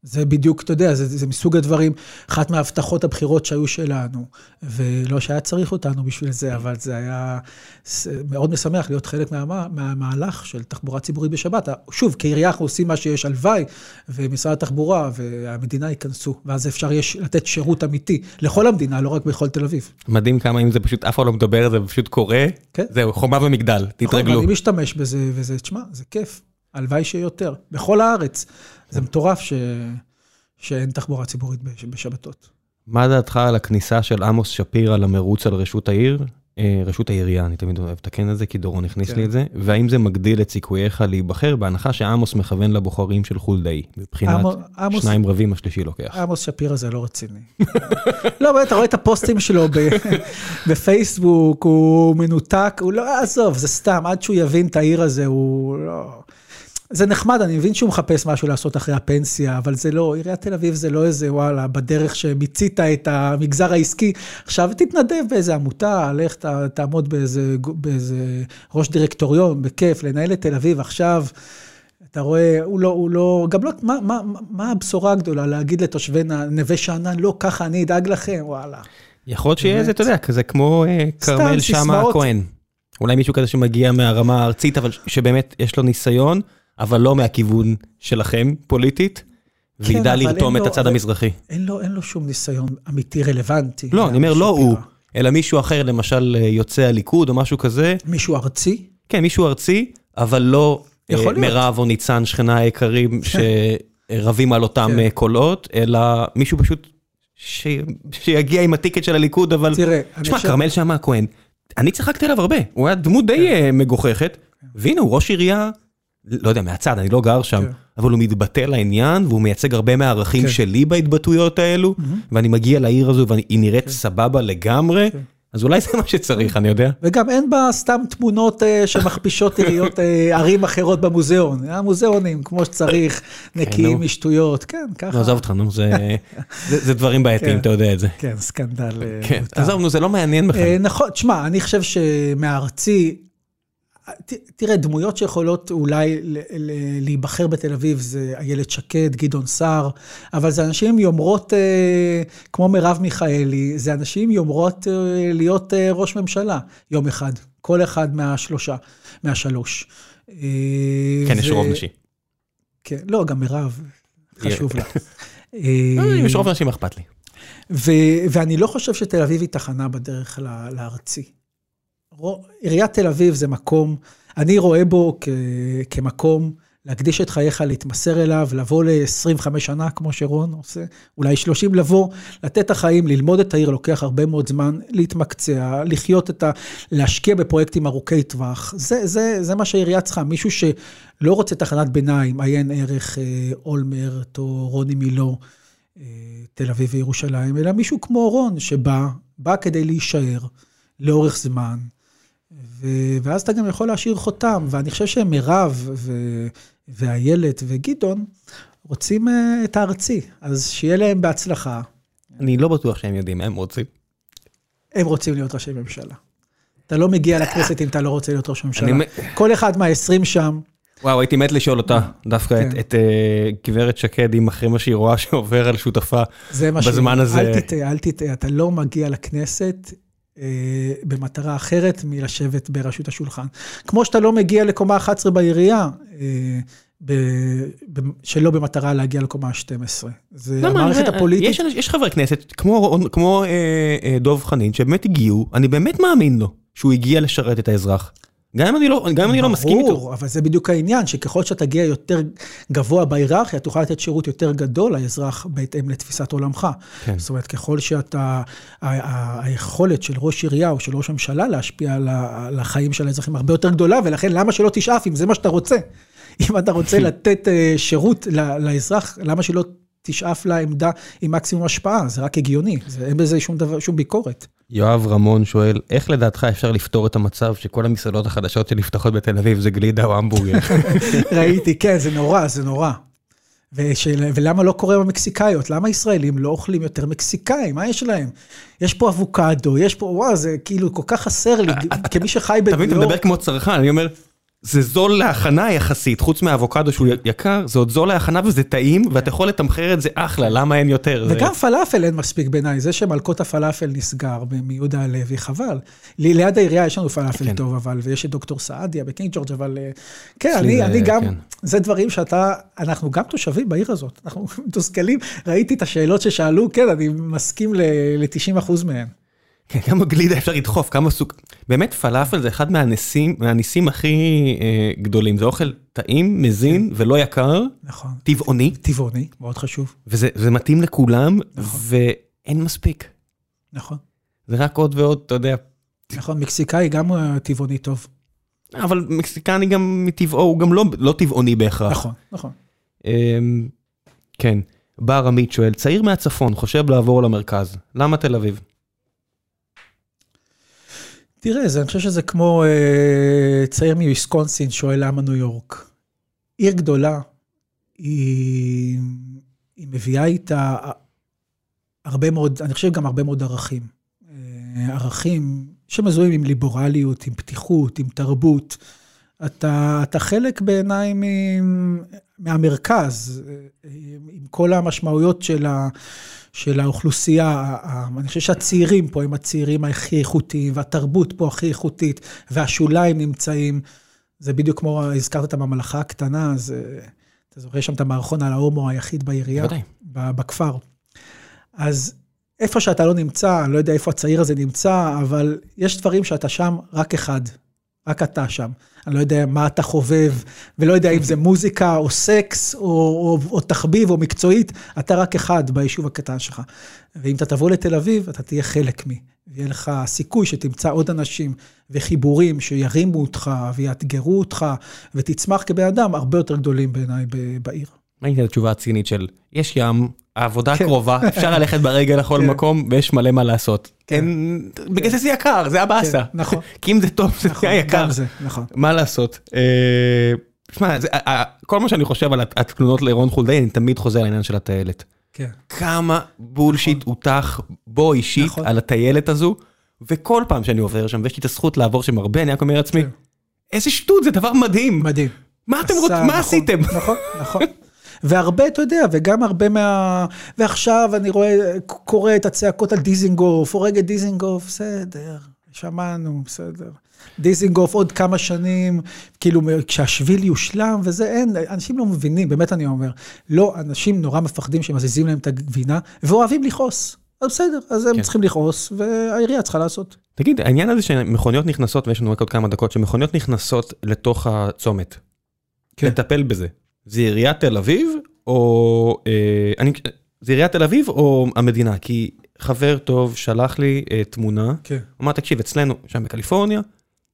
זה בדיוק, אתה יודע, זה, זה מסוג הדברים, אחת מההבטחות הבחירות שהיו שלנו, ולא שהיה צריך אותנו בשביל זה, אבל זה היה ס- מאוד משמח להיות חלק מה, מהמהלך של תחבורה ציבורית בשבת. שוב, כעירייה אנחנו עושים מה שיש, הלוואי, ומשרד התחבורה והמדינה ייכנסו, ואז אפשר יש לתת שירות אמיתי לכל המדינה, לא רק בכל תל אביב. מדהים כמה אם זה פשוט, אף אחד לא מדבר על זה, פשוט קורה, כן. זהו, חומה ומגדל, נכון, תתרגלו. אני משתמש בזה, וזה, תשמע, זה כיף. הלוואי שיהיה יותר. בכל הארץ. זה מטורף ש... שאין תחבורה ציבורית בש... בשבתות. מה דעתך על הכניסה של עמוס שפירא למרוץ על רשות העיר? אה, רשות העירייה, אני תמיד אוהב לתקן את זה, כי דורון הכניס כן. לי את זה, והאם זה מגדיל את סיכוייך להיבחר, בהנחה שעמוס מכוון לבוחרים של חולדאי, מבחינת עמו- עמוס- שניים רבים, השלישי לוקח. עמוס שפירא זה לא רציני. לא, באמת, אתה רואה את הפוסטים שלו בפייסבוק, הוא מנותק, הוא לא, עזוב, זה סתם, עד שהוא יבין את העיר הזה, הוא לא... זה נחמד, אני מבין שהוא מחפש משהו לעשות אחרי הפנסיה, אבל זה לא, עיריית תל אביב זה לא איזה, וואלה, בדרך שמיצית את המגזר העסקי, עכשיו תתנדב באיזה עמותה, לך ת, תעמוד באיזה, באיזה ראש דירקטוריון, בכיף, לנהל את תל אביב עכשיו. אתה רואה, הוא לא, הוא לא, גם לא, מה, מה, מה הבשורה הגדולה להגיד לתושבי נווה שאנן, לא, ככה אני אדאג לכם, וואלה. יכול להיות שיהיה. איזה, אתה יודע, כזה כמו אה, כרמל שאמה. הכהן. אולי מישהו כזה שמגיע מהרמה הארצית, אבל שבאמת יש לו ניסיון, אבל לא מהכיוון שלכם פוליטית, וידע כן, לרתום את לו- הצד המזרחי. אין לו, אין לו שום ניסיון אמיתי רלוונטי. לא, אני אומר לא. הוא, אלא מישהו אחר, למשל אה, יוצא הליכוד או משהו כזה. מישהו ארצי? כן, מישהו ארצי, אבל לא אה. מירב או ניצן, שכנה היקרים, שרבים על אותם כן. אה, קולות, אלא מישהו פשוט ש- שיגיע עם הטיקט של הליכוד, אבל... תראה, חושב- כרמל שאמה הכהן, אני צחקתי עליו הרבה, הוא היה דמות די אה, מגוחכת, והנה הוא ראש עירייה, לא יודע, מהצד, אני לא גר שם, כן. אבל הוא מתבטא לעניין, והוא מייצג הרבה מהערכים כן. שלי בהתבטאויות האלו, ואני מגיע לעיר הזו והיא נראית סבבה לגמרי, כן. אז אולי זה מה שצריך, אני יודע. וגם אין בה סתם תמונות אה, שמכפישות עיריות אה, ערים אחרות במוזיאון. המוזיאונים, כמו שצריך, נקיים נו. משטויות, כן, ככה. לא, עזוב אותך, נו, זה זה- זה דברים בעייתיים, כן. אתה יודע את זה. כן, סקנדל. אה, כן. עזוב, נו, זה לא מעניין בכלל. אה, נכון, תשמע, אני חושב שמהארצי, ת- תראה, דמויות שיכולות אולי להיבחר בתל אביב זה איילת שקד, גדעון סער, אבל זה אנשים יומרות אה, כמו מרב מיכאלי, זה אנשים יומרות אה, להיות אה, ראש ממשלה יום אחד, כל אחד מהשלושה, מהשלוש. אה, כן, יש רוב נשי. כן, לא, גם מרב, חשוב לה. אה, אה, אם יש רוב נשים, אכפת לי. ו- ואני לא חושב שתל אביב היא תחנה בדרך לארצי. עיריית תל אביב זה מקום, אני רואה בו כ- כמקום להקדיש את חייך, להתמסר אליו, לבוא ל-25 שנה, כמו שרון עושה, אולי 30, לבוא, לתת את החיים, ללמוד את העיר, לוקח הרבה מאוד זמן, להתמקצע, לחיות את ה... להשקיע בפרויקטים ארוכי טווח. זה, זה, זה מה שהעירייה צריכה, מישהו שלא רוצה תחנת ביניים, עיין ערך אה, אולמרט או רוני מילו. אה, תל אביב וירושלים, אלא מישהו כמו רון, שבא, בא כדי להישאר לאורך זמן, ו- ואז אתה גם יכול להשאיר חותם, ואני חושב שמירב ו- ואיילת וגדעון רוצים אה, את הארצי, אז שיהיה להם בהצלחה. אני לא בטוח שהם יודעים, הם רוצים. הם רוצים להיות ראשי ממשלה. אתה לא מגיע לכנסת אם אתה לא רוצה להיות ראש ממשלה. כל אחד מהעשרים שם, וואו, הייתי מת לשאול אותה, דווקא את- כן. את אה, גברת שקד, אם אחרי מה שהיא רואה שעובר על שותפה זה מה בזמן הזה. אל תטעה, אל תטעה, אתה לא מגיע לכנסת במטרה אחרת מלשבת בראשות השולחן. כמו שאתה לא מגיע לקומה 11 בעירייה, אה, ב, ב, שלא במטרה להגיע לקומה ה-12. זה למה? המערכת זה- הפוליטית. יש, יש חברי כנסת, כמו, כמו אה, אה, דוב חנין, שבאמת הגיעו, אני באמת מאמין לו, שהוא הגיע לשרת את האזרח. גם אם אני לא, גם אם אני לא מסכים איתו. ברור, אבל זה בדיוק העניין, שככל שאתה תגיע יותר גבוה בהיררכיה, תוכל לתת שירות יותר גדול לאזרח בהתאם לתפיסת עולמך. כן. זאת אומרת, ככל שאתה, היכולת של ראש עירייה או של ראש הממשלה להשפיע על החיים של האזרחים הרבה יותר גדולה, ולכן למה שלא תשאף אם זה מה שאתה רוצה? אם אתה רוצה לתת אה, שירות לאזרח, למה שלא תשאף לעמדה עם מקסימום השפעה? זה רק הגיוני, זה, אין בזה שום, דבר, שום ביקורת. יואב רמון שואל, איך לדעתך אפשר לפתור את המצב שכל המסעדות החדשות שנפתחות בתל אביב זה גלידה או המבורגר? ראיתי, כן, זה נורא, זה נורא. ושל, ולמה לא קורה במקסיקאיות? למה ישראלים לא אוכלים יותר מקסיקאים? מה יש להם? יש פה אבוקדו, יש פה, וואו, זה כאילו כל כך חסר לי, כמי שחי אתה מבין, אתה בניו מדבר כמו צרכן, אני אומר, זה זול להכנה יחסית, חוץ מהאבוקדו שהוא יקר, זה עוד זול להכנה וזה טעים, ואתה יכול לתמחר את זה אחלה, למה אין יותר? זה- וגם פלאפל אין מספיק בעיניי, זה שמלכות הפלאפל נסגר מיהודה הלוי, חבל. לי- ליד העירייה יש לנו פלאפל כן. טוב, אבל, ויש את דוקטור סעדיה בקינג ג'ורג', אבל אה, כן, אני, זה- אני גם, כן. זה דברים שאתה, אנחנו גם תושבים בעיר הזאת, אנחנו מתוסכלים, ראיתי את השאלות ששאלו, כן, אני מסכים ל-90% מהן. כן, כמה גלידה אפשר לדחוף, כמה סוג... באמת פלאפל זה אחד מהניסים, מהניסים הכי אה, גדולים, זה אוכל טעים, מזין ולא יקר, נכון. טבעוני, טבעוני, מאוד חשוב. וזה זה מתאים לכולם, ואין מספיק. נכון. זה רק עוד ועוד, אתה יודע. נכון, מקסיקאי גם אה, טבעוני טוב. אבל מקסיקני גם מטבעו, הוא גם לא, לא טבעוני בהכרח. נכון, נכון. אמ, כן, בר עמית שואל, צעיר מהצפון חושב לעבור למרכז, למה תל אביב? תראה, זה, אני חושב שזה כמו אה, צעיר מוויסקונסין שואל למה ניו יורק. עיר גדולה, היא, היא מביאה איתה הרבה מאוד, אני חושב גם הרבה מאוד ערכים. אה, ערכים שמזוהים עם ליברליות, עם פתיחות, עם תרבות. אתה, אתה חלק בעיניי מהמרכז, אה, עם כל המשמעויות של, ה, של האוכלוסייה. אני חושב שהצעירים פה הם הצעירים הכי איכותיים, והתרבות פה הכי איכותית, והשוליים נמצאים. זה בדיוק כמו, הזכרת את הממלכה הקטנה, אז אה, אתה זוכר שם את המערכון על ההומו היחיד בעירייה, בוודאי. בכפר. אז איפה שאתה לא נמצא, אני לא יודע איפה הצעיר הזה נמצא, אבל יש דברים שאתה שם רק אחד, רק אתה שם. אני לא יודע מה אתה חובב, ולא יודע אם זה מוזיקה או סקס או, או, או תחביב או מקצועית, אתה רק אחד ביישוב הקטן שלך. ואם אתה תבוא לתל אביב, אתה תהיה חלק מי. ויהיה לך סיכוי שתמצא עוד אנשים וחיבורים שירימו אותך ויאתגרו אותך, ותצמח כבן אדם הרבה יותר גדולים בעיניי בעיר. מה הייתה התשובה הצינית של, יש ים, העבודה כן. קרובה, אפשר ללכת ברגל לכל כן. מקום, ויש מלא מה לעשות. כן. בגלל זה זה יקר, זה הבאסה. נכון. כי אם זה טוב, זה נכון, יקר. נכון. מה לעשות? אה, שמע, כל מה שאני חושב על הת- התלונות לירון חולדאי, אני תמיד חוזר לעניין של הטיילת. כן. כמה בולשיט הוטח בו אישית נכון. על הטיילת הזו, וכל פעם שאני עובר שם, ויש לי את הזכות לעבור שם הרבה, אני רק אומר לעצמי. איזה שטות, זה דבר מדהים. מדהים. מה אתם רוצים, מה נכון, עשיתם? נכון, נכון. והרבה, אתה יודע, וגם הרבה מה... ועכשיו אני רואה, קורא את הצעקות על דיזינגוף, הורג את דיזינגוף, בסדר, שמענו, בסדר. דיזינגוף עוד כמה שנים, כאילו כשהשביל יושלם וזה, אין, אנשים לא מבינים, באמת אני אומר. לא, אנשים נורא מפחדים שמזיזים להם את הגבינה, ואוהבים לכעוס. אז בסדר, אז הם כן. צריכים לכעוס, והעירייה צריכה לעשות. תגיד, העניין הזה שמכוניות נכנסות, ויש לנו רק עוד כמה דקות, שמכוניות נכנסות לתוך הצומת, כן. לטפל בזה, זה עיריית תל אביב, או... אה, אני, זה עיריית תל אביב או המדינה? כי חבר טוב שלח לי אה, תמונה, כן. הוא אמר, תקשיב, אצלנו, שם בקליפורניה,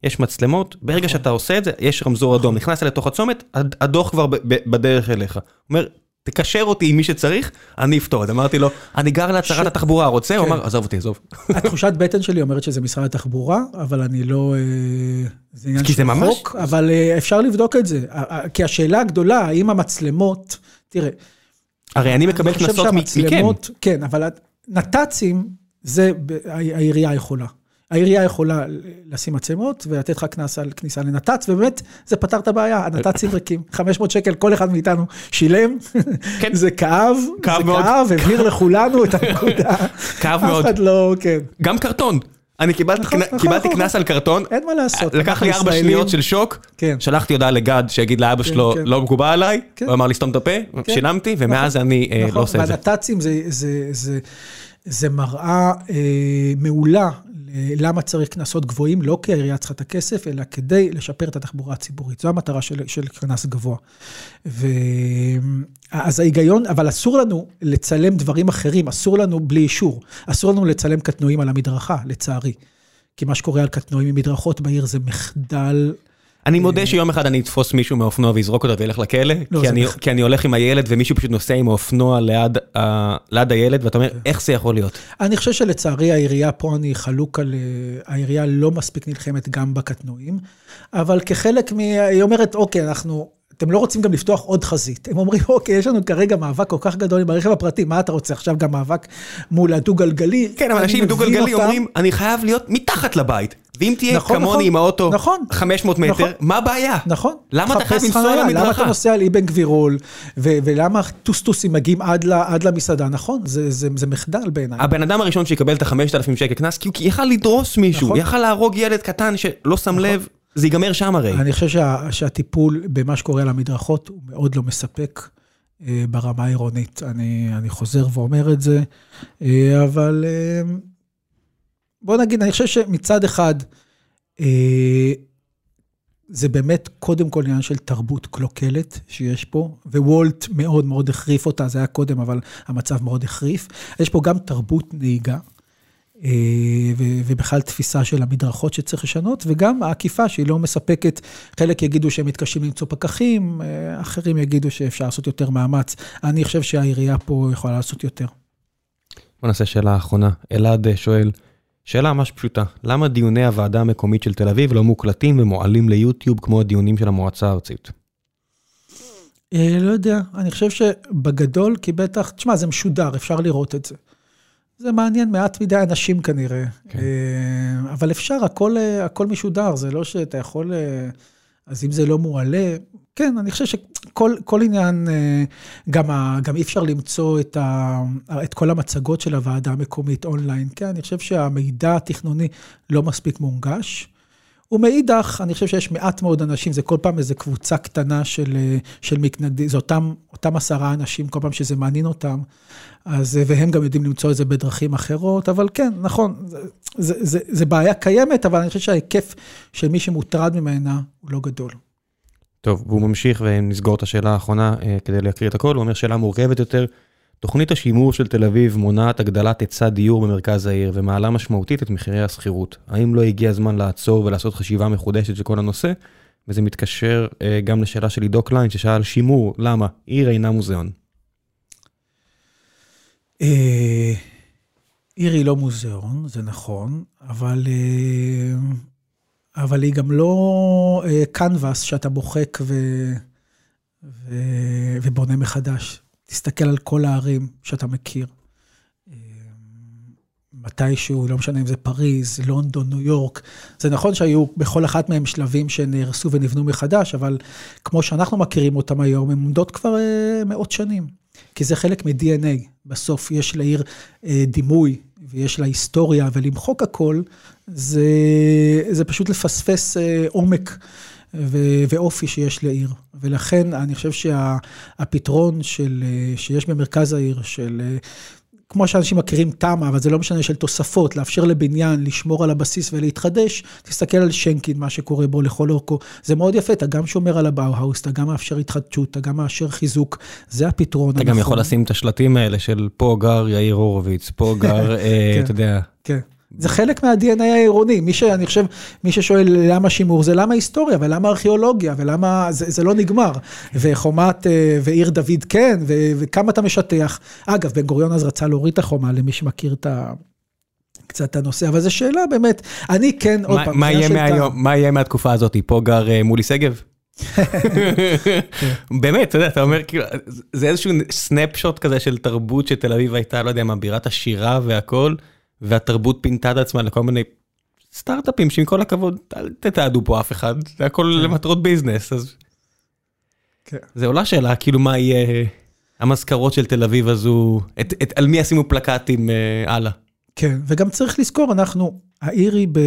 יש מצלמות, ברגע נכון. שאתה עושה את זה, יש רמזור אדום, נכנסת לתוך הצומת, הד- הדוח כבר ב- ב- בדרך אליך. הוא אומר, תקשר אותי עם מי שצריך, אני אפתור את זה. אמרתי לו, אני גר להצהרת ש- התחבורה, רוצה? הוא כן. אמר, עזוב אותי, עזוב. התחושת בטן שלי אומרת שזה משרד התחבורה, אבל אני לא... אה, זה עניין כי זה של ממש- חוק, אבל אה, אפשר לבדוק את זה. כי השאלה הגדולה, האם המצלמות... תראה, הרי אני מקבל קנסות מכם. כן, אבל נת"צים, זה העירייה יכולה. העירייה יכולה לשים מצלמות ולתת לך קנס על כניסה לנת"צ, ובאמת, זה פתר את הבעיה, הנת"צים ריקים. 500 שקל כל אחד מאיתנו שילם, כן. זה כאב, כאב זה מאוד. כאב, הבהיר לכולנו את הנקודה. כאב אף מאוד. אחד לא, כן. גם קרטון. אני קיבלתי נכון, נכון, קיבלתי נכון. קנס על קרטון, אין מה לעשות. לקח לי ארבע. שניות של שוק, כן. שלחתי הודעה לגד שיגיד לאבא שלו, כן. לא מקובל עליי, כן. הוא אמר לי סתום את הפה, שילמתי, ומאז אני אה, לא נכון, עושה את זה. והנת"צים זה, מראה אה, מעולה למה צריך קנסות גבוהים, לא כי העירייה צריכה את הכסף, אלא כדי לשפר את התחבורה הציבורית. זו המטרה של, של קנס גבוה. ו... אז ההיגיון, אבל אסור לנו לצלם דברים אחרים, אסור לנו בלי אישור. אסור לנו לצלם קטנועים על המדרכה, לצערי. כי מה שקורה על קטנועים ממדרכות בעיר זה מחדל. אני מודה שיום אחד אני אתפוס מישהו מהאופנוע ויזרוק אותו וילך לכלא, לא, כי אני- בכ- כי אני הולך עם הילד ומישהו פשוט נוסע עם האופנוע ליד הילד, ואתה אומר, כן. איך זה יכול להיות? אני חושב שלצערי העירייה, פה אני חלוק על... אה, העירייה לא מספיק נלחמת גם בקטנועים, אבל כחלק מ... היא אומרת, אוקיי, אנחנו... אתם לא רוצים גם לפתוח עוד חזית. הם אומרים, אוקיי, יש לנו כרגע מאבק כל כך גדול עם הרכב הפרטי, מה אתה רוצה עכשיו גם מאבק מול הדו-גלגלי? כן, אבל אנשים עם דו-גלגלי. אומרים, אני חייב להיות מתחת לבית. ואם תהיה נכון, כמוני נכון, עם האוטו נכון, 500 מטר, נכון. מה הבעיה? נכון. למה אתה חייב לנסוע חנייה, למה אתה למדרכה? נוסע על אבן גבירול, ו- ולמה טוסטוסים מגיעים עד, ל- עד למסעדה? נכון, זה, זה, זה מחדל בעיניי. הבן אדם הראשון שיקבל את ה-5,000 שקל קנס, כי הוא יכל לדרוס מישהו, נכון. יכל להרוג ילד קטן שלא שם לב, זה ייגמר שם הרי. אני חושב שה, שהטיפול במה שקורה על המדרכות הוא מאוד לא מספק אה, ברמה העירונית. אני, אני חוזר ואומר את זה, אה, אבל אה, בוא נגיד, אני חושב שמצד אחד, אה, זה באמת קודם כל עניין של תרבות קלוקלת שיש פה, ווולט מאוד מאוד החריף אותה, זה היה קודם, אבל המצב מאוד החריף. יש פה גם תרבות נהיגה. אה, ובכלל תפיסה של המדרכות שצריך לשנות, וגם העקיפה שהיא לא מספקת. חלק יגידו שהם מתקשים למצוא פקחים, אה, אחרים יגידו שאפשר לעשות יותר מאמץ. אני חושב שהעירייה פה יכולה לעשות יותר. בוא נעשה שאלה אחרונה. אלעד אה, שואל, שאלה ממש פשוטה, למה דיוני הוועדה המקומית של תל אביב לא מוקלטים ומועלים ליוטיוב כמו הדיונים של המועצה הארצית? אה, לא יודע, אני חושב שבגדול, כי בטח, תשמע, זה משודר, אפשר לראות את זה. זה מעניין מעט מדי אנשים כנראה. כן. אה, אבל אפשר, הכל, אה, הכל משודר, זה לא שאתה יכול... אז אם זה לא מועלה, כן, אני חושב שכל כל עניין, אה, גם, ה, גם אי אפשר למצוא את, ה, את כל המצגות של הוועדה המקומית אונליין. כן, אני חושב שהמידע התכנוני לא מספיק מונגש. ומאידך, אני חושב שיש מעט מאוד אנשים, זה כל פעם איזו קבוצה קטנה של, אה, של מתנגדים, זה אותם, אותם עשרה אנשים, כל פעם שזה מעניין אותם, אז, אה, והם גם יודעים למצוא את זה בדרכים אחרות, אבל כן, נכון, זה, זה, זה, זה בעיה קיימת, אבל אני חושב שההיקף של מי שמוטרד ממנה הוא לא גדול. טוב, והוא ממשיך ונסגור את השאלה האחרונה אה, כדי להקריא את הכל, הוא אומר שאלה מורכבת יותר. תוכנית השימור של תל אביב מונעת הגדלת היצע דיור במרכז העיר ומעלה משמעותית את מחירי השכירות. האם לא הגיע הזמן לעצור ולעשות חשיבה מחודשת של כל הנושא? וזה מתקשר אה, גם לשאלה של עידו קליין ששאל שימור, למה? עיר אינה מוזיאון. אה, עיר היא לא מוזיאון, זה נכון, אבל, אה, אבל היא גם לא קנבס שאתה מוחק ו, ו, ובונה מחדש. תסתכל על כל הערים שאתה מכיר. אה, מתישהו, לא משנה אם זה פריז, לונדון, ניו יורק. זה נכון שהיו בכל אחת מהם שלבים שנהרסו ונבנו מחדש, אבל כמו שאנחנו מכירים אותם היום, הן עומדות כבר אה, מאות שנים. כי זה חלק מ-DNA. בסוף יש לעיר אה, דימוי ויש לה היסטוריה, ולמחוק הכל, זה, זה פשוט לפספס אה, עומק ו- ואופי שיש לעיר. ולכן אני חושב שהפתרון של, אה, שיש במרכז העיר, של... אה, כמו שאנשים מכירים תמ"א, אבל זה לא משנה, של תוספות, לאפשר לבניין, לשמור על הבסיס ולהתחדש, תסתכל על שנקין, מה שקורה בו לכל אורכו. זה מאוד יפה, אתה גם שומר על הבאו-האוס, אתה גם מאפשר התחדשות, אתה גם מאפשר חיזוק, זה הפתרון אתה. גם יכול לשים את השלטים האלה של פה גר יאיר הורוביץ, פה גר, אה, כן. אתה יודע, כן. זה חלק מה-DNA העירוני. מי שאני חושב, מי ששואל למה שימור, זה למה היסטוריה, ולמה ארכיאולוגיה, ולמה, זה, זה לא נגמר. וחומת, אה, ועיר דוד כן, ו, וכמה אתה משטח. אגב, בן גוריון אז רצה להוריד את החומה, למי שמכיר את ה... קצת את הנושא, אבל זו שאלה באמת, אני כן, עוד מה- פעם, מה יהיה. מהיום, מה יהיה מהתקופה הזאת? פה גר אה, מולי שגב? באמת, אתה יודע, אתה אומר, כאילו, זה איזשהו סנפשוט כזה של תרבות שתל אביב הייתה, לא יודע מה, בירת השירה והכל, והתרבות פינתה את עצמה לכל מיני סטארט-אפים שעם כל הכבוד, אל תתעדו פה אף אחד, זה הכל למטרות ביזנס, אז כן. זה עולה שאלה, כאילו מה יהיה המזכרות של תל אביב הזו, את- את- על מי ישימו פלקטים אה, הלאה. כן, וגם צריך לזכור, אנחנו, העיר היא, ב...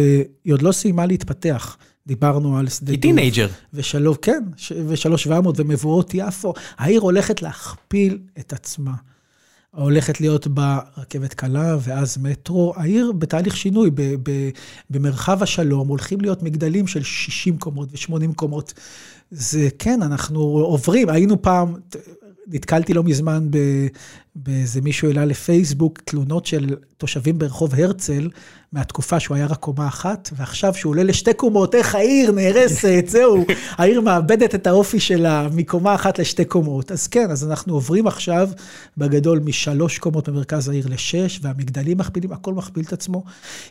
היא עוד לא סיימה להתפתח. דיברנו על שדה היא טינג'ר. ושלוש, כן, ושלוש שבע מאות ומבואות יפו. העיר הולכת להכפיל את עצמה. הולכת להיות בה רכבת קלה ואז מטרו. העיר בתהליך שינוי, ב- ב- במרחב השלום הולכים להיות מגדלים של 60 קומות ו-80 קומות. זה כן, אנחנו עוברים, היינו פעם, נתקלתי לא מזמן באיזה מישהו העלה לפייסבוק תלונות של תושבים ברחוב הרצל, מהתקופה שהוא היה רק קומה אחת, ועכשיו שהוא עולה לשתי קומות, איך העיר נהרסת, זהו, העיר מאבדת את האופי שלה מקומה אחת לשתי קומות. אז כן, אז אנחנו עוברים עכשיו בגדול משלוש קומות במרכז העיר לשש, והמגדלים מכפילים, הכל מכפיל את עצמו.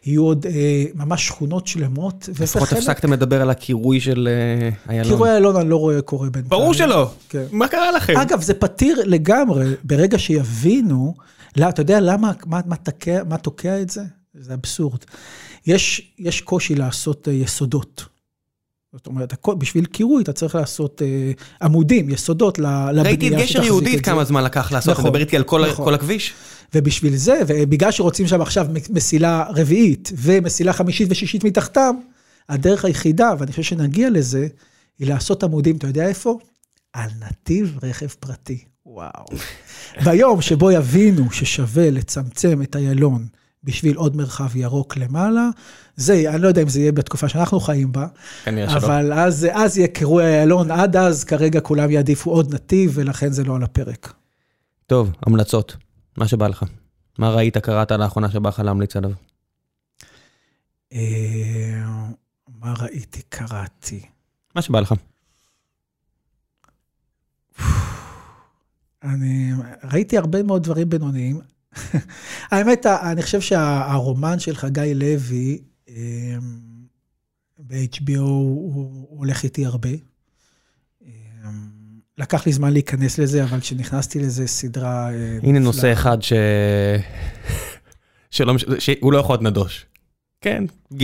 יהיו עוד אה, ממש שכונות שלמות. לפחות הפסקתם לדבר על הקירוי של אה, איילון. קירוי איילון אני לא רואה קורה בינתיים. ברור שלא. כן. מה קרה לכם? אגב, זה פתיר לגמרי, ברגע שיבינו, לא, אתה יודע למה, מה, מה, תקע, מה תוקע את זה? זה אבסורד. יש, יש קושי לעשות אה, יסודות. זאת אומרת, הכל- בשביל קירוי אתה צריך לעשות אה, עמודים, יסודות לבנייה ראיתי את גשר שתחזיק יהודית את זה. כמה זמן לקח לעשות, נכון, מדבר איתי על כל נכון. כל הכביש? ובשביל זה, ובגלל שרוצים שם עכשיו מסילה רביעית ומסילה חמישית ושישית מתחתם, הדרך היחידה, ואני חושב שנגיע לזה, היא לעשות עמודים, אתה יודע איפה? על נתיב רכב פרטי. וואו. ביום שבו יבינו ששווה לצמצם את איילון בשביל עוד מרחב ירוק למעלה, זה, אני לא יודע אם זה יהיה בתקופה שאנחנו חיים בה. אבל אז, אז יהיה קירוי איילון, עד אז כרגע כולם יעדיפו עוד נתיב, ולכן זה לא על הפרק. טוב, המלצות. מה שבא לך. מה ראית, קראת לאחרונה שבא לך להמליץ עליו? אה, מה ראיתי, קראתי. מה שבא לך. אני ראיתי הרבה מאוד דברים בינוניים. האמת, אני חושב שהרומן של חגי לוי אה, ב-HBO הוא הולך איתי הרבה. אה, לקח לי זמן להיכנס לזה, אבל כשנכנסתי לזה, סדרה... אה, הנה. נושא אחד ש... שלא מש... שהוא לא יכול להיות נדוש. כן, זה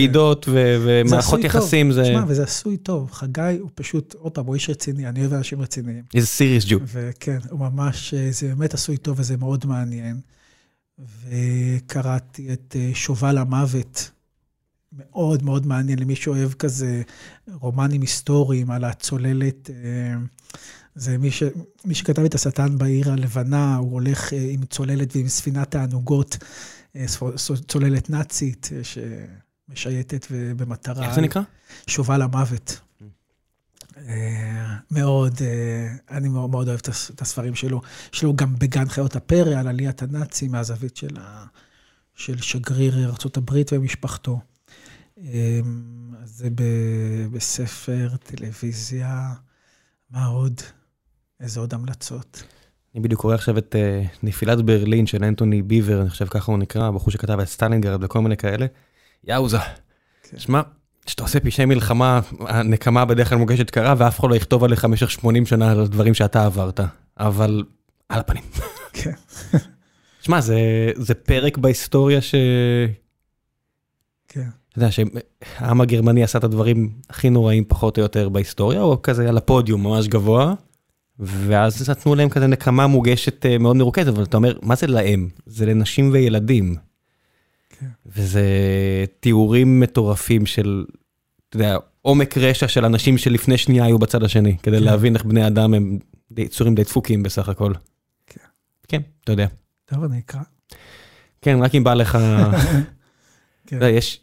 ומערכות. יחסים זה... תשמע, וזה עשוי טוב. חגי הוא פשוט, עוד פעם, הוא איש רציני, אני אוהב אנשים רציניים. איזה סיריוס ג'ו. וכן, הוא ממש, אה, זה באמת עשוי טוב וזה מאוד מעניין. וקראתי את אה, שובל המוות, מאוד מאוד מעניין למי שאוהב כזה רומנים היסטוריים על הצוללת. אה, זה מי, ש, מי שכתב את השטן בעיר הלבנה, הוא הולך אה, עם צוללת ועם ספינת תענוגות, צוללת נאצית שמשייטת במטרה. איך זה נקרא? שובל המוות. אה, מאוד, אה, אני מאוד מאוד אוהב את הס- את הספרים שלו. יש לו גם בגן חיות הפרא על עליית הנאצים מהזווית של, ה, של שגריר ארה"ב ומשפחתו. אה, אז זה ב- בספר, טלוויזיה, מה עוד? איזה עוד המלצות? אני בדיוק קורא עכשיו את אה, נפילת ברלין של אנטוני ביוור, אני חושב ככה הוא נקרא, הבחור שכתב את סטלינגרד וכל מיני כאלה. יאוזה. כן. שמע, כשאתה עושה פשעי מלחמה, הנקמה בדרך כלל מוגשת קרה, ואף אחד לא יכתוב עליך במשך 80 שנה על הדברים שאתה עברת. אבל על הפנים. כן. שמע, זה, זה פרק בהיסטוריה ש... כן. אתה יודע שהעם הגרמני עשה את הדברים הכי נוראים פחות או יותר בהיסטוריה, או כזה על הפודיום ממש גבוה, ואז נתנו להם כזה נקמה מוגשת אה, מאוד מרוכזת, אבל אתה אומר, מה זה להם? זה לנשים וילדים. וזה תיאורים מטורפים של, אתה יודע, עומק רשע של אנשים שלפני שנייה היו בצד השני, כדי כן. להבין איך בני אדם הם די- יצורים די דפוקים בסך הכל. כן. כן, אתה יודע. טוב, אני אקרא. כן, רק אם בא לך... כן. אתה יודע, יש,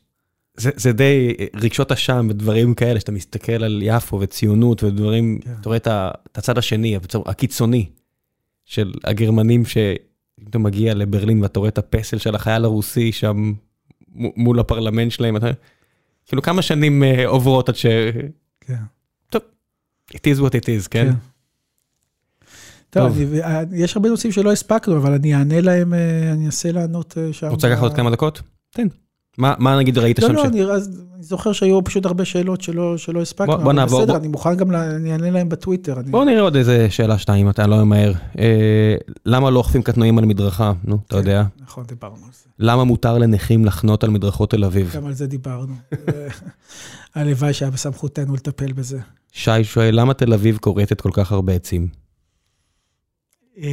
זה, זה די רגשות אשם ודברים כאלה, שאתה מסתכל על יפו וציונות ודברים, כן. אתה רואה את, הצד השני, הקיצוני של הגרמנים, שאתה מגיע לברלין ואתה רואה את הפסל של החייל הרוסי שם מול הפרלמנט שלהם, אתה, כאילו כמה שנים אה, עוברות עד ש... כן. it is what it is, כן? טוב, טוב. אני- אה, יש הרבה נושאים שלא הספקנו, אבל אני אענה להם, אה, אני אנסה לענות שם. רוצה לקחת עוד כמה דקות? תן. מה, מה נגיד ראית לא, שם? לא, ש... אני אז- אני זוכר שהיו פשוט הרבה שאלות שלא שלא הספקנו. בוא- בוא נעבור, בסדר, בוא- אני מוכן גם, לה- אני אענה להם בטוויטר. אני- בואו נראה עוד איזה שאלה שתיים, אתה לא ממהר. אה, למה לא אוכפים קטנועים על מדרכה? נו, אתה כן. יודע. נכון, דיברנו על זה. למה מותר לנכים לחנות על מדרכות תל אביב? גם על זה דיברנו. הלוואי שהיה בסמכותנו לטפל בזה. שי שואל, למה תל אביב כורתת כל כך הרבה עצים? אה,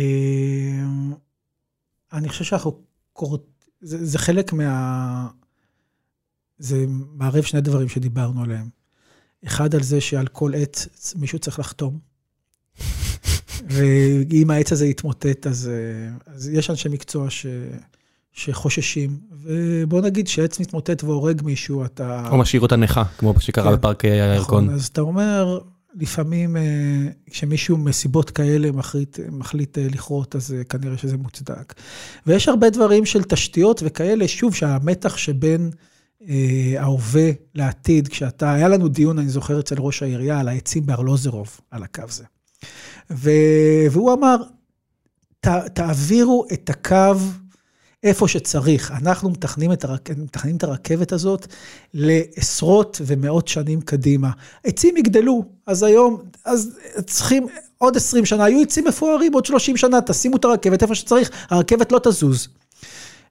אני חושב שאנחנו קוראים, זה, זה חלק מה... זה מערב שני דברים שדיברנו עליהם. אחד על זה שעל כל עץ מישהו צריך לחתום. ואם העץ הזה יתמוטט, אז, אה, אז יש אנשי מקצוע ש, שחוששים. ובוא נגיד שעץ מתמוטט והורג מישהו, אתה... או משאיר אותה נכה, כמו שקרה כן, בפארק הירקון. נכון, אז אתה אומר, לפעמים אה, כשמישהו מסיבות כאלה מחליט, מחליט אה, לכרות, אז כנראה שזה מוצדק. ויש הרבה דברים של תשתיות וכאלה, שוב, שהמתח שבין... ההווה לעתיד, כשאתה, היה לנו דיון, אני זוכר, אצל ראש העירייה, על העצים בארלוזרוב, על הקו הזה. והוא אמר, ת, תעבירו את הקו איפה שצריך. אנחנו מתכננים את, הרק... מתכננים את הרכבת הזאת לעשרות ומאות שנים קדימה. עצים יגדלו, אז היום, אז צריכים עוד 20 שנה, היו עצים מפוארים, עוד 30 שנה, תשימו את הרכבת איפה שצריך, הרכבת לא תזוז.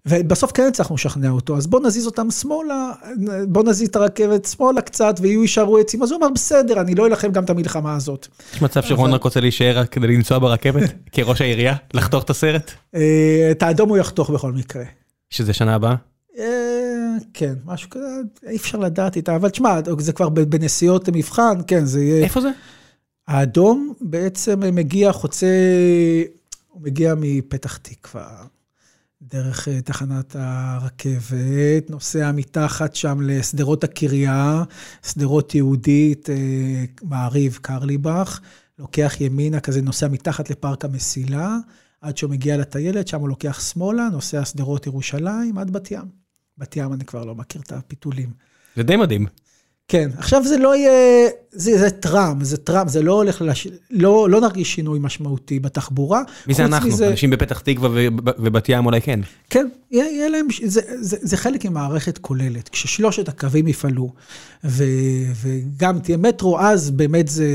ובסוף כן הצלחנו לשכנע אותו, אז בוא נזיז אותם שמאלה, בוא נזיז את הרכבת שמאלה קצת, ויהיו יישארו עצים. אז הוא אמר, בסדר, אני לא אלחם גם את המלחמה הזאת. יש מצב שרון רק רוצה להישאר כדי לנסוע ברכבת, כראש העירייה, לחתוך את הסרט? אה, את האדום הוא יחתוך בכל מקרה. שזה שנה הבאה? אה, כן, משהו כזה, אי אפשר לדעת איתה, אבל תשמע, זה כבר בנסיעות מבחן, כן, זה יהיה... איפה זה? האדום בעצם מגיע, חוצה, הוא מגיע מפתח תקווה. דרך אה, תחנת הרכבת, נוסע מתחת שם לשדרות הקריה, שדרות יהודית, אה, מעריב קרליבך, לוקח ימינה, כזה נוסע מתחת לפארק המסילה, עד שהוא מגיע לטיילת, שם הוא לוקח שמאלה, נוסע שדרות ירושלים, עד בת ים. בת ים אני כבר לא מכיר את הפיתולים. זה די מדהים. כן, עכשיו זה לא יהיה, זה, זה טראם, זה טראם, זה לא הולך, לש... לא, לא נרגיש שינוי משמעותי בתחבורה. מי זה אנחנו? מזה... אנשים בפתח תקווה ובת ים אולי כן. כן, יהיה, יהיה להם, זה, זה, זה חלק ממערכת כוללת. כששלושת הקווים יפעלו, ו, וגם תהיה מטרו, אז באמת זה,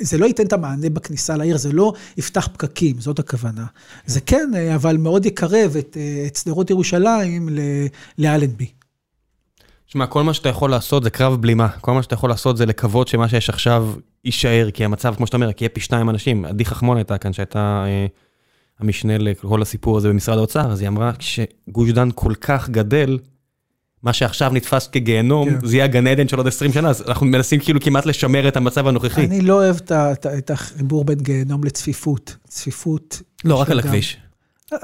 זה לא ייתן את המענה בכניסה לעיר, זה לא יפתח פקקים, זאת הכוונה. זה כן, אבל מאוד יקרב את, את שדרות ירושלים לאלנבי. שמע, כל מה שאתה יכול לעשות זה קרב בלימה. כל מה שאתה יכול לעשות זה לקוות שמה שיש עכשיו יישאר, כי המצב, כמו שאתה אומר, כי יהיה פי שתיים אנשים. עדי חכמון הייתה כאן, שהייתה אה, המשנה לכל הסיפור הזה במשרד האוצר, אז היא אמרה, כשגוש דן כל כך גדל, מה שעכשיו נתפס כגיהנום, כן. זה יהיה הגן עדן של עוד 20 שנה, אז אנחנו מנסים כאילו כמעט לשמר את המצב הנוכחי. אני לא אוהב את החיבור בין גיהנום לצפיפות. צפיפות... לא, רק על הכביש.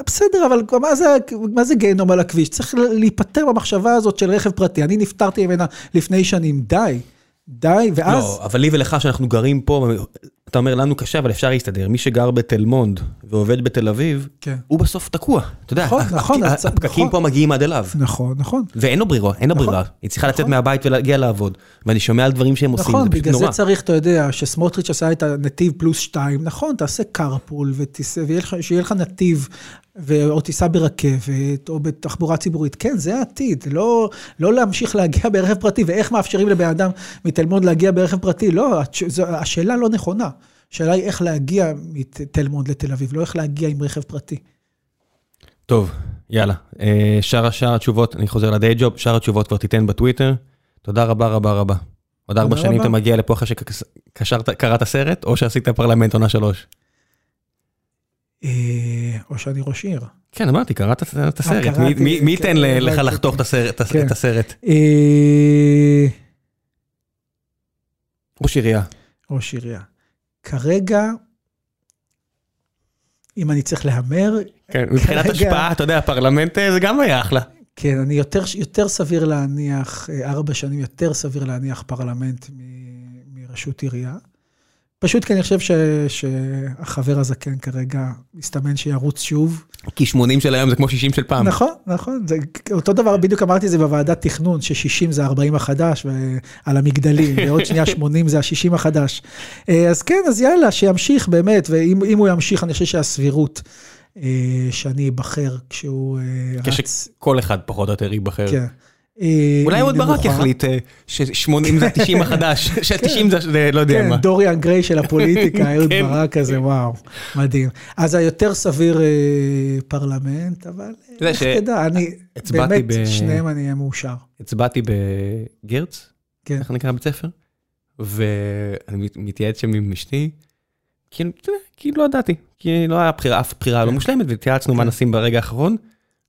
בסדר, אבל מה זה, מה זה גיהנום על הכביש? צריך להיפטר במחשבה הזאת של רכב פרטי. אני נפטרתי ממנה לפני שנים, די. די, ואז... לא, אבל לי ולך שאנחנו גרים פה, אתה אומר לנו קשה, אבל אפשר להסתדר. מי שגר בתל מונד ועובד בתל אביב, כן. הוא בסוף תקוע. אתה יודע, נכון, נכון, הפקקים נכון. פה מגיעים עד אליו. נכון, נכון. ואין לו ברירה, אין לו נכון, ברירה. היא צריכה נכון. לצאת מהבית ולהגיע לעבוד. ואני שומע על דברים שהם עושים, נכון, זה פשוט נורא. נכון, בגלל זה צריך, אתה יודע, שסמוטריץ' עשה את הנתיב פלוס שתיים, נכון, תעשה carpool ושיהיה לך נתיב או תיסע ברכבת, או בתחבורה ציבורית. כן, זה העתיד, לא, לא להמשיך להגיע ברכב פרטי, ואיך מאפשרים לבן אדם מתל מונד להגיע ברכב פרטי, לא, השאלה לא נכונה. השאלה היא איך להגיע מתל מונד לתל אביב, לא איך להגיע עם רכב פרטי. טוב, יאללה. אה, שאר שאר התשובות, אני חוזר לדיי ג'וב, שאר התשובות כבר תיתן בטוויטר. תודה רבה רבה רבה. עוד ארבע שנים אתה מגיע לפה אחרי שקראת סרט, או שעשית פרלמנט עונה שלוש? אה, או שאני ראש עיר. כן, אמרתי, קראת את אה, הסרט. מי ייתן כן, לך לחתוך את כן. הסרט? אה, ראש עירייה. ראש עירייה. כרגע, אם אני צריך להמר... כן, מבחינת השפעה, אתה יודע, הפרלמנט זה גם היה אחלה. כן, אני יותר סביר להניח, ארבע שנים יותר סביר להניח פרלמנט מראשות עירייה. פשוט כי אני חושב ש, שהחבר הזקן כרגע מסתמן שירוץ שוב. כי 80 של היום זה כמו 60 של פעם. נכון, נכון. זה, אותו דבר, בדיוק אמרתי את זה בוועדת תכנון, ש-60 זה 40 החדש, ועל המגדלים, ועוד שנייה 80 זה ה-60 החדש. אה, אז כן, אז יאללה, שימשיך באמת, ואם הוא ימשיך, אני חושב שהסבירות אה, שאני אבחר כשהוא אה, רץ... כשכל אחד פחות או יותר ייבחר. כן. אה, אולי עוד ברק יחליט אה, ש-80 זה ה-90 החדש, ש-90 זה לא יודע מה. כן, דוריאן גריי של הפוליטיקה, אהוד כן. ברק כזה, וואו, מדהים. אז היותר סביר אה, פרלמנט, אבל איך תדע, אני, באמת, שניהם אני אהיה מאושר. הצבעתי בגרץ, כן. איך נקרא בית ספר? ואני מתייעץ שם עם אשתי, כי לא ידעתי, כי לא היה אף בחירה לא כן. מושלמת, והתייעצנו מה נשים ברגע האחרון.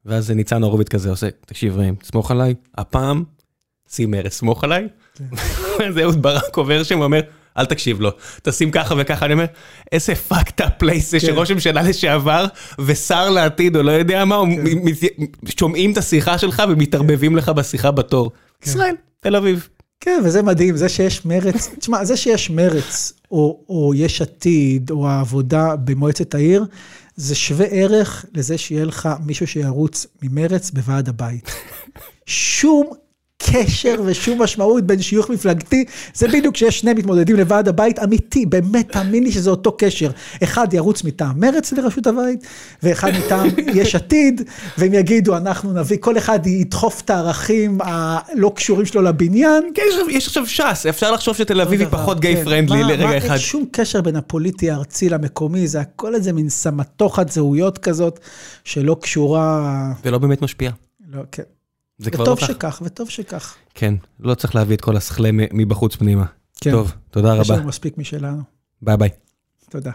ואז ניצן הורוביץ כזה עושה, תקשיב ראם, תסמוך עליי, הפעם שים מרץ, סמוך עליי. זה אהוד ברק עובר שם ואומר, אל תקשיב לו, תשים ככה וככה, אני אומר, איזה fucked up place זה שראש ממשלה לשעבר ושר לעתיד או לא יודע מה, שומעים את השיחה שלך ומתערבבים לך בשיחה בתור. ישראל, תל אביב. כן, וזה מדהים, זה שיש מרץ, תשמע, זה שיש מרץ, או, או יש עתיד, או העבודה במועצת העיר, זה שווה ערך לזה שיהיה לך מישהו שירוץ ממרץ בוועד הבית. שום קשר ושום משמעות בין שיוך מפלגתי, זה בדיוק כשיש שני מתמודדים לוועד הבית, אמיתי, באמת, תאמין לי שזה אותו קשר. אחד ירוץ מטעם מרץ לראשות הבית, ואחד מטעם יש עתיד, והם יגידו, אנחנו נביא, כל אחד ידחוף את הערכים הלא קשורים שלו לבניין. כן, יש עכשיו ש"ס, אפשר לחשוב שתל אביב היא פחות גיי פרנדלי לרגע אחד. אין שום קשר בין הפוליטי הארצי למקומי, זה הכל איזה מין סמטוחת זהויות כזאת, שלא קשורה... ולא באמת משפיעה. לא, כן. זה כבר לא וטוב שכך, וטוב שכך. כן, לא צריך להביא את כל הסכלה מבחוץ פנימה. כן. טוב, תודה יש רבה. לנו מספיק משלנו. ביי ביי. תודה.